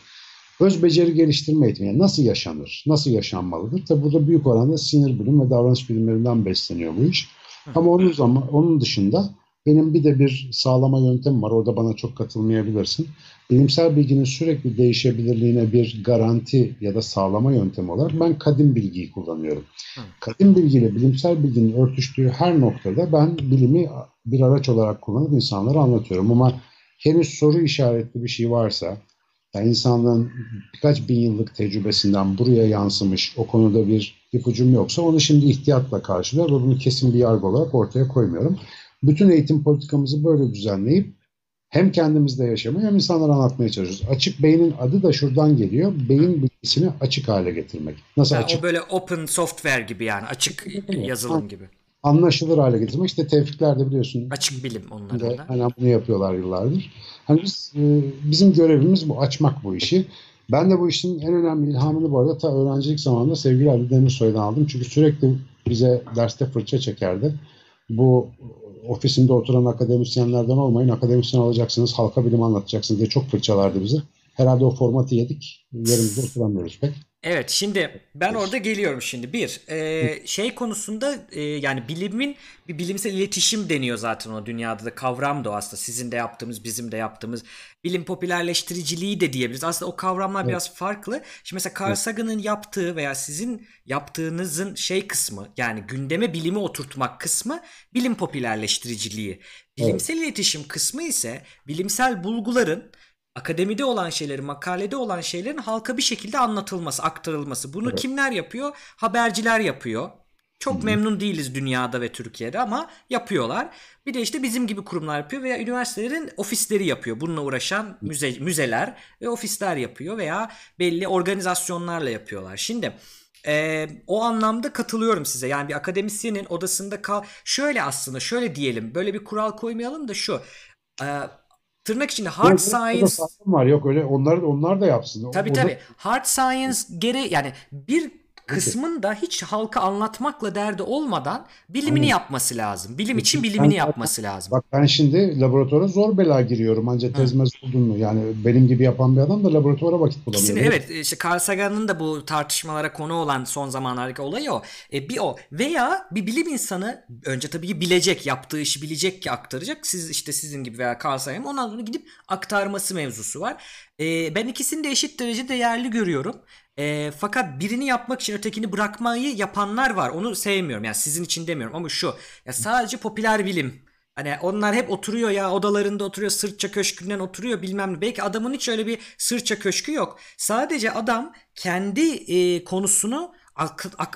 [SPEAKER 2] Öz beceri geliştirme eğitimi. Yani nasıl yaşanır? Nasıl yaşanmalıdır? Tabi burada büyük oranda sinir bilim ve davranış bilimlerinden besleniyor bu iş. Hı. Ama onun zaman onun dışında benim bir de bir sağlama yöntemim var. Orada bana çok katılmayabilirsin. Bilimsel bilginin sürekli değişebilirliğine bir garanti ya da sağlama yöntemi olarak ben kadim bilgiyi kullanıyorum. Hı. Kadim bilgiyle bilimsel bilginin örtüştüğü her noktada ben bilimi bir araç olarak kullanıp insanlara anlatıyorum. Ama henüz soru işaretli bir şey varsa, yani insanlığın birkaç bin yıllık tecrübesinden buraya yansımış o konuda bir ipucum yoksa onu şimdi ihtiyatla karşılıyor ve bunu kesin bir yargı olarak ortaya koymuyorum. Bütün eğitim politikamızı böyle düzenleyip hem kendimizde yaşamayı hem insanlara anlatmaya çalışıyoruz. Açık beynin adı da şuradan geliyor. Beyin bilgisini açık hale getirmek.
[SPEAKER 1] Nasıl yani açık? O böyle open software gibi yani açık yazılım gibi.
[SPEAKER 2] Anlaşılır hale getirmek. İşte tevfikler de biliyorsun.
[SPEAKER 1] Açık bilim onların da.
[SPEAKER 2] Hani bunu yapıyorlar yıllardır. Hani biz, e, bizim görevimiz bu açmak bu işi. Ben de bu işin en önemli ilhamını bu arada ta öğrencilik zamanında sevgili Ali Demirsoy'dan aldım. Çünkü sürekli bize derste fırça çekerdi. Bu ofisinde oturan akademisyenlerden olmayın. Akademisyen olacaksınız, halka bilim anlatacaksınız diye çok fırçalardı bizi. Herhalde o formatı yedik. Yerimizde oturamıyoruz pek.
[SPEAKER 1] Evet şimdi ben orada geliyorum şimdi. Bir e, şey konusunda e, yani bilimin bir bilimsel iletişim deniyor zaten o dünyada da kavram da o aslında. Sizin de yaptığımız bizim de yaptığımız bilim popülerleştiriciliği de diyebiliriz. Aslında o kavramlar evet. biraz farklı. Şimdi mesela Carl Sagan'ın yaptığı veya sizin yaptığınızın şey kısmı yani gündeme bilimi oturtmak kısmı bilim popülerleştiriciliği. Bilimsel evet. iletişim kısmı ise bilimsel bulguların akademide olan şeylerin, makalede olan şeylerin halka bir şekilde anlatılması, aktarılması. Bunu evet. kimler yapıyor? Haberciler yapıyor. Çok Hı-hı. memnun değiliz dünyada ve Türkiye'de ama yapıyorlar. Bir de işte bizim gibi kurumlar yapıyor veya üniversitelerin ofisleri yapıyor. Bununla uğraşan müze, müzeler ve ofisler yapıyor veya belli organizasyonlarla yapıyorlar. Şimdi e, o anlamda katılıyorum size. Yani bir akademisyenin odasında kal... Şöyle aslında şöyle diyelim böyle bir kural koymayalım da şu. E, tırnak içinde hard yok, science
[SPEAKER 2] var yok öyle onlar onlar da yapsın.
[SPEAKER 1] Tabii tabii. Hard science gere yani bir kısmın da hiç halka anlatmakla derdi olmadan bilimini Aynen. yapması lazım. Bilim için bilimini ben, yapması lazım.
[SPEAKER 2] Bak ben şimdi laboratuvara zor bela giriyorum ancak tezmez buldun mu? Yani benim gibi yapan bir adam da laboratuvara vakit bulamıyor. İkisini,
[SPEAKER 1] evet işte Carl Sagan'ın da bu tartışmalara konu olan son zamanlardaki olayı o. E, bir o. Veya bir bilim insanı önce tabii ki bilecek, yaptığı işi bilecek ki aktaracak. Siz işte sizin gibi veya Carl Sagan ondan sonra gidip aktarması mevzusu var. E, ben ikisini de eşit derece değerli görüyorum. E, fakat birini yapmak için ötekini bırakmayı yapanlar var. Onu sevmiyorum. Yani sizin için demiyorum ama şu. Ya sadece popüler bilim. Hani onlar hep oturuyor ya odalarında oturuyor sırça köşkünden oturuyor bilmem ne. Belki adamın hiç öyle bir sırça köşkü yok. Sadece adam kendi e, konusunu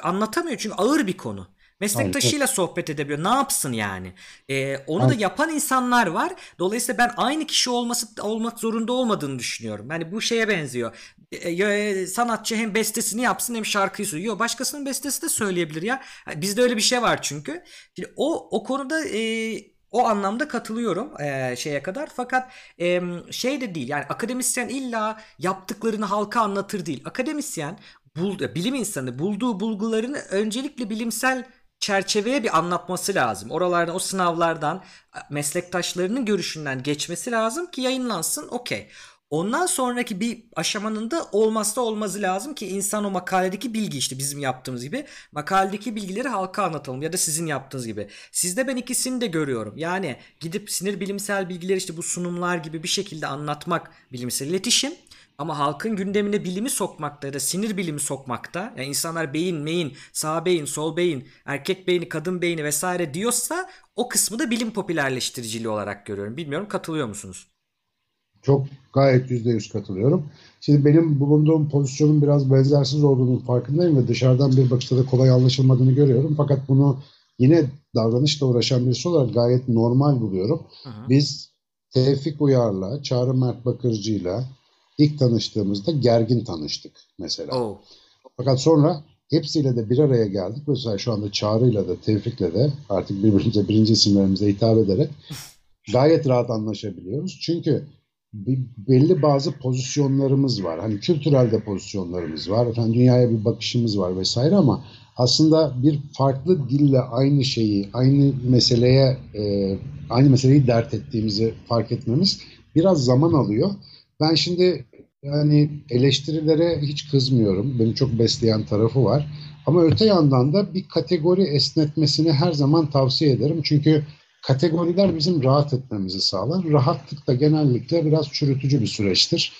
[SPEAKER 1] anlatamıyor çünkü ağır bir konu. Meslektaşıyla sohbet edebiliyor. Ne yapsın yani? Ee, onu da yapan insanlar var. Dolayısıyla ben aynı kişi olması olmak zorunda olmadığını düşünüyorum. Yani bu şeye benziyor. Ee, sanatçı hem bestesini yapsın hem şarkıyı söylüyor. Başkasının bestesi de söyleyebilir ya. Bizde öyle bir şey var çünkü. Şimdi o o konuda e, o anlamda katılıyorum e, şeye kadar. Fakat e, şey de değil yani akademisyen illa yaptıklarını halka anlatır değil. Akademisyen bul, bilim insanı bulduğu bulgularını öncelikle bilimsel çerçeveye bir anlatması lazım. Oralardan o sınavlardan meslektaşlarının görüşünden geçmesi lazım ki yayınlansın okey. Ondan sonraki bir aşamanın da olmazsa olmazı lazım ki insan o makaledeki bilgi işte bizim yaptığımız gibi makaledeki bilgileri halka anlatalım ya da sizin yaptığınız gibi. Sizde ben ikisini de görüyorum. Yani gidip sinir bilimsel bilgileri işte bu sunumlar gibi bir şekilde anlatmak bilimsel iletişim. Ama halkın gündemine bilimi sokmakta ya da sinir bilimi sokmakta yani insanlar beyin, meyin, sağ beyin, sol beyin, erkek beyni, kadın beyni vesaire diyorsa o kısmı da bilim popülerleştiriciliği olarak görüyorum. Bilmiyorum katılıyor musunuz?
[SPEAKER 2] Çok gayet yüzde yüz katılıyorum. Şimdi benim bulunduğum pozisyonun biraz benzersiz olduğunun farkındayım ve dışarıdan bir bakışta da kolay anlaşılmadığını görüyorum. Fakat bunu yine davranışla uğraşan birisi olarak gayet normal buluyorum. Hı. Biz Tevfik Uyar'la, Çağrı Mert Bakırcı'yla ilk tanıştığımızda gergin tanıştık mesela. Oh. Fakat sonra hepsiyle de bir araya geldik. Mesela şu anda Çağrı'yla da Tevfik'le de artık birbirimize birinci isimlerimize hitap ederek gayet rahat anlaşabiliyoruz. Çünkü belli bazı pozisyonlarımız var. Hani kültürel de pozisyonlarımız var. Efendim dünyaya bir bakışımız var vesaire ama aslında bir farklı dille aynı şeyi, aynı meseleye, e, aynı meseleyi dert ettiğimizi fark etmemiz biraz zaman alıyor. Ben şimdi yani eleştirilere hiç kızmıyorum. Beni çok besleyen tarafı var. Ama öte yandan da bir kategori esnetmesini her zaman tavsiye ederim. Çünkü kategoriler bizim rahat etmemizi sağlar. Rahatlık da genellikle biraz çürütücü bir süreçtir.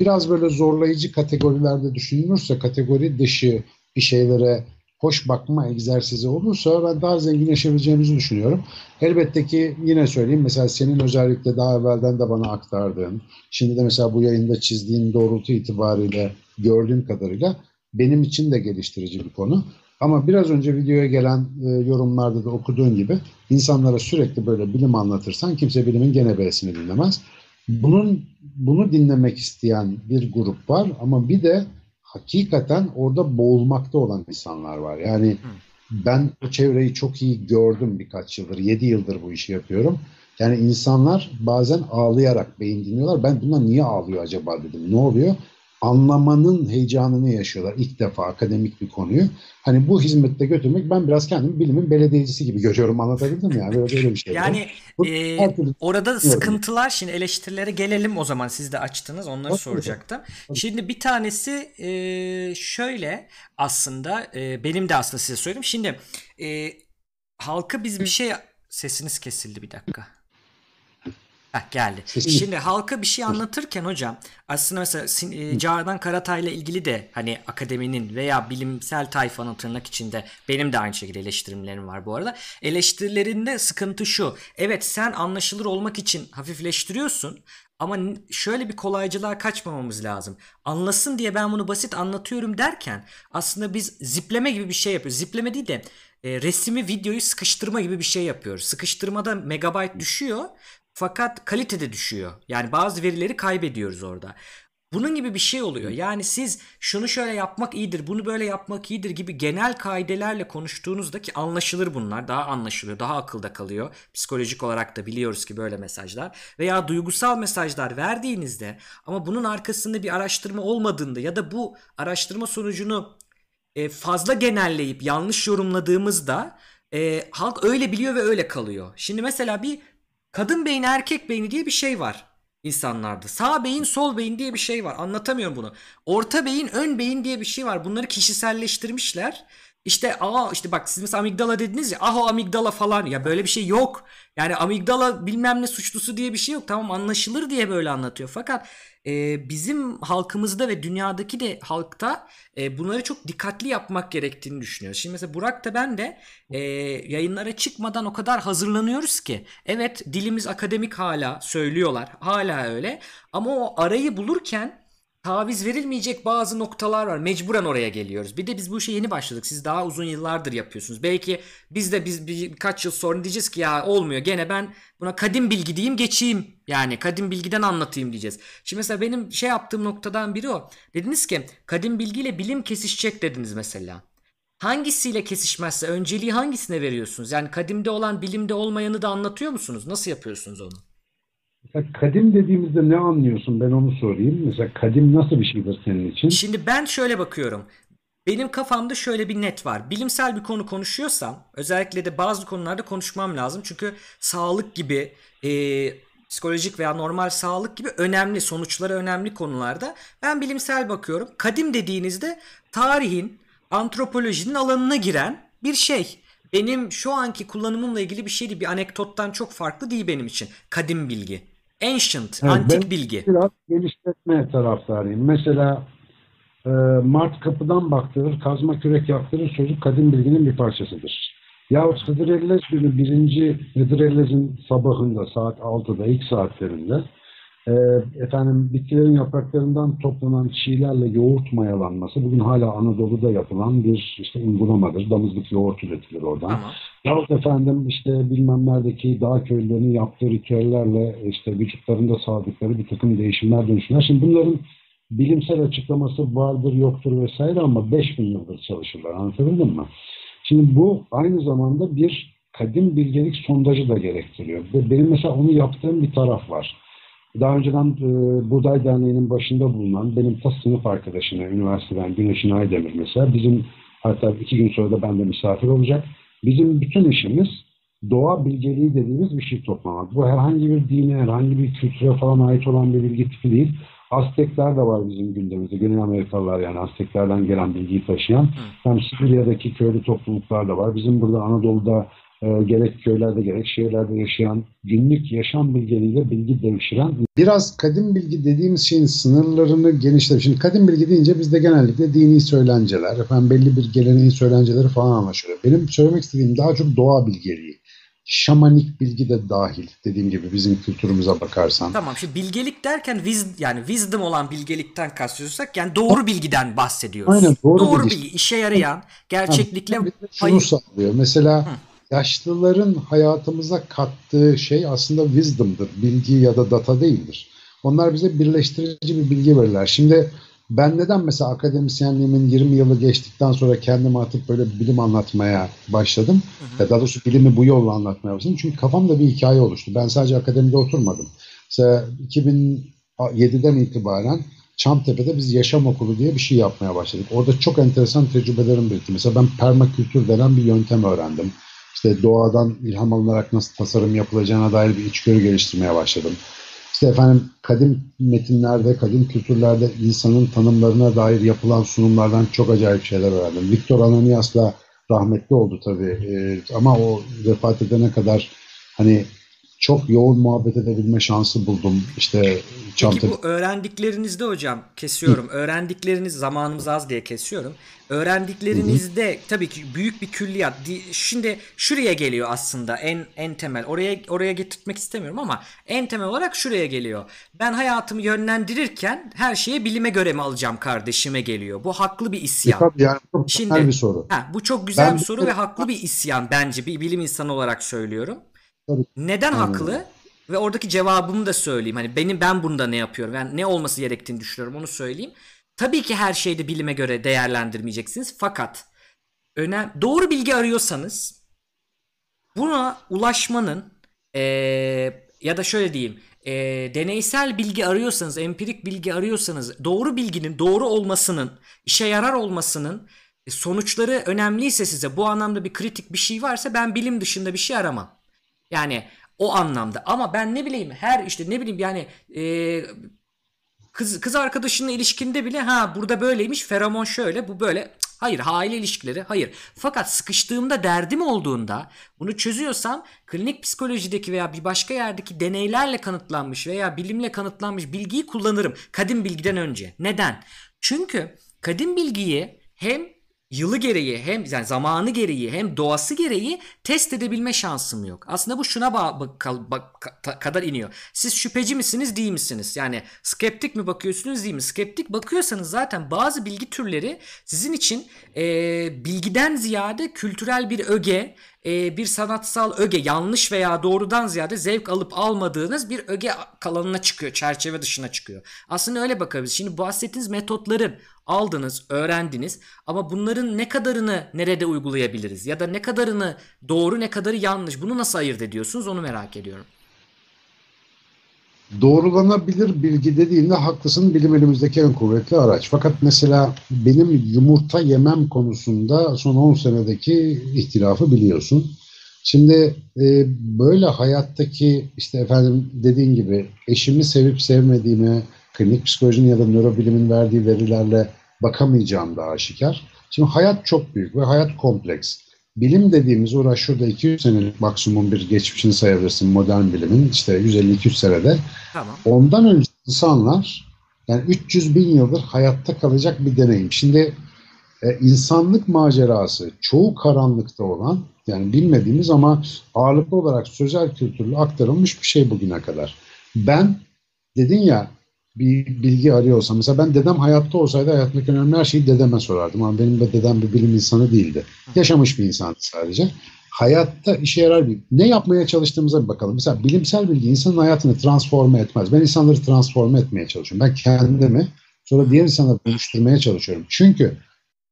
[SPEAKER 2] Biraz böyle zorlayıcı kategorilerde düşünülürse kategori dışı bir şeylere hoş bakma egzersizi olursa ben daha zenginleşebileceğimizi düşünüyorum. Elbette ki yine söyleyeyim mesela senin özellikle daha evvelden de bana aktardığın, şimdi de mesela bu yayında çizdiğin doğrultu itibariyle gördüğüm kadarıyla benim için de geliştirici bir konu. Ama biraz önce videoya gelen e, yorumlarda da okuduğun gibi insanlara sürekli böyle bilim anlatırsan kimse bilimin gene B'sini dinlemez. Bunun bunu dinlemek isteyen bir grup var ama bir de hakikaten orada boğulmakta olan insanlar var. Yani ben o çevreyi çok iyi gördüm birkaç yıldır. 7 yıldır bu işi yapıyorum. Yani insanlar bazen ağlayarak beyin dinliyorlar. Ben bunlar niye ağlıyor acaba dedim. Ne oluyor? Anlamanın heyecanını yaşıyorlar ilk defa akademik bir konuyu. Hani bu hizmette götürmek ben biraz kendimi bilimin belediyecisi gibi görüyorum anlatabildim mi? Yani böyle, böyle bir şey.
[SPEAKER 1] yani e, orada sıkıntılar şimdi eleştirilere gelelim o zaman siz de açtınız onları Tabii. soracaktım. Tabii. Şimdi bir tanesi e, şöyle aslında e, benim de aslında size söyleyeyim. Şimdi e, halkı biz bir şey sesiniz kesildi bir dakika. Heh, geldi. Şimdi halka bir şey anlatırken hocam aslında mesela e, Canan Karatay ile ilgili de hani akademinin veya bilimsel tayfanın tırnak içinde benim de aynı şekilde eleştirimlerim var bu arada. Eleştirilerinde sıkıntı şu. Evet sen anlaşılır olmak için hafifleştiriyorsun ama şöyle bir kolaycılığa kaçmamamız lazım. Anlasın diye ben bunu basit anlatıyorum derken aslında biz zipleme gibi bir şey yapıyoruz. Zipleme değil de e, resmi videoyu sıkıştırma gibi bir şey yapıyoruz. Sıkıştırmada megabayt düşüyor fakat kalitede düşüyor. Yani bazı verileri kaybediyoruz orada. Bunun gibi bir şey oluyor. Yani siz şunu şöyle yapmak iyidir, bunu böyle yapmak iyidir gibi genel kaidelerle konuştuğunuzda ki anlaşılır bunlar. Daha anlaşılıyor, daha akılda kalıyor. Psikolojik olarak da biliyoruz ki böyle mesajlar. Veya duygusal mesajlar verdiğinizde ama bunun arkasında bir araştırma olmadığında ya da bu araştırma sonucunu e, fazla genelleyip yanlış yorumladığımızda e, halk öyle biliyor ve öyle kalıyor. Şimdi mesela bir Kadın beyni erkek beyni diye bir şey var insanlarda. Sağ beyin sol beyin diye bir şey var. Anlatamıyorum bunu. Orta beyin ön beyin diye bir şey var. Bunları kişiselleştirmişler. İşte aa işte bak siz mesela amigdala dediniz ya ah o amigdala falan ya böyle bir şey yok. Yani amigdala bilmem ne suçlusu diye bir şey yok. Tamam anlaşılır diye böyle anlatıyor. Fakat e, bizim halkımızda ve dünyadaki de halkta e, bunları çok dikkatli yapmak gerektiğini düşünüyoruz. Şimdi mesela Burak da ben de e, yayınlara çıkmadan o kadar hazırlanıyoruz ki. Evet dilimiz akademik hala söylüyorlar. Hala öyle. Ama o arayı bulurken taviz verilmeyecek bazı noktalar var. Mecburen oraya geliyoruz. Bir de biz bu işe yeni başladık. Siz daha uzun yıllardır yapıyorsunuz. Belki biz de biz bir, birkaç yıl sonra diyeceğiz ki ya olmuyor. Gene ben buna kadim bilgi diyeyim geçeyim. Yani kadim bilgiden anlatayım diyeceğiz. Şimdi mesela benim şey yaptığım noktadan biri o. Dediniz ki kadim bilgiyle bilim kesişecek dediniz mesela. Hangisiyle kesişmezse önceliği hangisine veriyorsunuz? Yani kadimde olan bilimde olmayanı da anlatıyor musunuz? Nasıl yapıyorsunuz onu?
[SPEAKER 2] Mesela kadim dediğimizde ne anlıyorsun ben onu sorayım. Mesela kadim nasıl bir şeydir senin için?
[SPEAKER 1] Şimdi ben şöyle bakıyorum. benim kafamda şöyle bir net var. Bilimsel bir konu konuşuyorsam özellikle de bazı konularda konuşmam lazım. Çünkü sağlık gibi e, psikolojik veya normal sağlık gibi önemli sonuçları önemli konularda ben bilimsel bakıyorum. Kadim dediğinizde tarihin, antropolojinin alanına giren bir şey. Benim şu anki kullanımımla ilgili bir şeydi. Bir anekdottan çok farklı değil benim için. Kadim bilgi. Ancient,
[SPEAKER 2] Evet,
[SPEAKER 1] antik
[SPEAKER 2] ben
[SPEAKER 1] bilgi.
[SPEAKER 2] Biraz geliştirme taraftarıyım. Mesela e, Mart kapıdan baktırır, kazma kürek yaptırır çocuk kadim bilginin bir parçasıdır. Yahut Hıdrellez günü birinci Hıdrellez'in sabahında saat 6'da ilk saatlerinde e, efendim bitkilerin yapraklarından toplanan çiğlerle yoğurt mayalanması bugün hala Anadolu'da yapılan bir işte uygulamadır. Damızlık yoğurt üretilir oradan.
[SPEAKER 1] Tamam.
[SPEAKER 2] Yahut efendim işte bilmem neredeki dağ köylerinin yaptığı ritüellerle işte vücutlarında sağladıkları bir takım değişimler dönüşümler. Şimdi bunların bilimsel açıklaması vardır yoktur vesaire ama 5000 yıldır çalışırlar anlatabildim mi? Şimdi bu aynı zamanda bir kadim bilgelik sondajı da gerektiriyor. Benim mesela onu yaptığım bir taraf var. Daha önceden e, Buğday Derneği'nin başında bulunan benim ta sınıf arkadaşına, üniversiteden Güneşin Aydemir mesela bizim hatta iki gün sonra da bende misafir olacak. Bizim bütün işimiz doğa bilgeliği dediğimiz bir şey toplamak. Bu herhangi bir dine, herhangi bir kültüre falan ait olan bir bilgi tipi değil. Aztekler de var bizim gündemimizde. Güney Amerikalılar yani Azteklerden gelen bilgiyi taşıyan. Hem Sibirya'daki köylü topluluklar da var. Bizim burada Anadolu'da e, gerek köylerde gerek şehirlerde yaşayan günlük yaşam bilgeliğiyle bilgi devşiren. Biraz kadim bilgi dediğimiz şeyin sınırlarını genişletip şimdi kadim bilgi deyince bizde genellikle dini söylenceler, efendim belli bir geleneğin söylenceleri falan anlaşılıyor. Benim söylemek istediğim daha çok doğa bilgeliği. Şamanik bilgi de dahil dediğim gibi bizim kültürümüze bakarsan.
[SPEAKER 1] Tamam şimdi bilgelik derken wiz, yani wisdom olan bilgelikten kastediyorsak yani doğru bilgiden bahsediyoruz.
[SPEAKER 2] Aynen, doğru
[SPEAKER 1] bilgi.
[SPEAKER 2] bilgi.
[SPEAKER 1] işe yarayan gerçeklikle
[SPEAKER 2] Yani şunu sağlıyor. Mesela yaşlıların hayatımıza kattığı şey aslında wisdom'dır. Bilgi ya da data değildir. Onlar bize birleştirici bir bilgi verirler. Şimdi ben neden mesela akademisyenliğimin 20 yılı geçtikten sonra kendimi atıp böyle bilim anlatmaya başladım? Ya daha doğrusu bilimi bu yolla anlatmaya başladım. Çünkü kafamda bir hikaye oluştu. Ben sadece akademide oturmadım. Mesela 2007'den itibaren Çamtepe'de biz yaşam okulu diye bir şey yapmaya başladık. Orada çok enteresan tecrübelerim birikti. Mesela ben permakültür denen bir yöntem öğrendim. İşte doğadan ilham alınarak nasıl tasarım yapılacağına dair bir içgörü geliştirmeye başladım. İşte efendim kadim metinlerde, kadim kültürlerde insanın tanımlarına dair yapılan sunumlardan çok acayip şeyler öğrendim. Victor Ananias da rahmetli oldu tabii Ee, ama o vefat edene kadar hani çok yoğun muhabbet edebilme şansı buldum. İşte
[SPEAKER 1] Peki
[SPEAKER 2] Çamtepe
[SPEAKER 1] bu öğrendiklerinizde hocam kesiyorum. Öğrendikleriniz zamanımız az diye kesiyorum. Öğrendiklerinizde tabii ki büyük bir külliyat. Di- Şimdi şuraya geliyor aslında en en temel. Oraya oraya getirtmek istemiyorum ama en temel olarak şuraya geliyor. Ben hayatımı yönlendirirken her şeye bilime göre mi alacağım kardeşime geliyor. Bu haklı bir isyan.
[SPEAKER 2] Tabii yani çok
[SPEAKER 1] Şimdi-
[SPEAKER 2] bir soru.
[SPEAKER 1] Ha, bu çok güzel
[SPEAKER 2] Ben
[SPEAKER 1] bir soru ve haklı bir isyan bence bir bilim insanı olarak söylüyorum.
[SPEAKER 2] Tabii.
[SPEAKER 1] Neden
[SPEAKER 2] Aynen
[SPEAKER 1] haklı? Ve oradaki cevabımı da söyleyeyim. Hani benim ben bunda ne yapıyorum? Yani ne olması gerektiğini düşünüyorum onu söyleyeyim. Tabii ki her şeyi de bilime göre değerlendirmeyeceksiniz. Fakat önem doğru bilgi arıyorsanız buna ulaşmanın eee, ya da şöyle diyeyim eee, deneysel bilgi arıyorsanız, empirik bilgi arıyorsanız doğru bilginin doğru olmasının, işe yarar olmasının e, sonuçları önemliyse size bu anlamda bir kritik bir şey varsa ben bilim dışında bir şey aramam. Yani o anlamda. Ama ben ne bileyim her işte ne bileyim yani eee, kız kız arkadaşınla ilişkinde bile ha burada böyleymiş feromon şöyle bu böyle. Hayır aile ilişkileri hayır. Fakat sıkıştığımda derdim olduğunda bunu çözüyorsam klinik psikolojideki veya bir başka yerdeki deneylerle kanıtlanmış veya bilimle kanıtlanmış bilgiyi kullanırım kadim bilgiden önce. Neden? Çünkü kadim bilgiyi hem yılı gereği hem yani zamanı gereği hem doğası gereği test edebilme şansım yok. Aslında bu şuna ba- bak- bak- ka- kadar iniyor. Siz şüpheci misiniz değil misiniz? Yani skeptik mi bakıyorsunuz değil mi? Skeptik bakıyorsanız zaten bazı bilgi türleri sizin için e, bilgiden ziyade kültürel bir öge, e, bir sanatsal öge yanlış veya doğrudan ziyade zevk alıp almadığınız bir öge kalanına çıkıyor. Çerçeve dışına çıkıyor. Aslında öyle bakabiliriz. Şimdi bahsettiğiniz metotların aldınız, öğrendiniz ama bunların ne kadarını nerede uygulayabiliriz ya da ne kadarını doğru ne kadarı yanlış bunu nasıl ayırt ediyorsunuz onu merak ediyorum.
[SPEAKER 2] Doğrulanabilir bilgi dediğinde haklısın bilim elimizdeki en kuvvetli araç. Fakat mesela benim yumurta yemem konusunda son 10 senedeki ihtilafı biliyorsun. Şimdi e, böyle hayattaki işte efendim dediğin gibi eşimi sevip sevmediğime klinik psikolojinin ya da nörobilimin verdiği verilerle bakamayacağım da aşikar. Şimdi hayat çok büyük ve hayat kompleks. Bilim dediğimiz uğraş şurada 200 senelik maksimum bir geçmişini sayabilirsin modern bilimin işte 150-200 senede. Tamam. Ondan önce insanlar yani 300 bin yıldır hayatta kalacak bir deneyim. Şimdi e, insanlık macerası çoğu karanlıkta olan yani bilmediğimiz ama ağırlıklı olarak sözel kültürlü aktarılmış bir şey bugüne kadar. Ben dedin ya bir bilgi arıyorsam mesela ben dedem hayatta olsaydı hayatımdaki önemli her şeyi dedeme sorardım ama benim de dedem bir bilim insanı değildi. Yaşamış bir insandı sadece. Hayatta işe yarar bir ne yapmaya çalıştığımıza bir bakalım. Mesela bilimsel bilgi insanın hayatını transforme etmez. Ben insanları transforme etmeye çalışıyorum. Ben kendimi sonra diğer insanları dönüştürmeye çalışıyorum. Çünkü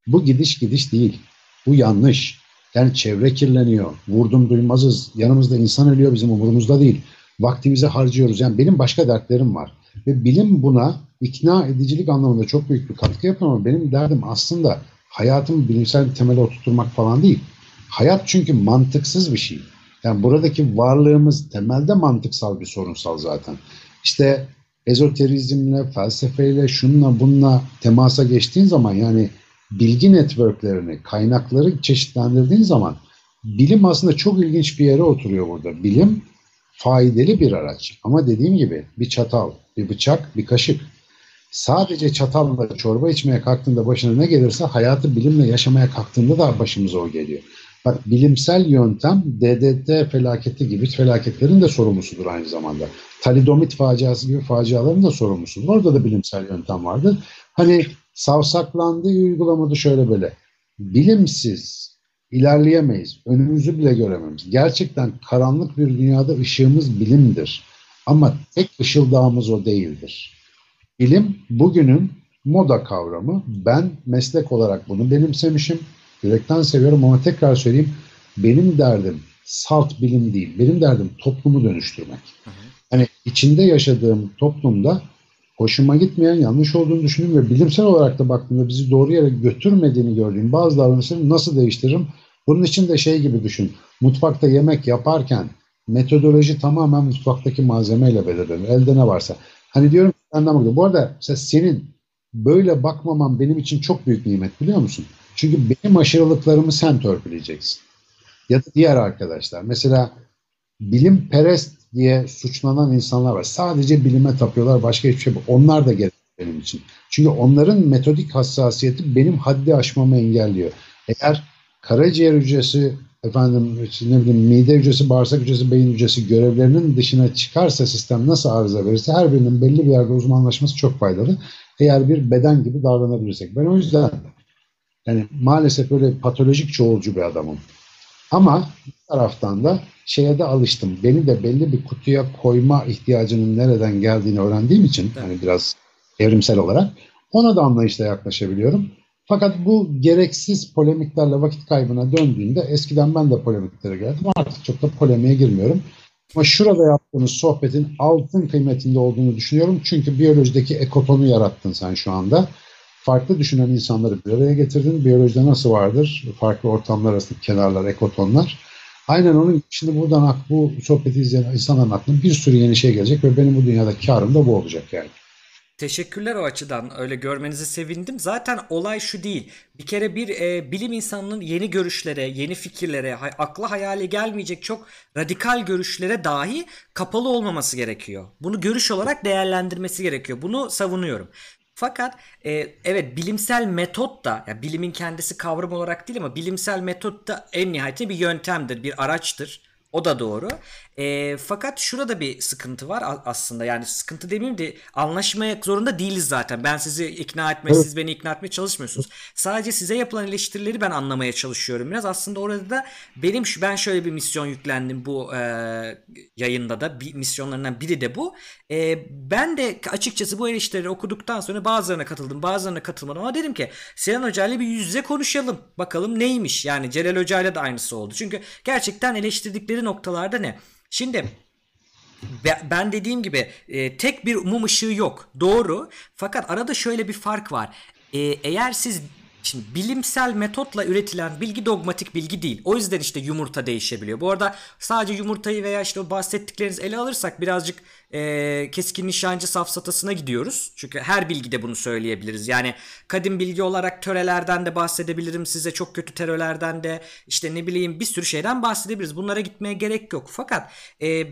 [SPEAKER 2] bu gidiş gidiş değil. Bu yanlış. Yani çevre kirleniyor. Vurdum duymazız. Yanımızda insan ölüyor bizim umurumuzda değil. Vaktimizi harcıyoruz. Yani benim başka dertlerim var. Ve bilim buna ikna edicilik anlamında çok büyük bir katkı yapıyor ama benim derdim aslında hayatımı bilimsel bir temele oturtmak falan değil. Hayat çünkü mantıksız bir şey. Yani buradaki varlığımız temelde mantıksal bir sorunsal zaten. İşte ezoterizmle, felsefeyle, şunla bununla temasa geçtiğin zaman yani bilgi networklerini, kaynakları çeşitlendirdiğin zaman bilim aslında çok ilginç bir yere oturuyor burada. Bilim faydalı bir araç ama dediğim gibi bir çatal, bir bıçak, bir kaşık. Sadece çatalla çorba içmeye kalktığında başına ne gelirse hayatı bilimle yaşamaya kalktığında da başımıza o geliyor. Bak bilimsel yöntem DDT felaketi gibi felaketlerin de sorumlusudur aynı zamanda. Talidomit faciası gibi faciaların da sorumlusudur. Orada da bilimsel yöntem vardır. Hani savsaklandığı uygulamadı şöyle böyle. Bilimsiz ilerleyemeyiz. Önümüzü bile göremeyiz. Gerçekten karanlık bir dünyada ışığımız bilimdir. Ama tek ışıldağımız o değildir. Bilim bugünün moda kavramı. Ben meslek olarak bunu benimsemişim. Yürekten seviyorum ama tekrar söyleyeyim. Benim derdim salt bilim değil. Benim derdim toplumu dönüştürmek. Hani içinde yaşadığım toplumda hoşuma gitmeyen, yanlış olduğunu düşündüğüm ve bilimsel olarak da baktığımda bizi doğru yere götürmediğini gördüğüm bazı davranışları nasıl değiştiririm? Bunun için de şey gibi düşün. Mutfakta yemek yaparken metodoloji tamamen mutfaktaki malzemeyle belirlenir. Elde ne varsa. Hani diyorum anlamadım. Bu arada mesela senin böyle bakmaman benim için çok büyük nimet biliyor musun? Çünkü benim aşırılıklarımı sen törpüleyeceksin. Ya da diğer arkadaşlar. Mesela bilim perest diye suçlanan insanlar var. Sadece bilime tapıyorlar. Başka hiçbir şey yok. Onlar da gerek benim için. Çünkü onların metodik hassasiyeti benim haddi aşmamı engelliyor. Eğer karaciğer hücresi efendim ne bileyim mide hücresi, bağırsak hücresi, beyin hücresi görevlerinin dışına çıkarsa sistem nasıl arıza verirse her birinin belli bir yerde uzmanlaşması çok faydalı. Eğer bir beden gibi davranabilirsek. Ben o yüzden yani maalesef böyle patolojik çoğulcu bir adamım. Ama bir taraftan da şeye de alıştım. Beni de belli bir kutuya koyma ihtiyacının nereden geldiğini öğrendiğim için evet. hani biraz evrimsel olarak ona da anlayışla yaklaşabiliyorum. Fakat bu gereksiz polemiklerle vakit kaybına döndüğünde eskiden ben de polemiklere geldim. Artık çok da polemiğe girmiyorum. Ama şurada yaptığınız sohbetin altın kıymetinde olduğunu düşünüyorum. Çünkü biyolojideki ekotonu yarattın sen şu anda. Farklı düşünen insanları bir araya getirdin. Biyolojide nasıl vardır? Farklı ortamlar arasındaki kenarlar, ekotonlar. Aynen onun şimdi buradan bu sohbeti izleyen insanların aklına bir sürü yeni şey gelecek ve benim bu dünyada karım da bu olacak yani.
[SPEAKER 1] Teşekkürler o açıdan. Öyle görmenizi sevindim. Zaten olay şu değil. Bir kere bir e, bilim insanının yeni görüşlere, yeni fikirlere, hay, akla hayale gelmeyecek çok radikal görüşlere dahi kapalı olmaması gerekiyor. Bunu görüş olarak değerlendirmesi gerekiyor. Bunu savunuyorum. Fakat e, evet bilimsel metot da yani bilimin kendisi kavram olarak değil ama bilimsel metot da en nihayetinde bir yöntemdir, bir araçtır. O da doğru. E, fakat şurada bir sıkıntı var aslında. Yani sıkıntı demeyeyim de anlaşmaya zorunda değiliz zaten. Ben sizi ikna etme, evet. siz beni ikna etmeye çalışmıyorsunuz. Sadece size yapılan eleştirileri ben anlamaya çalışıyorum biraz. Aslında orada da benim ben şöyle bir misyon yüklendim bu e, yayında da. Bir misyonlarından biri de bu. E, ben de açıkçası bu eleştirileri okuduktan sonra bazılarına katıldım, bazılarına katılmadım ama dedim ki Sinan Hoca ile bir yüz yüze konuşalım. Bakalım neymiş? Yani Celal Hoca ile de aynısı oldu. Çünkü gerçekten eleştirdikleri noktalarda ne? Şimdi ben dediğim gibi e, tek bir mum ışığı yok. Doğru. Fakat arada şöyle bir fark var. E, eğer siz Şimdi bilimsel metotla üretilen bilgi dogmatik bilgi değil. O yüzden işte yumurta değişebiliyor. Bu arada sadece yumurtayı veya işte o ele alırsak birazcık e, keskin nişancı safsatasına gidiyoruz. Çünkü her bilgide bunu söyleyebiliriz. Yani kadim bilgi olarak törelerden de bahsedebilirim size. Çok kötü terörlerden de işte ne bileyim bir sürü şeyden bahsedebiliriz. Bunlara gitmeye gerek yok. Fakat e,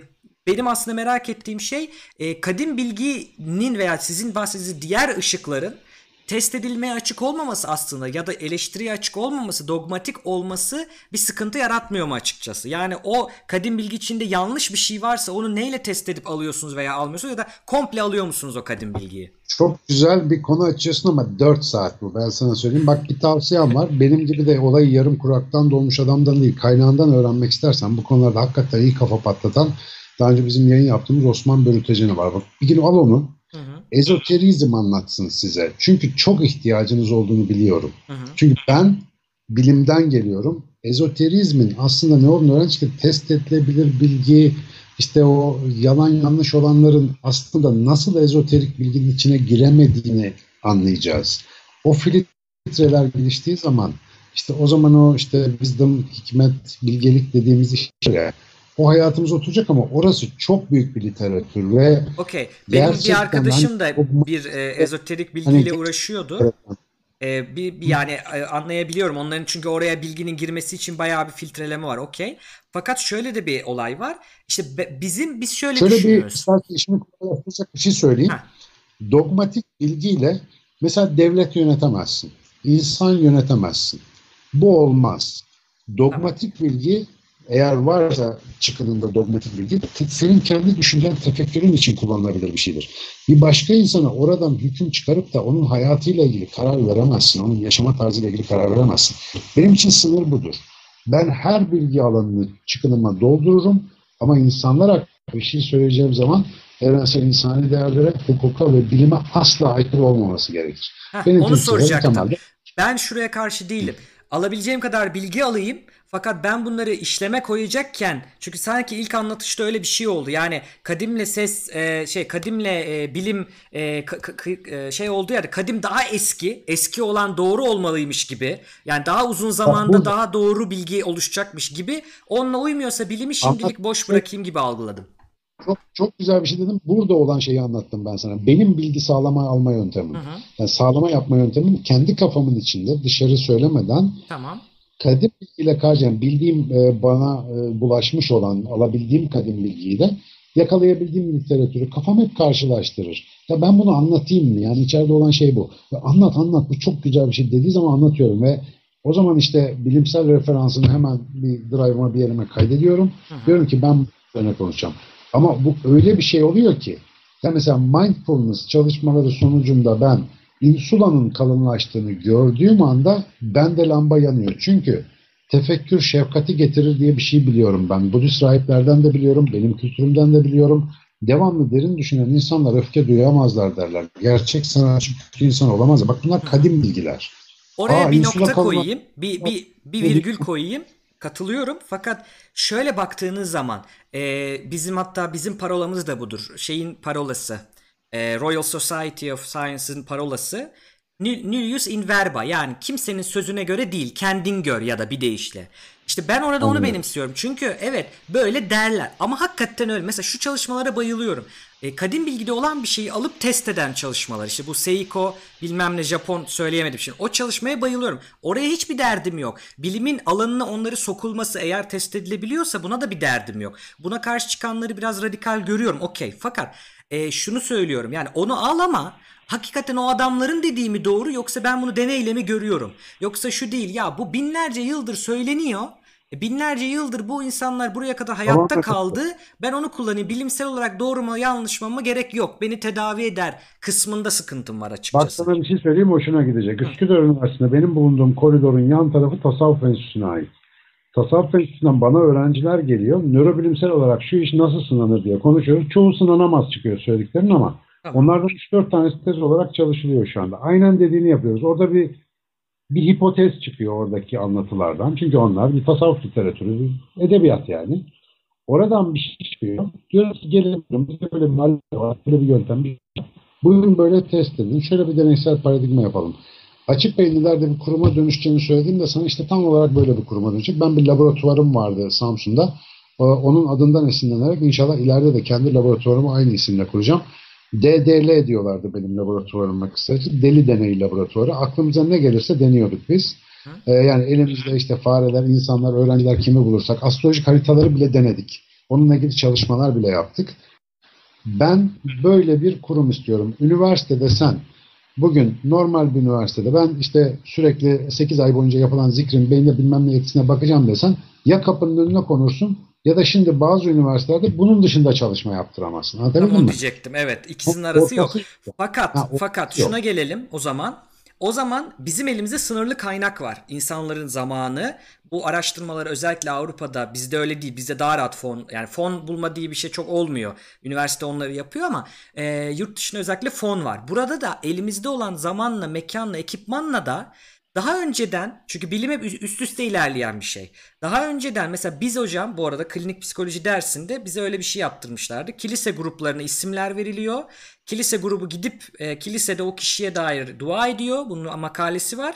[SPEAKER 1] benim aslında merak ettiğim şey e, kadim bilginin veya sizin bahsettiğiniz diğer ışıkların test edilmeye açık olmaması aslında ya da eleştiriye açık olmaması, dogmatik olması bir sıkıntı yaratmıyor mu açıkçası? Yani o kadim bilgi içinde yanlış bir şey varsa onu neyle test edip alıyorsunuz veya almıyorsunuz ya da komple alıyor musunuz o kadim bilgiyi?
[SPEAKER 2] Çok güzel bir konu açıyorsun ama 4 saat bu ben sana söyleyeyim. Bak bir tavsiyem var. Benim gibi de olayı yarım kuraktan dolmuş adamdan değil kaynağından öğrenmek istersen bu konularda hakikaten iyi kafa patlatan daha önce bizim yayın yaptığımız Osman Bölüteceni var. Bak bir gün al onu. Ezoterizm anlatsın size. Çünkü çok ihtiyacınız olduğunu biliyorum. Hı hı. Çünkü ben bilimden geliyorum. Ezoterizmin aslında ne olduğunu öğrenci test edilebilir bilgi, işte o yalan yanlış olanların aslında nasıl ezoterik bilginin içine giremediğini anlayacağız. O filtreler geliştiği zaman işte o zaman o işte wisdom, hikmet, bilgelik dediğimiz işlere o hayatımız oturacak ama orası çok büyük bir literatür ve
[SPEAKER 1] Okey. Benim bir arkadaşım da bir e, ezoterik bilgiyle hani, uğraşıyordu. Ee, bir, bir yani e, anlayabiliyorum onların çünkü oraya bilginin girmesi için bayağı bir filtreleme var okey. Fakat şöyle de bir olay var. İşte be, bizim biz şöyle, şöyle düşünüyoruz.
[SPEAKER 2] Şöyle bir işimi kolaylaştıracak bir şey söyleyeyim. Ha. Dogmatik bilgiyle mesela devlet yönetemezsin. İnsan yönetemezsin. Bu olmaz. Dogmatik tamam. bilgi eğer varsa çıkınında dogmatik bilgi senin kendi düşüncen tefekkürün için kullanılabilir bir şeydir. Bir başka insana oradan hüküm çıkarıp da onun hayatıyla ilgili karar veremezsin. Onun yaşama tarzıyla ilgili karar veremezsin. Benim için sınır budur. Ben her bilgi alanını çıkınıma doldururum ama insanlar hakkında bir şey söyleyeceğim zaman evrensel insani değerlere, hukuka ve bilime asla aykırı olmaması gerekir.
[SPEAKER 1] Heh, Benim onu soracaktım. Temelde... Ben şuraya karşı değilim. Alabileceğim kadar bilgi alayım fakat ben bunları işleme koyacakken çünkü sanki ilk anlatışta öyle bir şey oldu. Yani kadimle ses e, şey kadimle e, bilim e, k- k- e, şey oldu ya kadim daha eski, eski olan doğru olmalıymış gibi. Yani daha uzun zamanda daha doğru bilgi oluşacakmış gibi. Onunla uymuyorsa bilimi şimdilik boş bırakayım gibi algıladım.
[SPEAKER 2] Çok çok güzel bir şey dedim. Burada olan şeyi anlattım ben sana. Benim bilgi sağlama alma yöntemim. Hı hı. Yani sağlama yapma yöntemim kendi kafamın içinde dışarı söylemeden
[SPEAKER 1] Tamam
[SPEAKER 2] kadim bilgiyle karşı yani bildiğim e, bana e, bulaşmış olan alabildiğim kadim bilgiyi de yakalayabildiğim literatürü kafam hep karşılaştırır. Ya ben bunu anlatayım mı? Yani içeride olan şey bu. Ya anlat anlat bu çok güzel bir şey dediği zaman anlatıyorum ve o zaman işte bilimsel referansını hemen bir drive'ıma bir yerime kaydediyorum. Hı hı. Diyorum ki ben üzerine konuşacağım. Ama bu öyle bir şey oluyor ki ya mesela mindfulness çalışmaları sonucunda ben insulanın kalınlaştığını gördüğüm anda bende lamba yanıyor. Çünkü tefekkür şefkati getirir diye bir şey biliyorum ben. Budist rahiplerden de biliyorum, benim kültürümden de biliyorum. Devamlı derin düşünen insanlar öfke duyamazlar derler. Gerçek sanatçı insan olamaz. Bak bunlar kadim bilgiler.
[SPEAKER 1] Oraya Aa, bir nokta koyayım, bir, bir, bir virgül koyayım. Katılıyorum fakat şöyle baktığınız zaman e, bizim hatta bizim parolamız da budur. Şeyin parolası e, Royal Society of Science'ın parolası Nullius in verba yani kimsenin sözüne göre değil kendin gör ya da bir deyişle. İşte ben orada onu benimsiyorum. Çünkü evet böyle derler ama hakikaten öyle. Mesela şu çalışmalara bayılıyorum. E, kadim bilgide olan bir şeyi alıp test eden çalışmalar. İşte bu Seiko bilmem ne Japon söyleyemedim şimdi. O çalışmaya bayılıyorum. Oraya hiçbir derdim yok. Bilimin alanına onları sokulması eğer test edilebiliyorsa buna da bir derdim yok. Buna karşı çıkanları biraz radikal görüyorum. Okey. Fakat e, şunu söylüyorum. Yani onu al ama hakikaten o adamların dediği mi doğru yoksa ben bunu deneyle mi görüyorum? Yoksa şu değil ya bu binlerce yıldır söyleniyor. E, binlerce yıldır bu insanlar buraya kadar hayatta kaldı. Ben onu kullanayım. Bilimsel olarak doğru mu yanlış mı gerek yok. Beni tedavi eder kısmında sıkıntım var açıkçası.
[SPEAKER 2] Bak sana bir şey söyleyeyim hoşuna gidecek. Üsküdar Üniversitesi'nde benim bulunduğum koridorun yan tarafı tasavvuf enstitüsüne ait. Tasavvuf enstitüsünden bana öğrenciler geliyor. Nörobilimsel olarak şu iş nasıl sınanır diye konuşuyoruz. Çoğu sınanamaz çıkıyor söylediklerin ama onlardan 3-4 tanesi tez olarak çalışılıyor şu anda. Aynen dediğini yapıyoruz. Orada bir bir hipotez çıkıyor oradaki anlatılardan. Çünkü onlar bir tasavvuf literatürü, bir edebiyat yani. Oradan bir şey çıkıyor. Diyoruz ki gelin bizde böyle bir malzeme var, böyle bir yöntem. Bir... Bugün böyle test edin. Şöyle bir deneysel paradigma yapalım. Açık beyinlilerde bir kuruma dönüşeceğini söylediğimde sana işte tam olarak böyle bir kuruma dönecek. Ben bir laboratuvarım vardı Samsun'da. Onun adından esinlenerek inşallah ileride de kendi laboratuvarımı aynı isimle kuracağım. DDL diyorlardı benim laboratuvarıma kısaca. Deli Deneyi Laboratuvarı. Aklımıza ne gelirse deniyorduk biz. Ee, yani elimizde işte fareler, insanlar, öğrenciler kimi bulursak astrolojik haritaları bile denedik. Onunla ilgili çalışmalar bile yaptık. Ben böyle bir kurum istiyorum. Üniversitede sen bugün normal bir üniversitede ben işte sürekli 8 ay boyunca yapılan zikrin beyinde bilmem ne etkisine bakacağım desen ya kapının önüne konursun ya da şimdi bazı üniversitelerde bunun dışında çalışma yaptıramazsın. Anlatabildim
[SPEAKER 1] Onu
[SPEAKER 2] mi?
[SPEAKER 1] diyecektim evet. ikisinin arası yok. Fakat ha, fakat yok. şuna gelelim o zaman. O zaman bizim elimizde sınırlı kaynak var. İnsanların zamanı. Bu araştırmalar özellikle Avrupa'da bizde öyle değil. Bizde daha rahat fon yani fon bulma diye bir şey çok olmuyor. Üniversite onları yapıyor ama e, yurt dışında özellikle fon var. Burada da elimizde olan zamanla, mekanla, ekipmanla da daha önceden çünkü bilim hep üst üste ilerleyen bir şey. Daha önceden mesela biz hocam bu arada klinik psikoloji dersinde bize öyle bir şey yaptırmışlardı. Kilise gruplarına isimler veriliyor. Kilise grubu gidip e, kilisede o kişiye dair dua ediyor. Bunun makalesi var.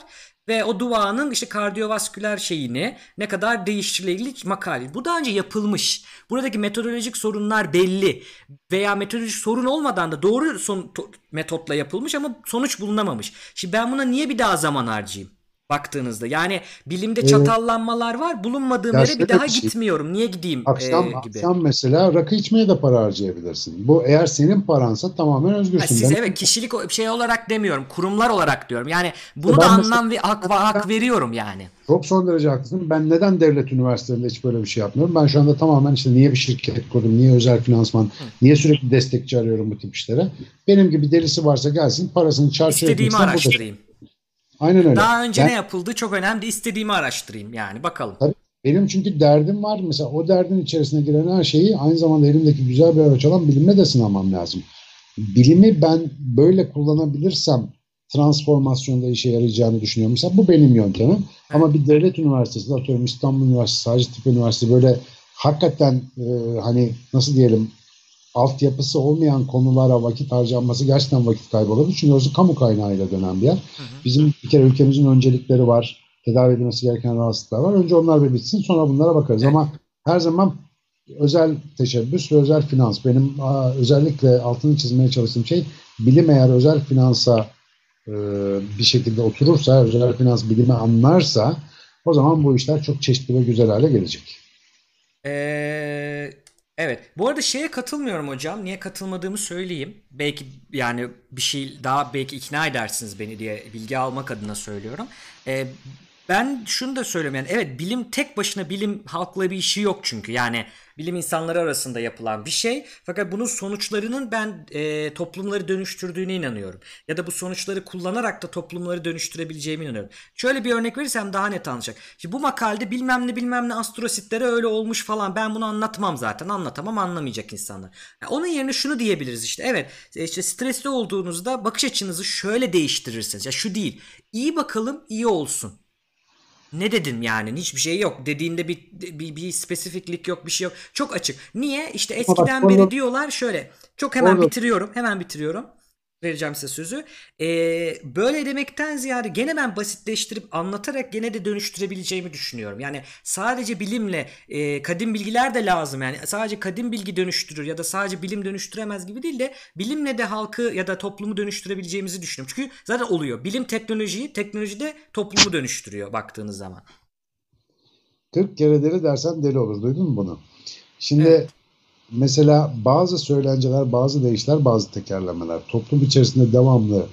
[SPEAKER 1] Ve o duanın işte kardiyovasküler şeyini ne kadar değiştirilebilir makale. Bu daha önce yapılmış. Buradaki metodolojik sorunlar belli. Veya metodolojik sorun olmadan da doğru son, metotla yapılmış ama sonuç bulunamamış. Şimdi ben buna niye bir daha zaman harcayayım? Baktığınızda. Yani bilimde çatallanmalar var. Bulunmadığım yere bir daha şey. gitmiyorum. Niye gideyim
[SPEAKER 2] akşam,
[SPEAKER 1] e, gibi.
[SPEAKER 2] Akşam mesela rakı içmeye de para harcayabilirsin. Bu eğer senin paransa tamamen özgürsün. Ha,
[SPEAKER 1] siz ben... evet kişilik şey olarak demiyorum. Kurumlar olarak diyorum. Yani bunu ben da anlam ve hak, hak veriyorum yani.
[SPEAKER 2] Çok son derece haklısın. Ben neden devlet üniversitelerinde hiç böyle bir şey yapmıyorum? Ben şu anda tamamen işte niye bir şirket kurdum, niye özel finansman, Hı. niye sürekli destekçi arıyorum bu tip işlere. Benim gibi delisi varsa gelsin parasını çarçur
[SPEAKER 1] İstediğimi araştırayım.
[SPEAKER 2] Burada. Aynen öyle.
[SPEAKER 1] Daha önce ben, ne yapıldı çok önemli. İstediğimi araştırayım yani bakalım.
[SPEAKER 2] Tabii. Benim çünkü derdim var. Mesela o derdin içerisine giren her şeyi aynı zamanda elimdeki güzel bir araç olan bilimle de sınamam lazım. Bilimi ben böyle kullanabilirsem transformasyonda işe yarayacağını düşünüyorum. Mesela bu benim yöntemim. Evet. Ama bir devlet üniversitesi, atıyorum İstanbul Üniversitesi, Hacettepe Üniversitesi böyle hakikaten e, hani nasıl diyelim altyapısı olmayan konulara vakit harcanması gerçekten vakit kaybı olabilir. Çünkü orası kamu kaynağıyla dönen bir yer. Hı hı. Bizim bir kere ülkemizin öncelikleri var. Tedavi edilmesi gereken rahatsızlıklar var. Önce onlar bir bitsin sonra bunlara bakarız. Evet. Ama her zaman özel teşebbüs ve özel finans. Benim aa, özellikle altını çizmeye çalıştığım şey bilim eğer özel finansa e, bir şekilde oturursa, özel finans bilimi anlarsa o zaman bu işler çok çeşitli ve güzel hale gelecek.
[SPEAKER 1] Ee, Evet. Bu arada şeye katılmıyorum hocam. Niye katılmadığımı söyleyeyim. Belki yani bir şey daha belki ikna edersiniz beni diye bilgi almak adına söylüyorum. Ee, ben şunu da söylüyorum yani evet bilim tek başına bilim halkla bir işi yok çünkü. Yani bilim insanları arasında yapılan bir şey. Fakat bunun sonuçlarının ben e, toplumları dönüştürdüğüne inanıyorum. Ya da bu sonuçları kullanarak da toplumları döndürebileceğime inanıyorum. Şöyle bir örnek verirsem daha net anlayacak. Şimdi bu makalede bilmem ne bilmem ne astrositlere öyle olmuş falan ben bunu anlatmam zaten. Anlatamam anlamayacak insanlar. Yani onun yerine şunu diyebiliriz işte. Evet işte stresli olduğunuzda bakış açınızı şöyle değiştirirsiniz. Ya şu değil. İyi bakalım iyi olsun ne dedin yani? Hiçbir şey yok. Dediğinde bir bir, bir spesifiklik yok bir şey yok. Çok açık. Niye? İşte eskiden beri diyorlar şöyle. Çok hemen bitiriyorum hemen bitiriyorum vereceğim size sözü. Ee, böyle demekten ziyade gene ben basitleştirip anlatarak gene de dönüştürebileceğimi düşünüyorum. Yani sadece bilimle e, kadim bilgiler de lazım. Yani sadece kadim bilgi dönüştürür ya da sadece bilim dönüştüremez gibi değil de bilimle de halkı ya da toplumu dönüştürebileceğimizi düşünüyorum. Çünkü zaten oluyor. Bilim teknolojiyi, teknoloji de toplumu dönüştürüyor baktığınız zaman.
[SPEAKER 2] 40 kere deli dersen deli olur. Duydun mu bunu? Şimdi evet mesela bazı söylenceler, bazı değişler, bazı tekerlemeler toplum içerisinde devamlı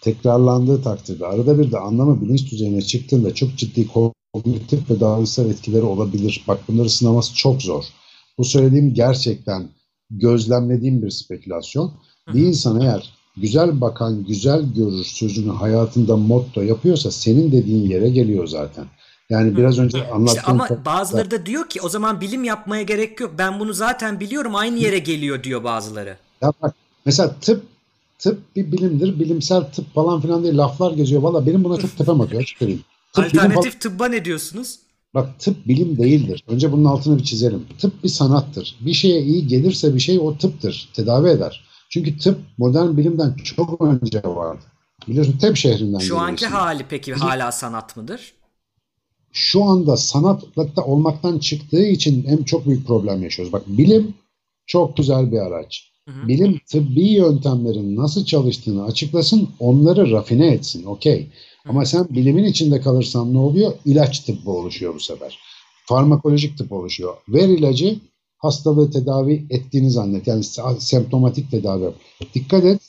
[SPEAKER 2] tekrarlandığı takdirde arada bir de anlamı bilinç düzeyine çıktığında çok ciddi kognitif ve davranışsal etkileri olabilir. Bak bunları sınaması çok zor. Bu söylediğim gerçekten gözlemlediğim bir spekülasyon. Bir insan eğer güzel bakan, güzel görür sözünü hayatında motto yapıyorsa senin dediğin yere geliyor zaten. Yani biraz önce anlattığım... İşte
[SPEAKER 1] ama bazıları da diyor ki o zaman bilim yapmaya gerek yok. Ben bunu zaten biliyorum aynı yere geliyor diyor bazıları.
[SPEAKER 2] Ya bak mesela tıp tıp bir bilimdir. Bilimsel tıp falan filan diye laflar geziyor. Valla benim buna çok tepem atıyor. Açık
[SPEAKER 1] Alternatif tıbba ne diyorsunuz?
[SPEAKER 2] Bak tıp bilim değildir. Önce bunun altını bir çizelim. Tıp bir sanattır. Bir şeye iyi gelirse bir şey o tıptır. Tedavi eder. Çünkü tıp modern bilimden çok önce vardı. Biliyorsun tıp şehrinden
[SPEAKER 1] Şu anki hali peki hala sanat mıdır?
[SPEAKER 2] Şu anda sanatlıkta olmaktan çıktığı için hem çok büyük problem yaşıyoruz. Bak bilim çok güzel bir araç. Hı hı. Bilim tıbbi yöntemlerin nasıl çalıştığını açıklasın, onları rafine etsin. Okey. Ama sen bilimin içinde kalırsan ne oluyor? İlaç tıbbı oluşuyor bu sefer. Farmakolojik tıp oluşuyor. Ver ilacı hastalığı tedavi ettiğini zannet. Yani semptomatik tedavi. Dikkat et.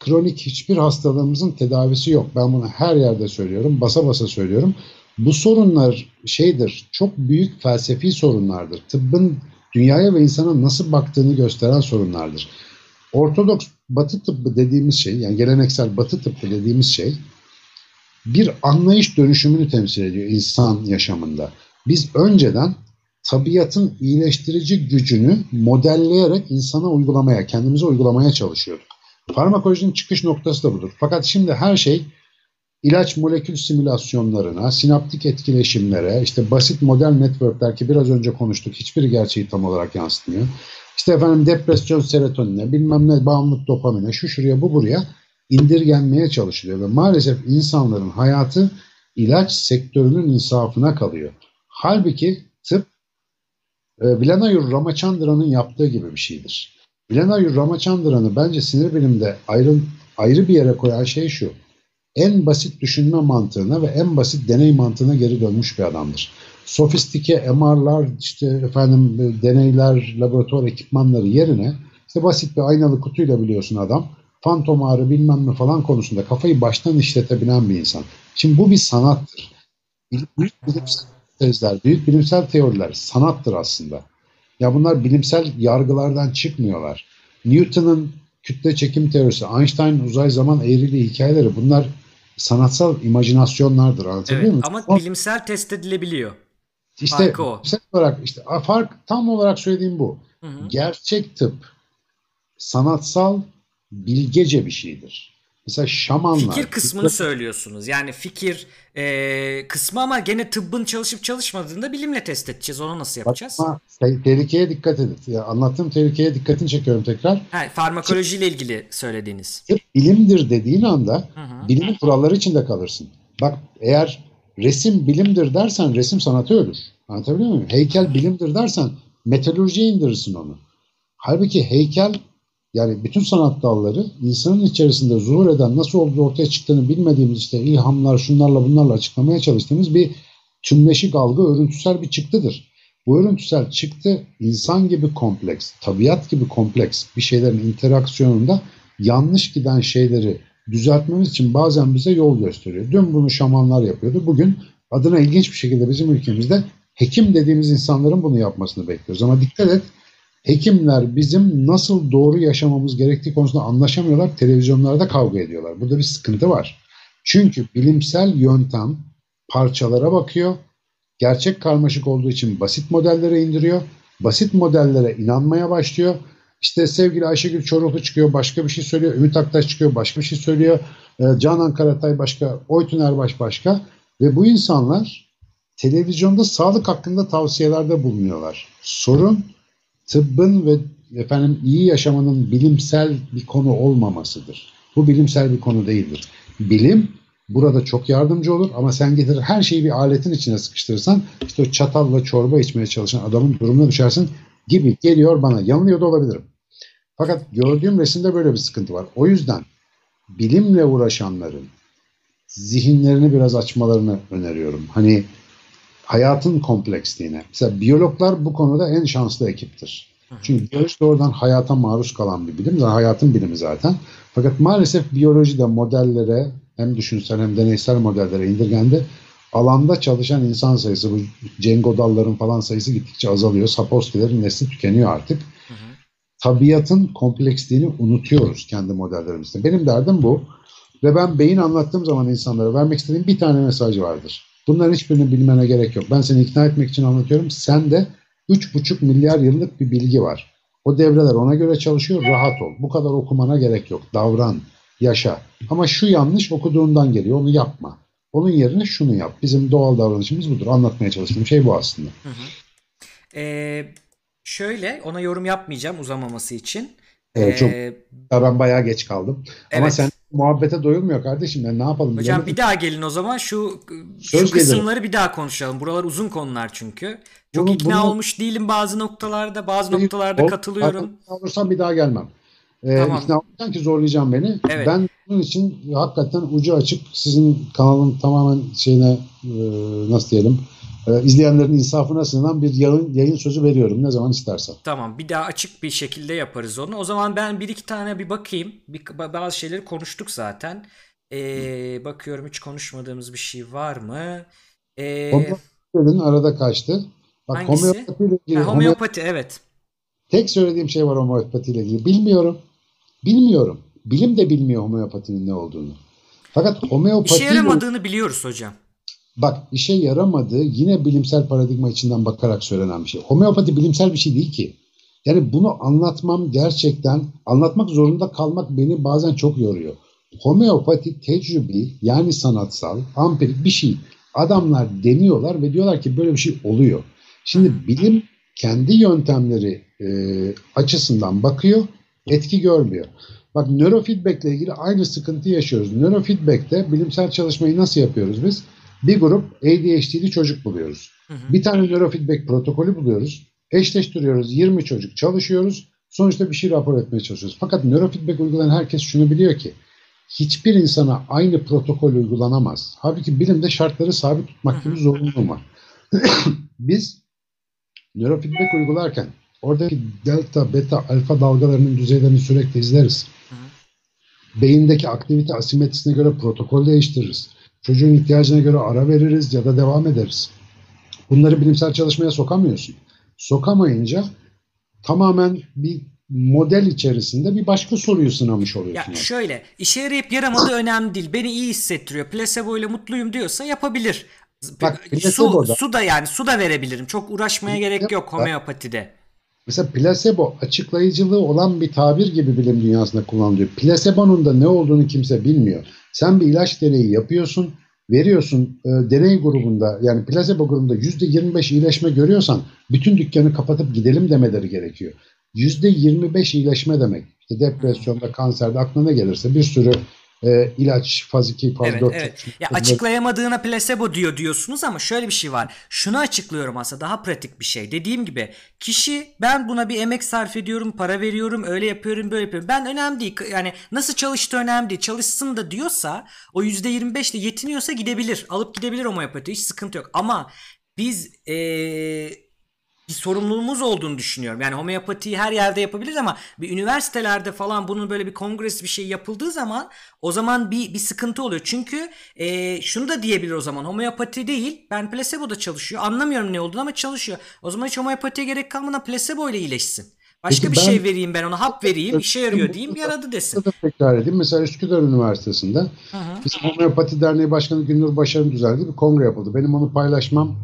[SPEAKER 2] Kronik hiçbir hastalığımızın tedavisi yok. Ben bunu her yerde söylüyorum. Basa basa söylüyorum. Bu sorunlar şeydir. Çok büyük felsefi sorunlardır. Tıbbın dünyaya ve insana nasıl baktığını gösteren sorunlardır. Ortodoks batı tıbbı dediğimiz şey, yani geleneksel batı tıbbı dediğimiz şey bir anlayış dönüşümünü temsil ediyor insan yaşamında. Biz önceden tabiatın iyileştirici gücünü modelleyerek insana uygulamaya, kendimize uygulamaya çalışıyorduk. Farmakolojinin çıkış noktası da budur. Fakat şimdi her şey ilaç molekül simülasyonlarına, sinaptik etkileşimlere, işte basit model networkler ki biraz önce konuştuk hiçbiri gerçeği tam olarak yansıtmıyor. İşte efendim depresyon serotonine, bilmem ne bağımlılık dopamine, şu şuraya bu buraya indirgenmeye çalışılıyor ve maalesef insanların hayatı ilaç sektörünün insafına kalıyor. Halbuki tıp e, Vilanayur Ramachandran'ın yaptığı gibi bir şeydir. Vilanayur Ramachandran'ı bence sinir bilimde ayrı, ayrı bir yere koyan şey şu. En basit düşünme mantığına ve en basit deney mantığına geri dönmüş bir adamdır. Sofistike MR'lar, işte efendim deneyler, laboratuvar ekipmanları yerine işte basit bir aynalı kutuyla biliyorsun adam fantom ağrı bilmem ne falan konusunda kafayı baştan işletebilen bir insan. Şimdi bu bir sanattır. Büyük bilimsel tezler, büyük bilimsel teoriler sanattır aslında. Ya bunlar bilimsel yargılardan çıkmıyorlar. Newton'un kütle çekim teorisi, Einstein'ın uzay zaman eğriliği hikayeleri bunlar sanatsal imajinasyonlardır. Anlatabiliyor evet, muyum?
[SPEAKER 1] Ama o, bilimsel test edilebiliyor.
[SPEAKER 2] İşte Farkı o. olarak işte fark tam olarak söylediğim bu. Hı hı. Gerçek tıp sanatsal bilgece bir şeydir. Mesela şamanlar.
[SPEAKER 1] Fikir kısmını fikir... söylüyorsunuz. Yani fikir e, kısmı ama gene tıbbın çalışıp çalışmadığını da bilimle test edeceğiz. Onu nasıl yapacağız?
[SPEAKER 2] Ama tehlikeye dikkat edin. Ya anlattığım tehlikeye dikkatini çekiyorum tekrar.
[SPEAKER 1] Ha, farmakolojiyle ilgili söylediğiniz.
[SPEAKER 2] Bilimdir dediğin anda bilimin kuralları içinde kalırsın. Bak eğer resim bilimdir dersen resim sanatı ölür. Anlatabiliyor muyum? Heykel bilimdir dersen metalurjiye indirirsin onu. Halbuki heykel yani bütün sanat dalları insanın içerisinde zuhur eden nasıl olduğu ortaya çıktığını bilmediğimiz işte ilhamlar şunlarla bunlarla açıklamaya çalıştığımız bir tümleşik algı örüntüsel bir çıktıdır. Bu örüntüsel çıktı insan gibi kompleks, tabiat gibi kompleks bir şeylerin interaksiyonunda yanlış giden şeyleri düzeltmemiz için bazen bize yol gösteriyor. Dün bunu şamanlar yapıyordu. Bugün adına ilginç bir şekilde bizim ülkemizde hekim dediğimiz insanların bunu yapmasını bekliyoruz. Ama dikkat et hekimler bizim nasıl doğru yaşamamız gerektiği konusunda anlaşamıyorlar. Televizyonlarda kavga ediyorlar. Burada bir sıkıntı var. Çünkü bilimsel yöntem parçalara bakıyor. Gerçek karmaşık olduğu için basit modellere indiriyor. Basit modellere inanmaya başlıyor. İşte sevgili Ayşegül Çoruklu çıkıyor başka bir şey söylüyor. Ümit Aktaş çıkıyor başka bir şey söylüyor. Ee, Canan Karatay başka, Oytun Erbaş başka. Ve bu insanlar televizyonda sağlık hakkında tavsiyelerde bulunuyorlar. Sorun tıbbın ve efendim iyi yaşamanın bilimsel bir konu olmamasıdır. Bu bilimsel bir konu değildir. Bilim burada çok yardımcı olur ama sen getirir her şeyi bir aletin içine sıkıştırırsan işte o çatalla çorba içmeye çalışan adamın durumuna düşersin gibi geliyor bana. Yanılıyor da olabilirim. Fakat gördüğüm resimde böyle bir sıkıntı var. O yüzden bilimle uğraşanların zihinlerini biraz açmalarını öneriyorum. Hani hayatın kompleksliğine. Mesela biyologlar bu konuda en şanslı ekiptir. Çünkü biyoloji doğrudan hayata maruz kalan bir bilim. Hayatın bilimi zaten. Fakat maalesef biyolojide modellere hem düşünsel hem deneysel modellere indirgendi. Alanda çalışan insan sayısı, bu Cengo dalların falan sayısı gittikçe azalıyor. Sapolsky'lerin nesli tükeniyor artık. Hı hı. Tabiatın kompleksliğini unutuyoruz kendi modellerimizde. Benim derdim bu. Ve ben beyin anlattığım zaman insanlara vermek istediğim bir tane mesaj vardır. Bunların hiçbirini bilmene gerek yok. Ben seni ikna etmek için anlatıyorum. Sen de 3,5 milyar yıllık bir bilgi var. O devreler ona göre çalışıyor. Rahat ol. Bu kadar okumana gerek yok. Davran, yaşa. Ama şu yanlış okuduğundan geliyor. Onu yapma. Onun yerine şunu yap. Bizim doğal davranışımız budur. Anlatmaya çalıştığım şey bu aslında. Hı hı.
[SPEAKER 1] Ee, şöyle ona yorum yapmayacağım uzamaması için.
[SPEAKER 2] Evet, çok ee, ben bayağı geç kaldım. Evet. Ama sen muhabbete doyulmuyor kardeşim. Ben ne yapalım?
[SPEAKER 1] Hocam bilemedim. bir daha gelin o zaman şu Söz şu kısımları bir daha konuşalım. Buralar uzun konular çünkü. Çok bunu, ikna bunu, olmuş değilim bazı noktalarda. Bazı değil, noktalarda ol, katılıyorum.
[SPEAKER 2] Olursam bir daha gelmem. Ee, tamam. İkna olursan ki zorlayacağım beni. Evet. Ben bunun için hakikaten ucu açık sizin kanalın tamamen şeyine e, nasıl diyelim e, izleyenlerin insafına sığınan bir yayın, yayın sözü veriyorum ne zaman istersen.
[SPEAKER 1] Tamam bir daha açık bir şekilde yaparız onu. O zaman ben bir iki tane bir bakayım. Bir, bazı şeyleri konuştuk zaten. Ee, bakıyorum hiç konuşmadığımız bir şey var mı?
[SPEAKER 2] Ee, Homeopati arada kaçtı.
[SPEAKER 1] Bak, hangisi? Homeopati ile ilgili. Ha, homeopati evet.
[SPEAKER 2] Tek söylediğim şey var homeopati ile ilgili. Bilmiyorum. Bilmiyorum. Bilim de bilmiyor homeopatinin ne olduğunu. Fakat homeopati...
[SPEAKER 1] İşe yaramadığını biliyoruz hocam.
[SPEAKER 2] Bak işe yaramadığı yine bilimsel paradigma içinden bakarak söylenen bir şey. Homeopati bilimsel bir şey değil ki. Yani bunu anlatmam gerçekten, anlatmak zorunda kalmak beni bazen çok yoruyor. Homeopati tecrübi yani sanatsal, ampirik bir şey. Adamlar deniyorlar ve diyorlar ki böyle bir şey oluyor. Şimdi bilim kendi yöntemleri e, açısından bakıyor, etki görmüyor. Bak nörofeedback ile ilgili aynı sıkıntı yaşıyoruz. Nörofeedback'te bilimsel çalışmayı nasıl yapıyoruz biz? Bir grup ADHD'li çocuk buluyoruz. Hı hı. Bir tane nörofeedback protokolü buluyoruz. Eşleştiriyoruz. 20 çocuk çalışıyoruz. Sonuçta bir şey rapor etmeye çalışıyoruz. Fakat nörofeedback uygulayan herkes şunu biliyor ki hiçbir insana aynı protokol uygulanamaz. Halbuki bilimde şartları sabit tutmak gibi zorunluluğu var. Biz nörofeedback uygularken oradaki delta, beta, alfa dalgalarının düzeylerini sürekli izleriz. Beyindeki aktivite asimetrisine göre protokol değiştiririz. Çocuğun ihtiyacına göre ara veririz ya da devam ederiz. Bunları bilimsel çalışmaya sokamıyorsun. Sokamayınca tamamen bir model içerisinde bir başka soruyu sınamış oluyorsun.
[SPEAKER 1] Ya şöyle işe yarayıp yaramadığı önemli değil. Beni iyi hissettiriyor. Plasebo ile mutluyum diyorsa yapabilir. Bak, su, su da yani su da verebilirim. Çok uğraşmaya gerek yok homeopatide.
[SPEAKER 2] Mesela plasebo açıklayıcılığı olan bir tabir gibi bilim dünyasında kullanılıyor. Plasebonun da ne olduğunu kimse bilmiyor. Sen bir ilaç deneyi yapıyorsun, veriyorsun e, deney grubunda yani plasebo grubunda %25 iyileşme görüyorsan bütün dükkanı kapatıp gidelim demeleri gerekiyor. %25 iyileşme demek. İşte depresyonda, kanserde aklına ne gelirse bir sürü e, ilaç faz 2, faz
[SPEAKER 1] evet, 4. Evet. Ya açıklayamadığına placebo diyor diyorsunuz ama şöyle bir şey var. Şunu açıklıyorum aslında daha pratik bir şey. Dediğim gibi kişi ben buna bir emek sarf ediyorum, para veriyorum, öyle yapıyorum, böyle yapıyorum. Ben önemli değil. Yani nasıl çalıştığı önemli değil. Çalışsın da diyorsa o %25 ile yetiniyorsa gidebilir. Alıp gidebilir homeopati. Hiç sıkıntı yok. Ama biz ee, bir sorumluluğumuz olduğunu düşünüyorum. Yani homeopatiyi her yerde yapabiliriz ama bir üniversitelerde falan bunun böyle bir kongres bir şey yapıldığı zaman o zaman bir bir sıkıntı oluyor. Çünkü e, şunu da diyebilir o zaman homeopati değil ben placebo'da çalışıyor. Anlamıyorum ne olduğunu ama çalışıyor. O zaman hiç homeopatiye gerek kalmadan placebo ile iyileşsin. Başka Peki bir ben, şey vereyim ben ona hap vereyim işe yarıyor diyeyim yaradı desin.
[SPEAKER 2] Tekrar edeyim. Mesela Üsküdar Üniversitesi'nde bizim Homeopati Derneği Başkanı Gündür Başar'ın düzenlediği bir kongre yapıldı. Benim onu paylaşmam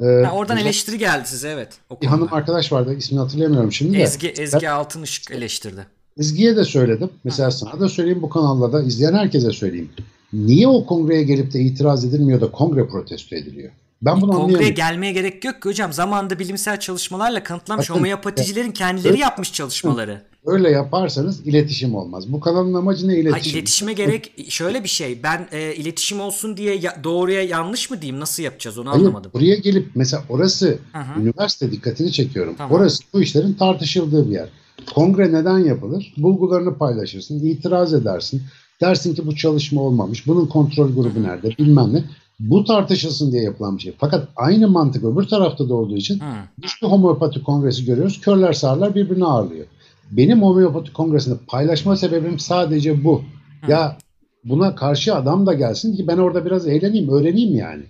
[SPEAKER 1] ee, ha, oradan güzel, eleştiri geldi size evet.
[SPEAKER 2] Bir hanım arkadaş vardı ismini hatırlayamıyorum şimdi de.
[SPEAKER 1] Ezgi, Ezgi ben, Altınışık eleştirdi.
[SPEAKER 2] Ezgi'ye de söyledim. Mesela ha. sana da söyleyeyim bu kanalda da izleyen herkese söyleyeyim. Niye o kongreye gelip de itiraz edilmiyor da kongre protesto ediliyor?
[SPEAKER 1] Ben bunu Kongreye gelmeye gerek yok ki hocam. Zamanında bilimsel çalışmalarla kanıtlanmış Bakın, homeopaticilerin kendileri öyle, yapmış çalışmaları.
[SPEAKER 2] Öyle yaparsanız iletişim olmaz. Bu kanalın amacı ne iletişim?
[SPEAKER 1] Ha, iletişime gerek şöyle bir şey. Ben e, iletişim olsun diye ya, doğruya yanlış mı diyeyim? Nasıl yapacağız onu Hayır, anlamadım.
[SPEAKER 2] Buraya gelip mesela orası Hı-hı. üniversite dikkatini çekiyorum. Tamam. Orası bu işlerin tartışıldığı bir yer. Kongre neden yapılır? Bulgularını paylaşırsın, itiraz edersin. Dersin ki bu çalışma olmamış. Bunun kontrol grubu nerede? Bilmem ne. Bu tartışılsın diye yapılan bir şey. Fakat aynı mantık öbür tarafta da olduğu için biz bir homeopati kongresi görüyoruz. Körler sağırlar birbirini ağırlıyor. Benim homeopati kongresinde paylaşma sebebim sadece bu. Hmm. Ya buna karşı adam da gelsin ki ben orada biraz eğleneyim, öğreneyim yani.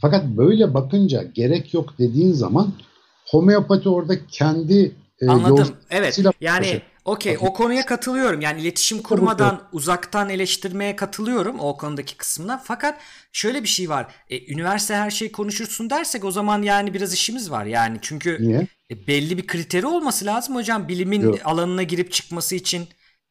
[SPEAKER 2] Fakat böyle bakınca gerek yok dediğin zaman homeopati orada kendi
[SPEAKER 1] e, Anladım. Evet. Yani Okey o konuya katılıyorum. Yani iletişim kurmadan uzaktan eleştirmeye katılıyorum o konudaki kısmına. Fakat şöyle bir şey var. E, üniversite her şeyi konuşursun dersek o zaman yani biraz işimiz var. Yani çünkü Niye? E, belli bir kriteri olması lazım hocam bilimin Yok. alanına girip çıkması için.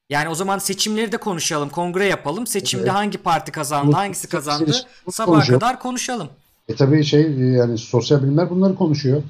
[SPEAKER 1] Yani o zaman seçimleri de konuşalım, kongre yapalım. Seçimde evet. hangi parti kazandı, hangisi kazandı sabaha kadar konuşalım.
[SPEAKER 2] E tabii şey yani sosyal bilimler bunları konuşuyor.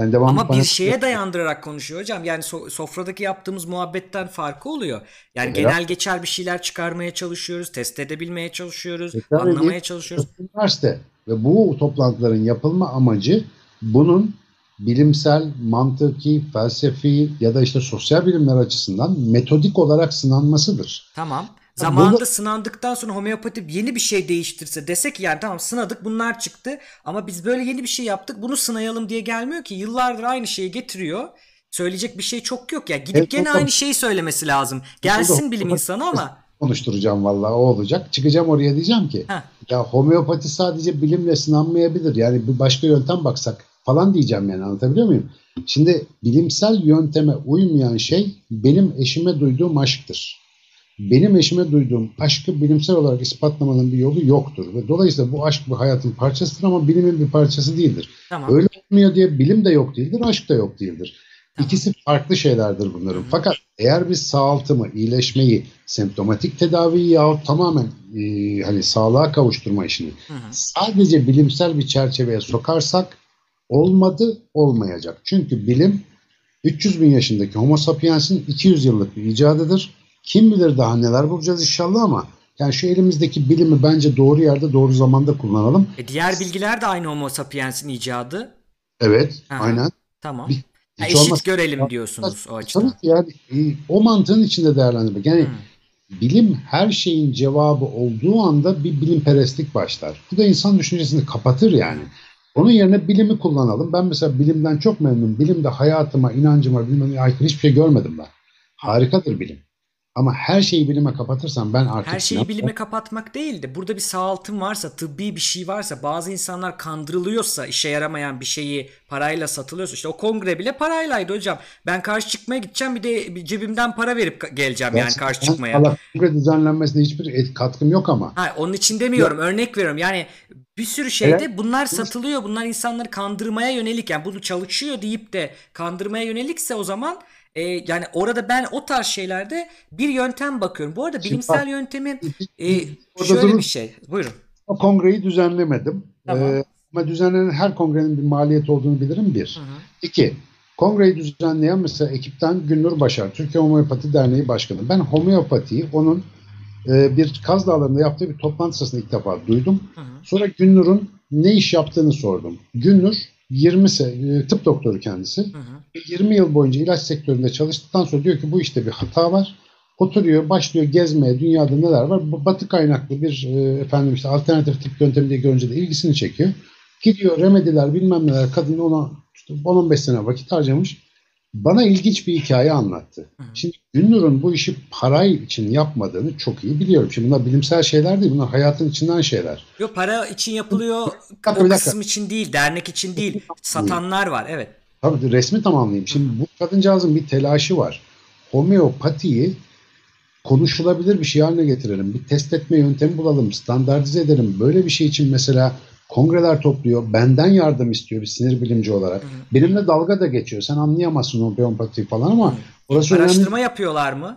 [SPEAKER 1] Yani devam Ama bir şeye dayandırarak konuşuyor hocam. Yani so- sofradaki yaptığımız muhabbetten farkı oluyor. Yani evet. genel geçer bir şeyler çıkarmaya çalışıyoruz, test edebilmeye çalışıyoruz, e, anlamaya çalışıyoruz.
[SPEAKER 2] Üniversite ve bu toplantıların yapılma amacı bunun bilimsel, mantıki, felsefi ya da işte sosyal bilimler açısından metodik olarak sınanmasıdır.
[SPEAKER 1] Tamam. Zamanında Burada... sınandıktan sonra homeopati yeni bir şey değiştirse desek yani tamam sınadık bunlar çıktı ama biz böyle yeni bir şey yaptık bunu sınayalım diye gelmiyor ki yıllardır aynı şeyi getiriyor. Söyleyecek bir şey çok yok ya. Gidip evet, gene aynı şeyi söylemesi lazım. Gelsin bilim insanı ama.
[SPEAKER 2] Konuşturacağım vallahi o olacak. Çıkacağım oraya diyeceğim ki Heh. ya homeopati sadece bilimle sınanmayabilir. Yani bir başka yöntem baksak falan diyeceğim yani anlatabiliyor muyum? Şimdi bilimsel yönteme uymayan şey benim eşime duyduğum aşktır benim eşime duyduğum aşkı bilimsel olarak ispatlamanın bir yolu yoktur. Ve dolayısıyla bu aşk bu hayatın parçasıdır ama bilimin bir parçası değildir. Tamam. Öyle olmuyor diye bilim de yok değildir, aşk da yok değildir. Tamam. İkisi farklı şeylerdir bunların. Hı-hı. Fakat eğer biz sağaltımı, iyileşmeyi, semptomatik tedaviyi yahut tamamen e, hani sağlığa kavuşturma işini Hı-hı. sadece bilimsel bir çerçeveye sokarsak olmadı, olmayacak. Çünkü bilim 300 bin yaşındaki Homo sapiens'in 200 yıllık bir icadıdır kim bilir daha neler bulacağız inşallah ama yani şu elimizdeki bilimi bence doğru yerde doğru zamanda kullanalım.
[SPEAKER 1] E diğer bilgiler de aynı Homo sapiens'in icadı.
[SPEAKER 2] Evet, Aha, aynen.
[SPEAKER 1] Tamam. Bir, ha, eşit olmaz. görelim diyorsunuz o açıdan.
[SPEAKER 2] Yani e, o mantığın içinde değerlendirmek. Yani hmm. bilim her şeyin cevabı olduğu anda bir bilimperestlik başlar. Bu da insan düşüncesini kapatır yani. Onun yerine bilimi kullanalım. Ben mesela bilimden çok memnunum. Bilimde hayatıma, inancıma, bilmem aykırı hiçbir şey görmedim ben. Harikadır bilim. Ama her şeyi bilime kapatırsam ben artık...
[SPEAKER 1] Her şeyi bilime kapatmak değil de burada bir sağaltım varsa, tıbbi bir şey varsa, bazı insanlar kandırılıyorsa, işe yaramayan bir şeyi parayla satılıyorsa, işte o kongre bile paraylaydı hocam. Ben karşı çıkmaya gideceğim bir de cebimden para verip geleceğim yani karşı çıkmaya.
[SPEAKER 2] Allah kongre düzenlenmesine hiçbir katkım yok ama.
[SPEAKER 1] Ha, onun için demiyorum, ya. örnek veriyorum. Yani bir sürü şeyde evet. bunlar satılıyor. Bunlar insanları kandırmaya yönelik. Yani bunu çalışıyor deyip de kandırmaya yönelikse o zaman e, yani orada ben o tarz şeylerde bir yöntem bakıyorum. Bu arada bilimsel Şimdi, yöntemi e, şöyle durun, bir şey. Buyurun.
[SPEAKER 2] O kongreyi düzenlemedim. Tamam. Ee, ama düzenlenen her kongrenin bir maliyet olduğunu bilirim bir. Hı hı. İki, kongreyi düzenleyen mesela ekipten Günnur Başar, Türkiye Homeopati Derneği Başkanı. Ben homeopatiyi onun e, bir Kaz Dağları'nda yaptığı bir toplantı sırasında ilk defa duydum. Hı hı. Sonra Günnur'un ne iş yaptığını sordum. Günnur 20 se tıp doktoru kendisi. Hı hı. 20 yıl boyunca ilaç sektöründe çalıştıktan sonra diyor ki bu işte bir hata var. Oturuyor, başlıyor gezmeye dünyada neler var. Batı kaynaklı bir e, efendim işte alternatif tıp yöntemi diye görünce de ilgisini çekiyor. Gidiyor remediler bilmem neler kadın ona işte 10-15 sene vakit harcamış bana ilginç bir hikaye anlattı. Şimdi Günnur'un bu işi parayı için yapmadığını çok iyi biliyorum. Şimdi bunlar bilimsel şeyler değil, bunlar hayatın içinden şeyler.
[SPEAKER 1] Yok para için yapılıyor, o kısım için değil, dernek için değil. Satanlar var, evet.
[SPEAKER 2] Tabii resmi tamamlayayım. Şimdi bu kadıncağızın bir telaşı var. Homeopatiyi konuşulabilir bir şey haline getirelim. Bir test etme yöntemi bulalım, standartize edelim. Böyle bir şey için mesela kongreler topluyor. Benden yardım istiyor bir sinir bilimci olarak. Hı hı. Benimle dalga da geçiyor. Sen anlayamazsın homeopati falan ama
[SPEAKER 1] orası Araştırma önemli. yapıyorlar mı?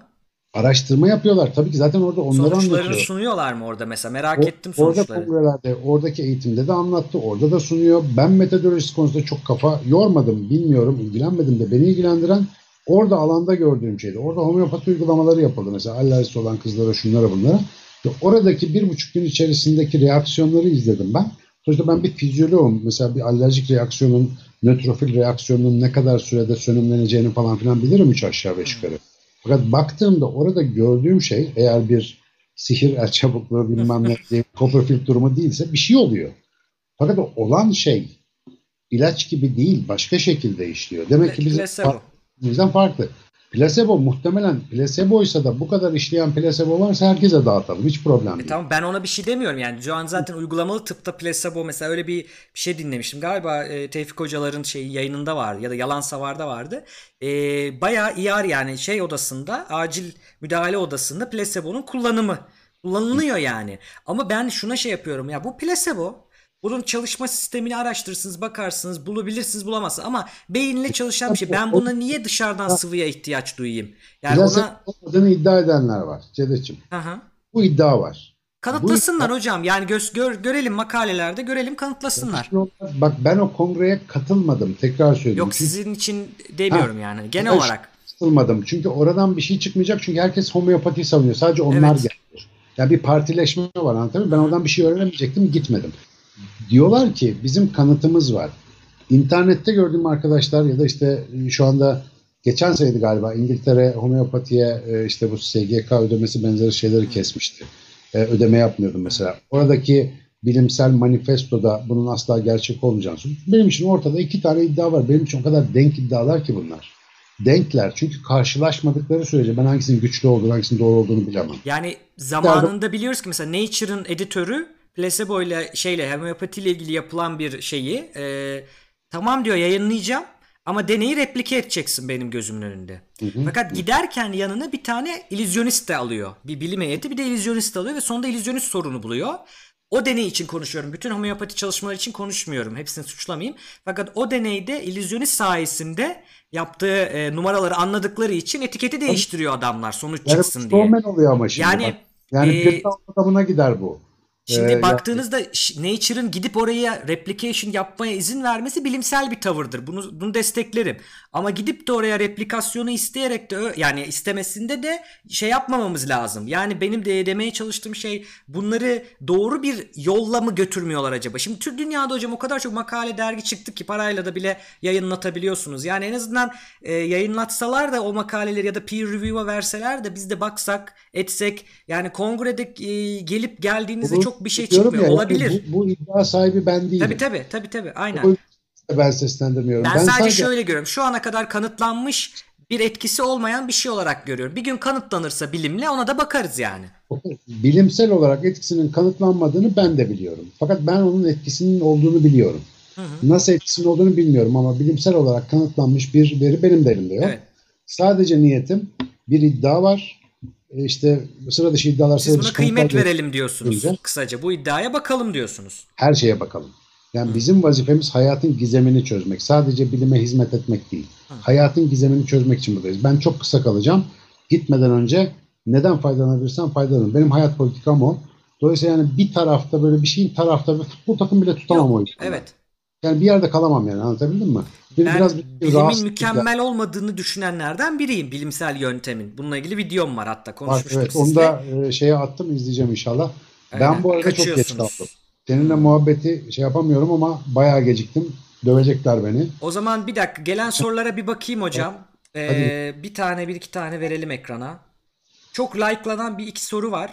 [SPEAKER 2] Araştırma yapıyorlar. Tabii ki zaten orada onları
[SPEAKER 1] Sonuçlarını
[SPEAKER 2] anlatıyor.
[SPEAKER 1] sunuyorlar mı orada mesela? Merak o, ettim sonuçları.
[SPEAKER 2] Orada kongrelerde, oradaki eğitimde de anlattı. Orada da sunuyor. Ben metodolojisi konusunda çok kafa yormadım. Bilmiyorum, ilgilenmedim de beni ilgilendiren orada alanda gördüğüm şeydi. Orada homeopati uygulamaları yapıldı. Mesela alerjisi olan kızlara, şunlara, bunlara. Ve oradaki bir buçuk gün içerisindeki reaksiyonları izledim ben. Sonuçta ben bir fizyoloğum. Mesela bir alerjik reaksiyonun, nötrofil reaksiyonun ne kadar sürede sönümleneceğini falan filan bilirim üç aşağı beş yukarı. Fakat baktığımda orada gördüğüm şey eğer bir sihir el çabukluğu bilmem ne diye Copperfield durumu değilse bir şey oluyor. Fakat olan şey ilaç gibi değil başka şekilde işliyor. Demek ki bizim, bizden farklı. Plasebo muhtemelen plaseboysa da bu kadar işleyen plasebo varsa herkese dağıtalım. Hiç problem e değil.
[SPEAKER 1] E tamam ben ona bir şey demiyorum yani. Şu an zaten uygulamalı tıpta plasebo mesela öyle bir, bir şey dinlemiştim. Galiba e, Tevfik Hocaların şey yayınında vardı ya da Yalan Savar'da vardı. E, bayağı IR yani şey odasında acil müdahale odasında plasebonun kullanımı kullanılıyor yani. Ama ben şuna şey yapıyorum ya bu plasebo Bunun çalışma sistemini araştırırsınız, bakarsınız, bulabilirsiniz, bulamazsınız. Ama beyinle çalışan bir şey. Ben buna niye dışarıdan sıvıya ihtiyaç duyayım? Yani
[SPEAKER 2] Biraz
[SPEAKER 1] ona...
[SPEAKER 2] olmadığını iddia edenler var Cedeciğim.
[SPEAKER 1] Aha.
[SPEAKER 2] Bu iddia var.
[SPEAKER 1] Kanıtlasınlar hocam. Yani göz, gör, görelim makalelerde görelim kanıtlasınlar.
[SPEAKER 2] Bak ben o kongreye katılmadım. Tekrar söyleyeyim.
[SPEAKER 1] Yok sizin için demiyorum yani. Genel
[SPEAKER 2] Ben
[SPEAKER 1] olarak.
[SPEAKER 2] Katılmadım. Çünkü oradan bir şey çıkmayacak. Çünkü herkes homeopati savunuyor. Sadece onlar
[SPEAKER 1] Evet.
[SPEAKER 2] geldi. Yani bir partileşme var anlatabiliyor? Ben oradan bir şey öğrenemeyecektim. Gitmedim. Diyorlar ki bizim kanıtımız var. İnternette gördüğüm arkadaşlar ya da işte şu anda geçen seneydi galiba İngiltere homeopatiye e, işte bu SGK ödemesi benzeri şeyleri kesmişti. E, Ödeme yapmıyordum mesela. Oradaki bilimsel manifestoda bunun asla gerçek olmayacağını söylüyor. Benim için ortada iki tane iddia var. Benim için o kadar denk iddialar ki bunlar. Denkler. Çünkü karşılaşmadıkları sürece ben hangisinin güçlü olduğunu, hangisinin doğru olduğunu bilemem.
[SPEAKER 1] Yani zamanında biliyoruz ki mesela Nature'ın editörü placebo ile şeyle homeopati ile ilgili yapılan bir şeyi e, tamam diyor yayınlayacağım ama deneyi replike edeceksin benim gözümün önünde. Fakat giderken yanına bir tane illüzyonist de alıyor. Bir bilim heyeti bir de illüzyonist alıyor ve sonunda illüzyonist sorunu buluyor. O deney için konuşuyorum. Bütün homeopati çalışmaları için konuşmuyorum. Hepsini suçlamayayım. Fakat o deneyde illüzyonist sayesinde yaptığı e, numaraları anladıkları için etiketi değiştiriyor adamlar sonuç
[SPEAKER 2] Yani
[SPEAKER 1] çıksın diye.
[SPEAKER 2] Stallman oluyor ama şimdi.
[SPEAKER 1] Yani,
[SPEAKER 2] bak. yani
[SPEAKER 1] e,
[SPEAKER 2] bir adamına gider bu.
[SPEAKER 1] Şimdi
[SPEAKER 2] Ee,
[SPEAKER 1] baktığınızda ş- Nature'ın gidip oraya replication yapmaya izin vermesi bilimsel bir tavırdır. Bunu bunu desteklerim. Ama gidip de oraya replikasyonu isteyerek de yani istemesinde de şey yapmamamız lazım. Yani benim de demeye çalıştığım şey bunları doğru bir yolla mı götürmüyorlar acaba? Şimdi tüm dünyada hocam o kadar çok makale dergi çıktı ki parayla da bile yayınlatabiliyorsunuz. Yani en azından e, yayınlatsalar da o makaleleri ya da peer review'a verseler de biz de baksak, etsek yani kongrede e, gelip geldiğinizde çok bir şey
[SPEAKER 2] diyorum
[SPEAKER 1] çıkmıyor.
[SPEAKER 2] ya,
[SPEAKER 1] Olabilir.
[SPEAKER 2] Bu, bu iddia sahibi ben değilim.
[SPEAKER 1] Tabii tabii tabii tabii aynen.
[SPEAKER 2] O ben seslendirmiyorum.
[SPEAKER 1] Ben, sadece, şöyle görüyorum. Şu ana kadar kanıtlanmış bir etkisi olmayan bir şey olarak görüyorum. Bir gün kanıtlanırsa bilimle ona da bakarız yani.
[SPEAKER 2] bilimsel olarak etkisinin kanıtlanmadığını ben de biliyorum. Fakat ben onun etkisinin olduğunu biliyorum. Nasıl etkisinin olduğunu bilmiyorum ama bilimsel olarak kanıtlanmış bir veri benim de elimde yok.
[SPEAKER 1] Evet.
[SPEAKER 2] Sadece niyetim bir iddia var. E, İşte sıra dışı iddialar
[SPEAKER 1] Siz buna kıymet verelim diyorsunuz.
[SPEAKER 2] Duyunca.
[SPEAKER 1] Kısaca bu iddiaya bakalım diyorsunuz.
[SPEAKER 2] Her şeye bakalım. Yani bizim vazifemiz hayatın gizemini çözmek. Sadece bilime hizmet etmek değil. Hayatın gizemini çözmek için buradayız. Ben çok kısa kalacağım. Gitmeden önce neden faydalanabilirsem faydalanırım. Benim hayat politikam o. Dolayısıyla yani bir tarafta böyle bir şeyin tarafta ve futbol takım bile tutamam
[SPEAKER 1] Yok,
[SPEAKER 2] o yüzden.
[SPEAKER 1] Evet.
[SPEAKER 2] Yani bir yerde kalamam yani anlatabildim mi?
[SPEAKER 1] Ben
[SPEAKER 2] biraz bir
[SPEAKER 1] bilimin mükemmel olmadığını düşünenlerden biriyim. Bilimsel yöntemin. Bununla ilgili videom var hatta konuşmuştuk
[SPEAKER 2] Evet,
[SPEAKER 1] sizle.
[SPEAKER 2] onu da e, şeye attım izleyeceğim inşallah.
[SPEAKER 1] Aynen.
[SPEAKER 2] Ben bu arada çok geç kaldım. Seninle muhabbeti şey yapamıyorum ama bayağı geciktim. Dövecekler beni.
[SPEAKER 1] O zaman bir dakika gelen sorulara bir bakayım hocam. Ee, bir tane bir iki tane verelim ekrana. Çok likelanan bir iki soru var.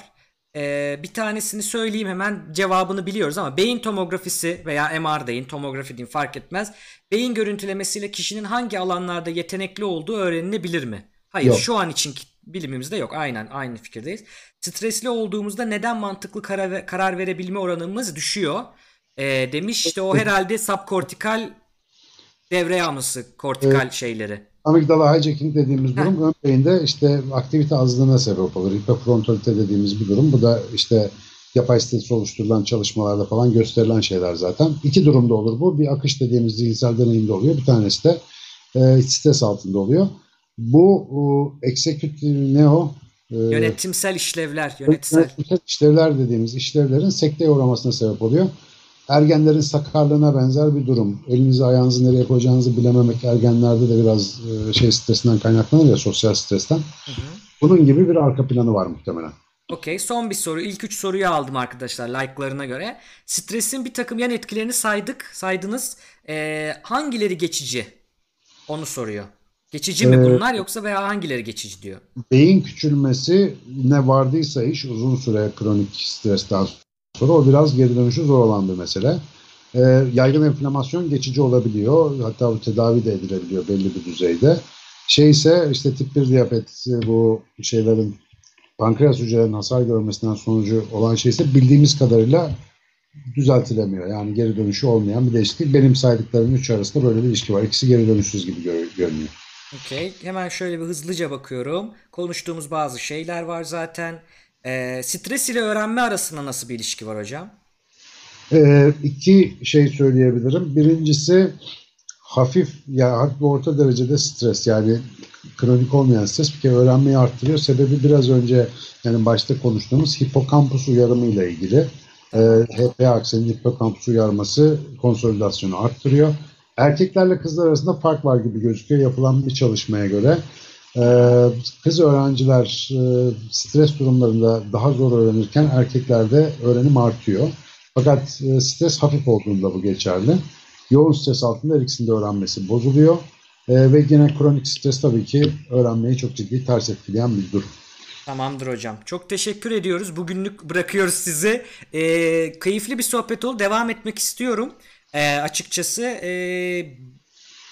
[SPEAKER 1] Ee, bir tanesini söyleyeyim hemen cevabını biliyoruz ama beyin tomografisi veya MR deyin tomografi deyin fark etmez. Beyin görüntülemesiyle kişinin hangi alanlarda yetenekli olduğu öğrenilebilir mi? Hayır
[SPEAKER 2] Yok.
[SPEAKER 1] şu an için bilimimizde yok. Aynen aynı fikirdeyiz. Stresli olduğumuzda neden mantıklı karar, karar verebilme oranımız düşüyor? Ee, demiş işte o herhalde subkortikal devre yağması kortikal şeyleri.
[SPEAKER 2] Amigdala hijacking dediğimiz durum ön beyinde işte aktivite azlığına sebep olur. Hiperfrontalite dediğimiz bir durum. Bu da işte yapay stres oluşturulan çalışmalarda falan gösterilen şeyler zaten. İki durumda olur bu. Bir akış dediğimiz zihinsel deneyimde oluyor. Bir tanesi de e, stres altında oluyor. Bu e, executive ne o? E,
[SPEAKER 1] Yönetimsel işlevler, yönetsel.
[SPEAKER 2] Yönetimsel işlevler dediğimiz işlevlerin sekteye uğramasına sebep oluyor. Ergenlerin sakarlığına benzer bir durum. Elinizi ayağınızı nereye koyacağınızı bilememek ergenlerde de biraz e, şey stresinden kaynaklanır ya sosyal stresten. Bunun gibi bir arka planı var muhtemelen.
[SPEAKER 1] Okey son bir soru. İlk üç soruyu aldım arkadaşlar like'larına göre. Stresin bir takım yan etkilerini saydık, saydınız. Ee, hangileri geçici? Onu soruyor. Geçici mi
[SPEAKER 2] Ee,
[SPEAKER 1] bunlar yoksa veya hangileri geçici diyor.
[SPEAKER 2] Beyin küçülmesi ne vardıysa iş uzun süre kronik stresten sonra o biraz geri dönüşü zor olan bir mesele. E, yaygın enflamasyon geçici olabiliyor. Hatta bu tedavi de edilebiliyor belli bir düzeyde. Şey ise işte tip 1 diyabet bu şeylerin pankreas hücrelerinin hasar görmesinden sonucu olan şey ise bildiğimiz kadarıyla düzeltilemiyor. Yani geri dönüşü olmayan bir değişiklik. Benim saydıklarımın üç arasında böyle bir ilişki var. İkisi geri dönüşsüz gibi gör- görünüyor.
[SPEAKER 1] Okey. Hemen şöyle bir hızlıca bakıyorum. Konuştuğumuz bazı şeyler var zaten. Ee, stres ile öğrenme arasında nasıl bir ilişki var hocam?
[SPEAKER 2] Ee, iki şey söyleyebilirim. Birincisi hafif ya ve orta derecede stres yani kronik olmayan stres bir kere öğrenmeyi arttırıyor. Sebebi biraz önce yani başta konuştuğumuz hipokampus uyarımı ile ilgili. Ee, HPA aksenin hipokampus uyarması konsolidasyonu arttırıyor. Erkeklerle kızlar arasında fark var gibi gözüküyor yapılan bir çalışmaya göre. Ee, kız öğrenciler e, stres durumlarında daha zor öğrenirken erkeklerde öğrenim artıyor. Fakat e, stres hafif olduğunda bu geçerli. Yoğun stres altında her ikisinin de öğrenmesi bozuluyor. E, ve yine kronik stres tabii ki öğrenmeyi çok ciddi ters etkileyen bir durum.
[SPEAKER 1] Tamamdır hocam. Çok teşekkür ediyoruz. Bugünlük bırakıyoruz sizi. Ee, keyifli bir sohbet oldu. Devam etmek istiyorum. Ee, açıkçası ee,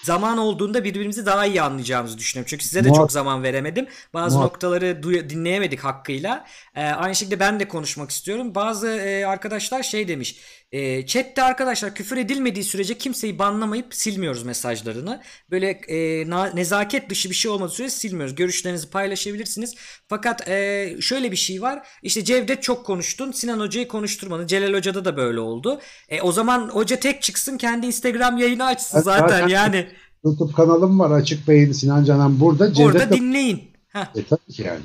[SPEAKER 1] zaman olduğunda birbirimizi daha iyi anlayacağımızı düşünüyorum. Çünkü size de
[SPEAKER 2] Muhak-
[SPEAKER 1] çok zaman veremedim. Bazı
[SPEAKER 2] Muhak-
[SPEAKER 1] noktaları duy- dinleyemedik hakkıyla. Ee, aynı şekilde ben de konuşmak istiyorum. Bazı ee, arkadaşlar şey demiş. E, chatte arkadaşlar küfür edilmediği sürece kimseyi banlamayıp silmiyoruz mesajlarını. Böyle e, na- nezaket dışı bir şey olmadığı sürece silmiyoruz. Görüşlerinizi paylaşabilirsiniz. Fakat e, şöyle bir şey var. İşte Cevdet çok konuştun. Sinan Hoca'yı konuşturmadın. Celal Hoca'da da böyle oldu. E, o zaman hoca tek çıksın kendi Instagram yayını açsın zaten
[SPEAKER 2] zaten-
[SPEAKER 1] yani.
[SPEAKER 2] YouTube kanalım var Açık Bey'in Sinan Canan burada. Cevdet
[SPEAKER 1] Orada
[SPEAKER 2] de-
[SPEAKER 1] dinleyin. Heh.
[SPEAKER 2] E, tabii ki yani.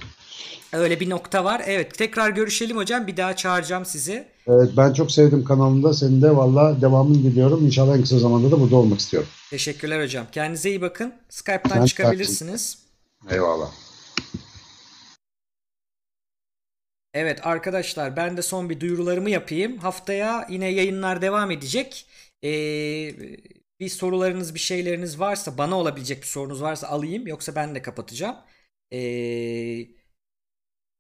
[SPEAKER 1] Öyle bir nokta var. Evet tekrar görüşelim hocam. Bir daha çağıracağım sizi.
[SPEAKER 2] Evet, ben çok sevdim kanalında. Senin de valla devamını diliyorum. İnşallah en kısa zamanda da burada olmak istiyorum.
[SPEAKER 1] Teşekkürler hocam. Kendinize iyi bakın. Skype'tan
[SPEAKER 2] Ben-
[SPEAKER 1] çıkabilirsiniz.
[SPEAKER 2] Eyvallah.
[SPEAKER 1] Evet arkadaşlar ben de son bir duyurularımı yapayım. Haftaya yine yayınlar devam edecek. Ee, bir sorularınız bir şeyleriniz varsa bana olabilecek bir sorunuz varsa alayım yoksa ben de kapatacağım. Ee,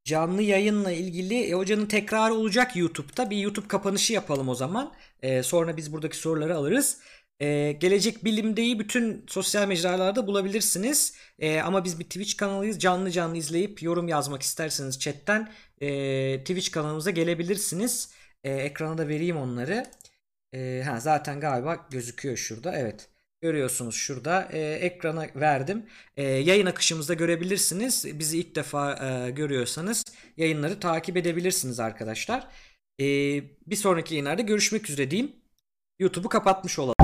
[SPEAKER 1] canlı yayınla ilgili e, hocanın tekrarı olacak YouTube'da. Bir YouTube kapanışı yapalım o zaman. Ee, sonra biz buradaki soruları alırız. Ee, Gelecek Bilim'deyi bütün sosyal mecralarda bulabilirsiniz. Ee, ama biz bir Twitch kanalıyız. Canlı canlı izleyip yorum yazmak isterseniz chatten e, Twitch kanalımıza gelebilirsiniz. E, ekrana da vereyim onları. E, ha, zaten galiba gözüküyor şurada. Evet. Görüyorsunuz şurada. E, ekrana verdim. E, yayın akışımızda görebilirsiniz. Bizi ilk defa e, görüyorsanız yayınları takip edebilirsiniz arkadaşlar. E, bir sonraki yayınlarda görüşmek üzere diyeyim. YouTube'u kapatmış olalım.